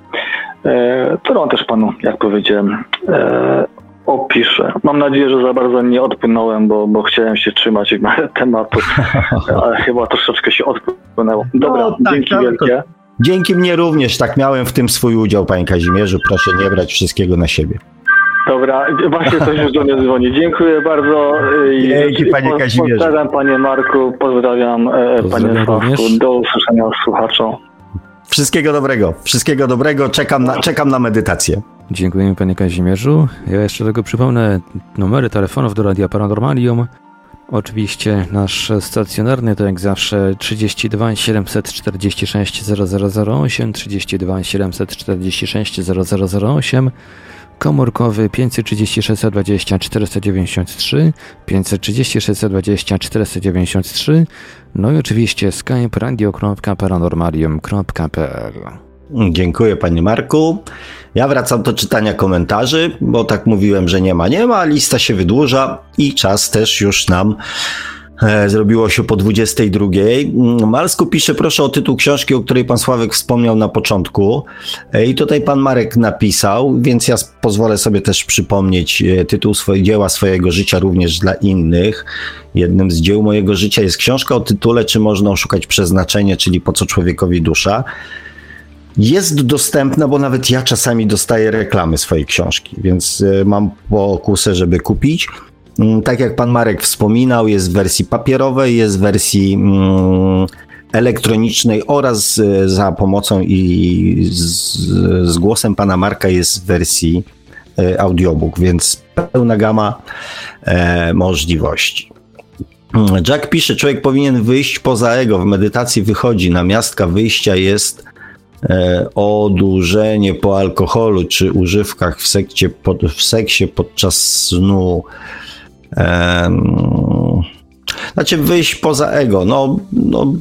e, którą też panu, jak powiedziałem, e, opiszę. Mam nadzieję, że za bardzo nie odpłynąłem, bo, bo chciałem się trzymać [LAUGHS] tematu, [LAUGHS] ale chyba troszeczkę się odpłynęło. Dobra, no, tak, dzięki tak, wielkie. Dzięki mnie również, tak miałem w tym swój udział, panie Kazimierzu. Proszę nie brać wszystkiego na siebie. Dobra, właśnie coś już do mnie dzwoni. Dziękuję bardzo. Dzięki panie Kazimierzu. Pozdrawiam panie Marku, pozdrawiam, e, pozdrawiam panie Sławku. Do usłyszenia słuchaczom. Wszystkiego dobrego, wszystkiego dobrego. Czekam na, czekam na medytację. Dziękujemy panie Kazimierzu. Ja jeszcze tego przypomnę numery telefonów do Radia Paranormalium. Oczywiście nasz stacjonarny to jak zawsze 32 746 0008, 32 746 0008 komórkowy 536 20 493, 536 20 493, no i oczywiście skype radio.paranormalium.pl. Dziękuję panie Marku. Ja wracam do czytania komentarzy, bo tak mówiłem, że nie ma, nie ma, lista się wydłuża i czas też już nam E, zrobiło się po 22. Mm, Malsku pisze, proszę o tytuł książki, o której pan Sławek wspomniał na początku. E, I tutaj pan Marek napisał, więc ja pozwolę sobie też przypomnieć e, tytuł swoje, dzieła swojego życia również dla innych. Jednym z dzieł mojego życia jest książka o tytule Czy można oszukać przeznaczenie, czyli po co człowiekowi dusza. Jest dostępna, bo nawet ja czasami dostaję reklamy swojej książki, więc mam pokusę, żeby kupić. Mm, tak jak pan Marek wspominał, jest w wersji papierowej, jest w wersji mm, elektronicznej oraz e, za pomocą i z, z głosem pana Marka jest w wersji e, audiobook, więc pełna gama e, możliwości. Jack pisze, człowiek powinien wyjść poza ego. W medytacji wychodzi, namiastka wyjścia jest e, odurzenie po alkoholu czy używkach w, sekcie, w seksie podczas snu. E, znaczy wyjść poza ego. No, no,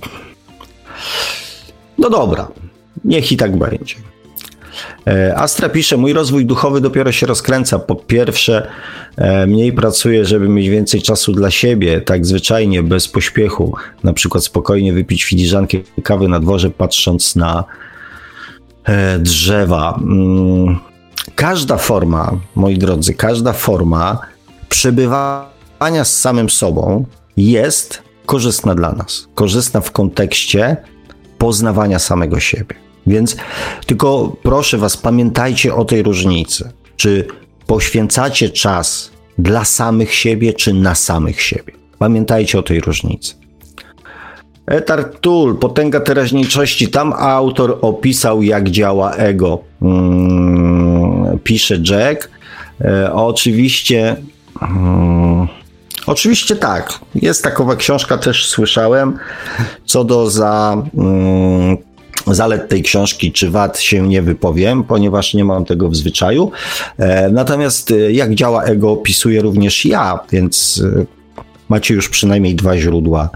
no dobra, niech i tak będzie. E, Astra pisze, mój rozwój duchowy dopiero się rozkręca. Po pierwsze, e, mniej pracuję, żeby mieć więcej czasu dla siebie, tak zwyczajnie, bez pośpiechu. Na przykład spokojnie wypić filiżankę kawy na dworze, patrząc na e, drzewa. Mm, każda forma, moi drodzy, każda forma przebywania z samym sobą jest korzystna dla nas. Korzystna w kontekście poznawania samego siebie. Więc tylko proszę Was, pamiętajcie o tej różnicy. Czy poświęcacie czas dla samych siebie, czy na samych siebie? Pamiętajcie o tej różnicy. Etar Tool, potęga teraźniejszości. Tam autor opisał, jak działa ego. Hmm, pisze Jack. E, oczywiście. Hmm, oczywiście tak. Jest takowa książka, też słyszałem. Co do za. Hmm, zalet tej książki czy wad się nie wypowiem, ponieważ nie mam tego w zwyczaju. E, natomiast e, jak działa ego opisuję również ja, więc macie już przynajmniej dwa źródła.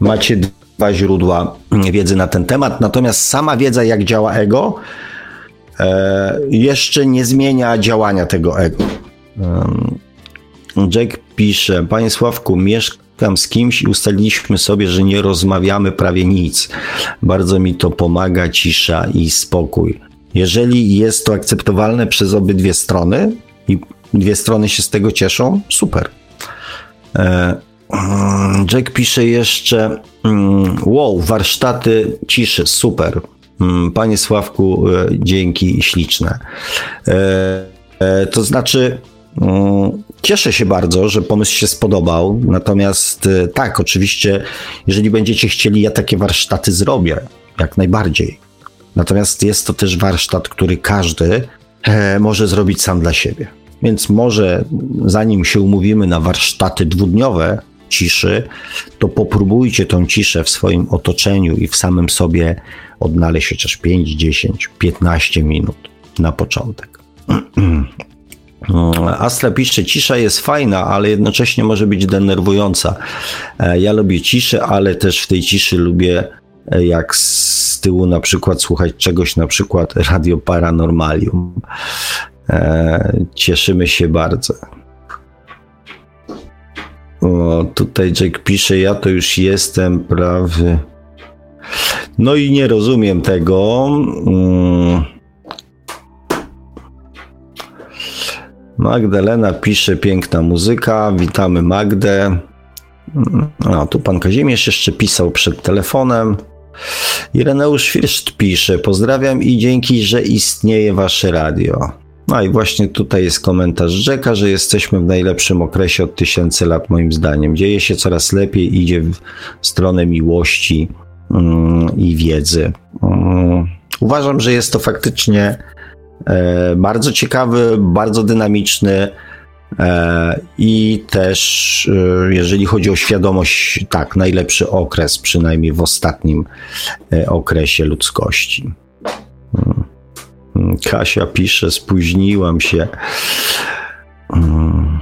Macie dwa źródła wiedzy na ten temat, natomiast sama wiedza, jak działa ego, jeszcze nie zmienia działania tego ego. Jack pisze, Panie Sławku, mieszka tam z kimś i ustaliliśmy sobie, że nie rozmawiamy prawie nic. Bardzo mi to pomaga cisza i spokój. Jeżeli jest to akceptowalne przez obydwie strony i dwie strony się z tego cieszą, super. E, mm, Jack pisze jeszcze: mm, Wow, warsztaty ciszy, super. Mm, panie Sławku, e, dzięki śliczne. E, to znaczy, Cieszę się bardzo, że pomysł się spodobał. Natomiast tak, oczywiście, jeżeli będziecie chcieli, ja takie warsztaty zrobię, jak najbardziej. Natomiast jest to też warsztat, który każdy może zrobić sam dla siebie. Więc może zanim się umówimy na warsztaty dwudniowe ciszy, to popróbujcie tą ciszę w swoim otoczeniu i w samym sobie odnaleźć chociaż 5, 10, 15 minut na początek. [CLEARS THROAT] Astra pisze, cisza jest fajna, ale jednocześnie może być denerwująca. E, ja lubię ciszę, ale też w tej ciszy lubię e, jak z tyłu na przykład słuchać czegoś, na przykład Radio Paranormalium. E, cieszymy się bardzo. O, tutaj Jack pisze, ja to już jestem prawy. No i nie rozumiem tego. Hmm. Magdalena pisze piękna muzyka. Witamy Magdę. No, tu pan Kazimierz jeszcze pisał przed telefonem. Ireneusz Firszt pisze: Pozdrawiam i dzięki, że istnieje wasze radio. No i właśnie tutaj jest komentarz Rzeka, że jesteśmy w najlepszym okresie od tysięcy lat, moim zdaniem. Dzieje się coraz lepiej, idzie w stronę miłości mm, i wiedzy. Mm, uważam, że jest to faktycznie E, bardzo ciekawy, bardzo dynamiczny e, i też, e, jeżeli chodzi o świadomość, tak, najlepszy okres, przynajmniej w ostatnim okresie ludzkości. Hmm, Kasia pisze, spóźniłam się. Hmm.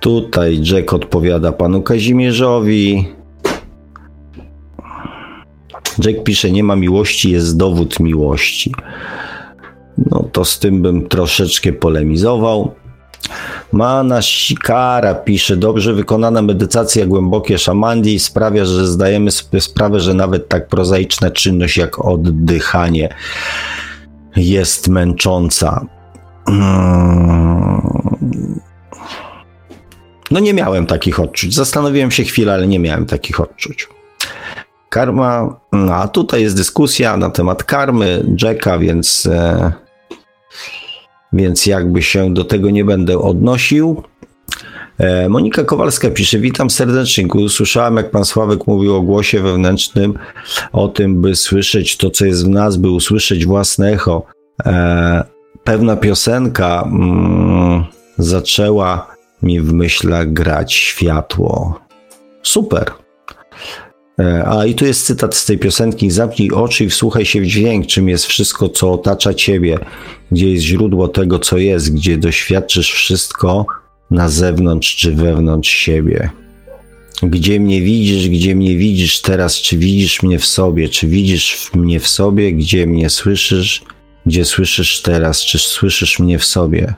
Tutaj Jack odpowiada panu Kazimierzowi. Jack pisze, nie ma miłości, jest dowód miłości. No to z tym bym troszeczkę polemizował. Mana Sikara pisze, dobrze wykonana medytacja, głębokie szamandi sprawia, że zdajemy sobie sprawę, że nawet tak prozaiczna czynność jak oddychanie jest męcząca. Hmm. No nie miałem takich odczuć. Zastanowiłem się chwilę, ale nie miałem takich odczuć. Karma, no a tutaj jest dyskusja na temat karmy Jacka, więc e, więc jakby się do tego nie będę odnosił. E, Monika Kowalska pisze, witam serdecznie. Usłyszałem, jak pan Sławek mówił o głosie wewnętrznym, o tym, by słyszeć to, co jest w nas, by usłyszeć własne echo. E, pewna piosenka, mm, zaczęła mi w myślach grać światło. Super. E, a i tu jest cytat z tej piosenki: Zamknij oczy i wsłuchaj się w dźwięk, czym jest wszystko, co otacza ciebie, gdzie jest źródło tego, co jest, gdzie doświadczysz wszystko na zewnątrz czy wewnątrz siebie. Gdzie mnie widzisz, gdzie mnie widzisz teraz, czy widzisz mnie w sobie, czy widzisz mnie w sobie, gdzie mnie słyszysz, gdzie słyszysz teraz, czy słyszysz mnie w sobie.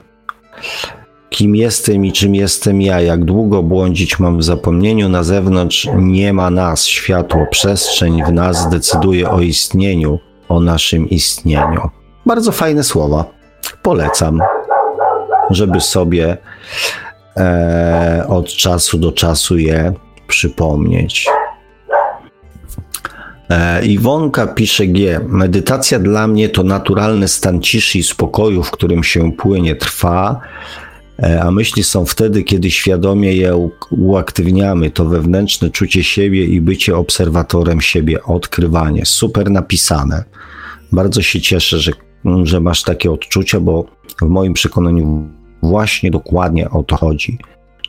Kim jestem i czym jestem ja, jak długo błądzić mam w zapomnieniu, na zewnątrz nie ma nas, światło, przestrzeń w nas decyduje o istnieniu, o naszym istnieniu. Bardzo fajne słowa. Polecam, żeby sobie e, od czasu do czasu je przypomnieć. E, Iwonka pisze G. Medytacja dla mnie to naturalny stan ciszy i spokoju, w którym się płynie trwa, a myśli są wtedy, kiedy świadomie je uaktywniamy. To wewnętrzne czucie siebie i bycie obserwatorem siebie, odkrywanie. Super napisane. Bardzo się cieszę, że, że masz takie odczucia, bo w moim przekonaniu właśnie dokładnie o to chodzi.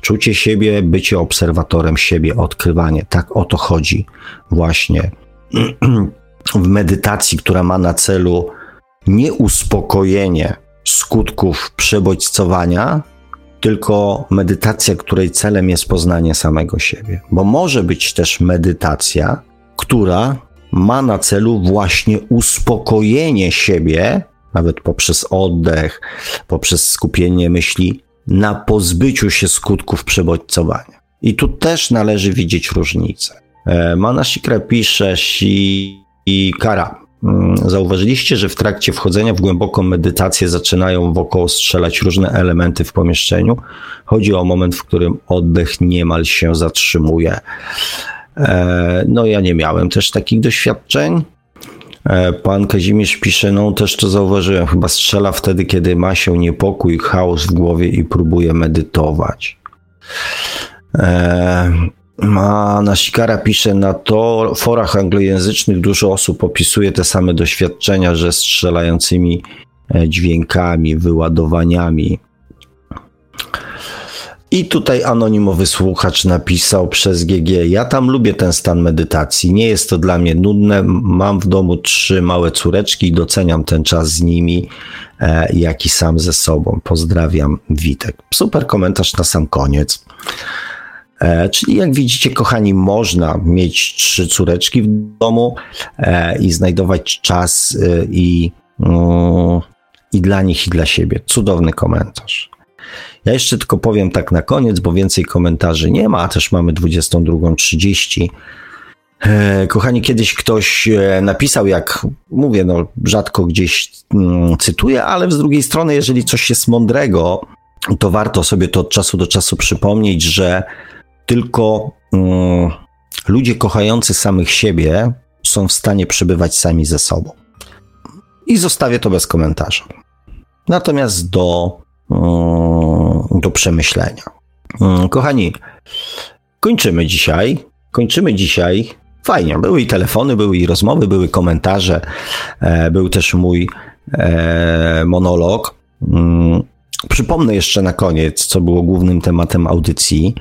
Czucie siebie, bycie obserwatorem siebie, odkrywanie. Tak o to chodzi właśnie [CLEARS THROAT] w medytacji, która ma na celu nie uspokojenie skutków przebodźcowania, tylko medytacja, której celem jest poznanie samego siebie. Bo może być też medytacja, która ma na celu właśnie uspokojenie siebie, nawet poprzez oddech, poprzez skupienie myśli na pozbyciu się skutków przebodźcowania. I tu też należy widzieć różnicę. E, Mana Shikra pisze si i kara. Mm, zauważyliście, że w trakcie wchodzenia w głęboką medytację zaczynają wokoło strzelać różne elementy w pomieszczeniu. Chodzi o moment, w którym oddech niemal się zatrzymuje. E, no, ja nie miałem też takich doświadczeń. E, pan Kazimierz pisze, no też to zauważyłem, chyba strzela wtedy, kiedy ma się niepokój, chaos w głowie i próbuje medytować. A Nasikara pisze na to, forach anglojęzycznych dużo osób opisuje te same doświadczenia, że strzelającymi e, dźwiękami, wyładowaniami. I tutaj anonimowy słuchacz napisał przez GG: Ja tam lubię ten stan medytacji. Nie jest to dla mnie nudne. Mam w domu trzy małe córeczki i doceniam ten czas z nimi, e, jak i sam ze sobą. Pozdrawiam, Witek. Super komentarz na sam koniec. E, czyli jak widzicie, kochani, można mieć trzy córeczki w domu e, i znajdować czas e, i, mm, i dla nich, i dla siebie. Cudowny komentarz. Ja jeszcze tylko powiem tak na koniec, bo więcej komentarzy nie ma, a też mamy 22.30. Kochani, kiedyś ktoś napisał, jak mówię, no rzadko gdzieś mm, cytuję, ale z drugiej strony, jeżeli coś jest mądrego, to warto sobie to od czasu do czasu przypomnieć, że tylko um, ludzie kochający samych siebie są w stanie przebywać sami ze sobą. I zostawię to bez komentarza. Natomiast do, um, do przemyślenia. Um, kochani, kończymy dzisiaj. Kończymy dzisiaj. Fajnie, były i telefony, były i rozmowy, były komentarze, e, był też mój e, monolog. Mm, przypomnę jeszcze na koniec, co było głównym tematem audycji.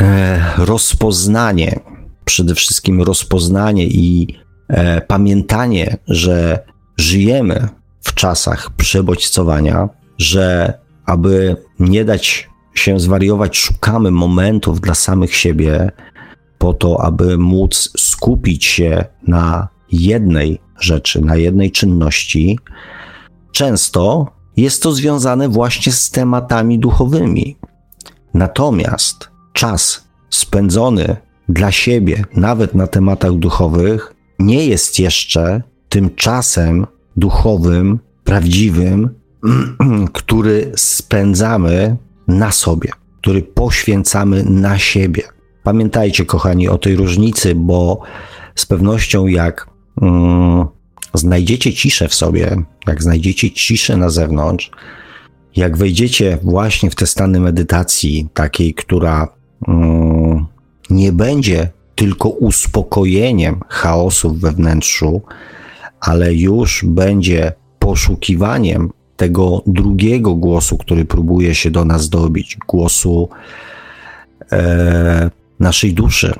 E, rozpoznanie, przede wszystkim rozpoznanie i e, pamiętanie, że żyjemy w czasach przebodźcowania, że aby nie dać się zwariować, szukamy momentów dla samych siebie, po to, aby móc skupić się na jednej rzeczy, na jednej czynności. Często jest to związane właśnie z tematami duchowymi. Natomiast czas spędzony dla siebie, nawet na tematach duchowych, nie jest jeszcze tym czasem duchowym, prawdziwym, [CLEARS THROAT] który spędzamy na sobie, który poświęcamy na siebie. Pamiętajcie, kochani, o tej różnicy, bo z pewnością, jak mm, znajdziecie ciszę w sobie, jak znajdziecie ciszę na zewnątrz, jak wejdziecie właśnie w te stany medytacji, takiej, która nie będzie tylko uspokojeniem chaosu we wnętrzu, ale już będzie poszukiwaniem tego drugiego głosu, który próbuje się do nas dobić, głosu e, naszej duszy.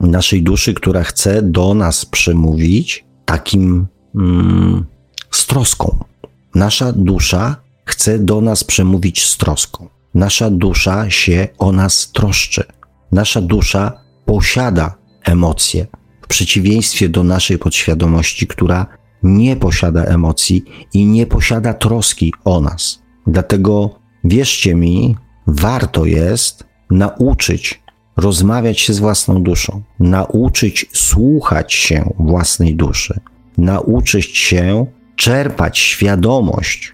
Naszej duszy, która chce do nas przemówić takim mm, z troską. Nasza dusza chce do nas przemówić z troską. Nasza dusza się o nas troszczy. Nasza dusza posiada emocje, w przeciwieństwie do naszej podświadomości, która nie posiada emocji i nie posiada troski o nas. Dlatego wierzcie mi, warto jest nauczyć rozmawiać się z własną duszą, nauczyć słuchać się własnej duszy, nauczyć się czerpać świadomość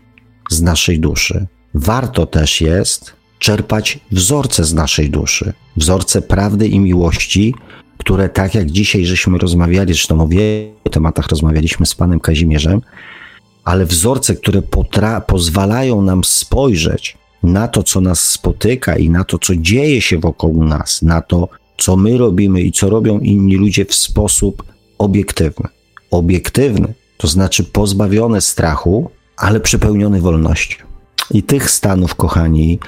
z naszej duszy. Warto też jest czerpać wzorce z naszej duszy, wzorce prawdy i miłości, które tak jak dzisiaj żeśmy rozmawiali, zresztą o wielu tematach rozmawialiśmy z panem Kazimierzem, ale wzorce, które potra- pozwalają nam spojrzeć na to, co nas spotyka i na to, co dzieje się wokół nas, na to, co my robimy i co robią inni ludzie w sposób obiektywny. Obiektywny, to znaczy pozbawiony strachu, ale przepełniony wolnością. I tych stanów, kochani,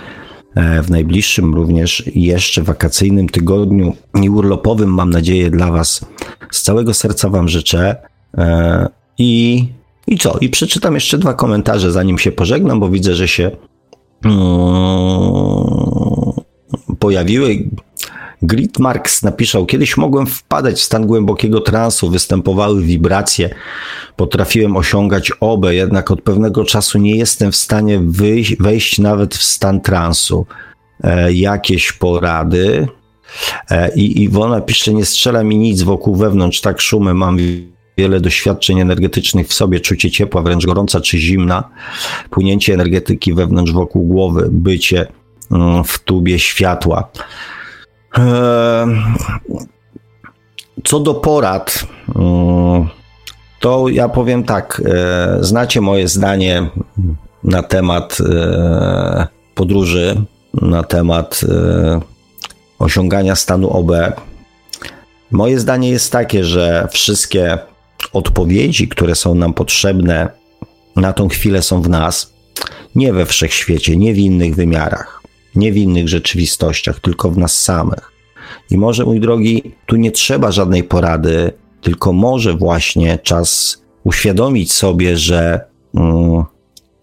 e, w najbliższym również jeszcze wakacyjnym tygodniu i urlopowym, mam nadzieję, dla Was z całego serca Wam życzę. E, I, I co? I przeczytam jeszcze dwa komentarze, zanim się pożegnam, bo widzę, że się mm, pojawiły. Gritmarks napisał, kiedyś mogłem wpadać w stan głębokiego transu, występowały wibracje, potrafiłem osiągać obę, jednak od pewnego czasu nie jestem w stanie wyjść, wejść nawet w stan transu. E, jakieś porady. E, I Iwona pisze, nie strzela mi nic wokół wewnątrz, tak szumem mam wiele doświadczeń energetycznych w sobie, czucie ciepła, wręcz gorąca czy zimna, płynięcie energetyki wewnątrz wokół głowy, bycie mm, w tubie światła. Co do porad, mm, to ja powiem tak. E, znacie moje zdanie na temat e, podróży, na temat e, osiągania stanu OB. Moje zdanie jest takie, że wszystkie odpowiedzi, które są nam potrzebne na tą chwilę, są w nas, nie we wszechświecie, nie w innych wymiarach nie w innych rzeczywistościach, tylko w nas samych. I może, mój drogi, tu nie trzeba żadnej porady, tylko może właśnie czas uświadomić sobie, że mm,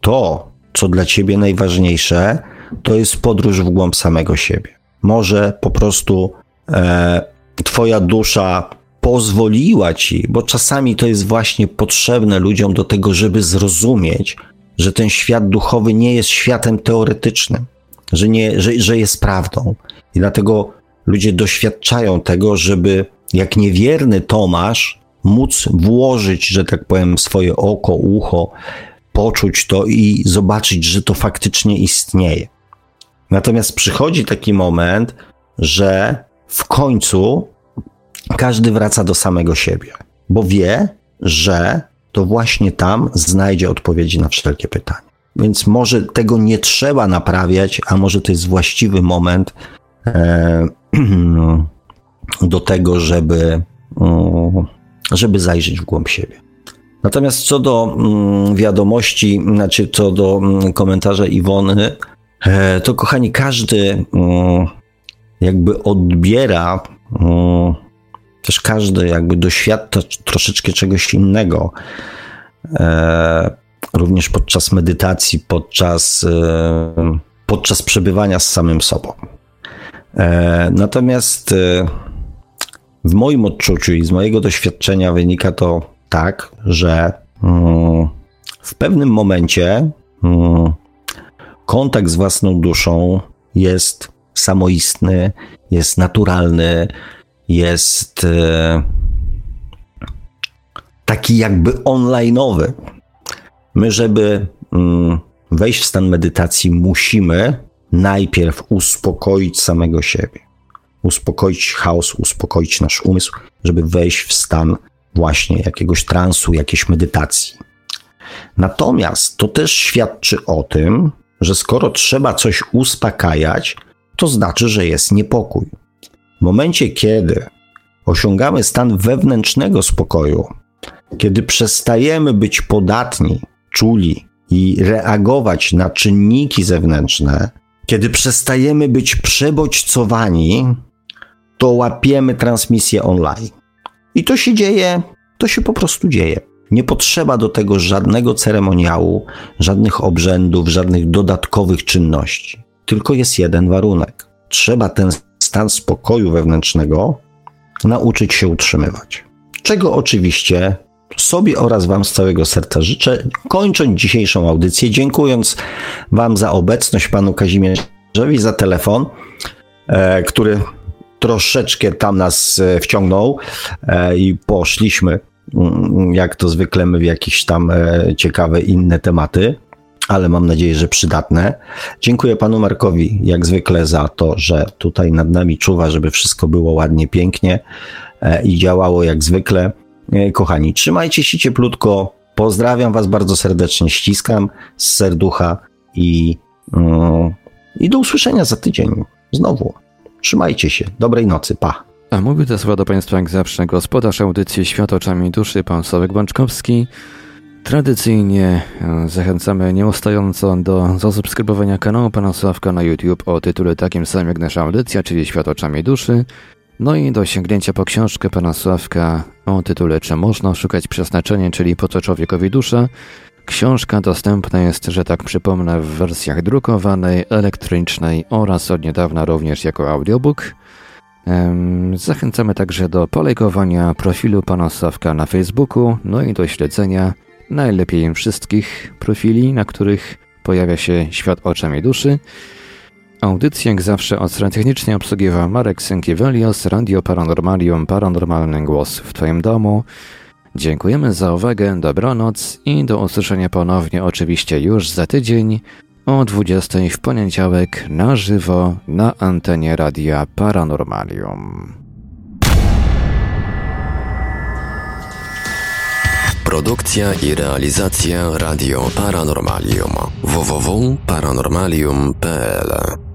to, co dla ciebie najważniejsze, to jest podróż w głąb samego siebie. Może po prostu e, twoja dusza pozwoliła ci, bo czasami to jest właśnie potrzebne ludziom do tego, żeby zrozumieć, że ten świat duchowy nie jest światem teoretycznym że, nie, że, że jest prawdą. I dlatego ludzie doświadczają tego, żeby jak niewierny Tomasz móc włożyć, że tak powiem, swoje oko, ucho, poczuć to i zobaczyć, że to faktycznie istnieje. Natomiast przychodzi taki moment, że w końcu każdy wraca do samego siebie, bo wie, że to właśnie tam znajdzie odpowiedzi na wszelkie pytania. Więc może tego nie trzeba naprawiać, a może to jest właściwy moment e, [CLEARS THROAT] do tego, żeby, żeby zajrzeć w głąb siebie. Natomiast co do mm, wiadomości, znaczy co do mm, komentarza Iwony, e, to kochani, każdy jakby odbiera, też każdy jakby doświadcza troszeczkę czegoś innego. Również podczas medytacji, podczas, e, podczas przebywania z samym sobą. E, natomiast e, w moim odczuciu i z mojego doświadczenia wynika to tak, że mm, w pewnym momencie mm, kontakt z własną duszą jest samoistny, jest naturalny, jest taki jakby onlineowy. My, żeby mm, wejść w stan medytacji, musimy najpierw uspokoić samego siebie. Uspokoić chaos, uspokoić nasz umysł, żeby wejść w stan właśnie jakiegoś transu, jakiejś medytacji. Natomiast to też świadczy o tym, że skoro trzeba coś uspokajać, to znaczy, że jest niepokój. W momencie, kiedy osiągamy stan wewnętrznego spokoju, kiedy przestajemy być podatni czuli i reagować na czynniki zewnętrzne, kiedy przestajemy być przebodźcowani, to łapiemy transmisję online. I to się dzieje, to się po prostu dzieje. Nie potrzeba do tego żadnego ceremoniału, żadnych obrzędów, żadnych dodatkowych czynności. Tylko jest jeden warunek. Trzeba ten stan spokoju wewnętrznego nauczyć się utrzymywać. Czego oczywiście sobie oraz Wam z całego serca życzę, kończąc dzisiejszą audycję, dziękując Wam za obecność, Panu Kazimierzowi za telefon, e, który troszeczkę tam nas e, wciągnął e, i poszliśmy, mm, jak to zwykle my, w jakieś tam ciekawe inne tematy ale mam nadzieję, że przydatne. Dziękuję panu Markowi, jak zwykle, za to, że tutaj nad nami czuwa, żeby wszystko było ładnie, pięknie i działało jak zwykle. Kochani, trzymajcie się cieplutko. Pozdrawiam was bardzo serdecznie, ściskam z serducha i, mm, i do usłyszenia za tydzień. Znowu. Trzymajcie się. Dobrej nocy. Pa. A mówię te słowa do Państwa jak zawsze gospodarz audycji Świat oczami duszy, pan Sławek Bączkowski. Tradycyjnie e, zachęcamy nieustająco do zasubskrybowania kanału pana Sławka na YouTube o tytule takim samym jak nasza audycja, czyli Świat oczami duszy. No i do sięgnięcia po książkę pana Sławka o tytule Czy można szukać przeznaczenia, czyli po co człowiekowi dusza. Książka dostępna jest, że tak przypomnę, w wersjach drukowanej, elektronicznej oraz od niedawna również jako audiobook. Zachęcamy także do polejkowania profilu pana Sławka na Facebooku, no i do śledzenia najlepiej wszystkich profili, na których pojawia się świat oczami duszy. Audycję jak zawsze od strony technicznej obsługiwał Marek Sękiewelios, Radio Paranormalium, Paranormalny Głos w Twoim domu. Dziękujemy za uwagę, dobranoc i do usłyszenia ponownie oczywiście już za tydzień o 20 w poniedziałek na żywo na antenie Radia Paranormalium. Produkcja i realizacja Radio Paranormalium www.paranormalium.pl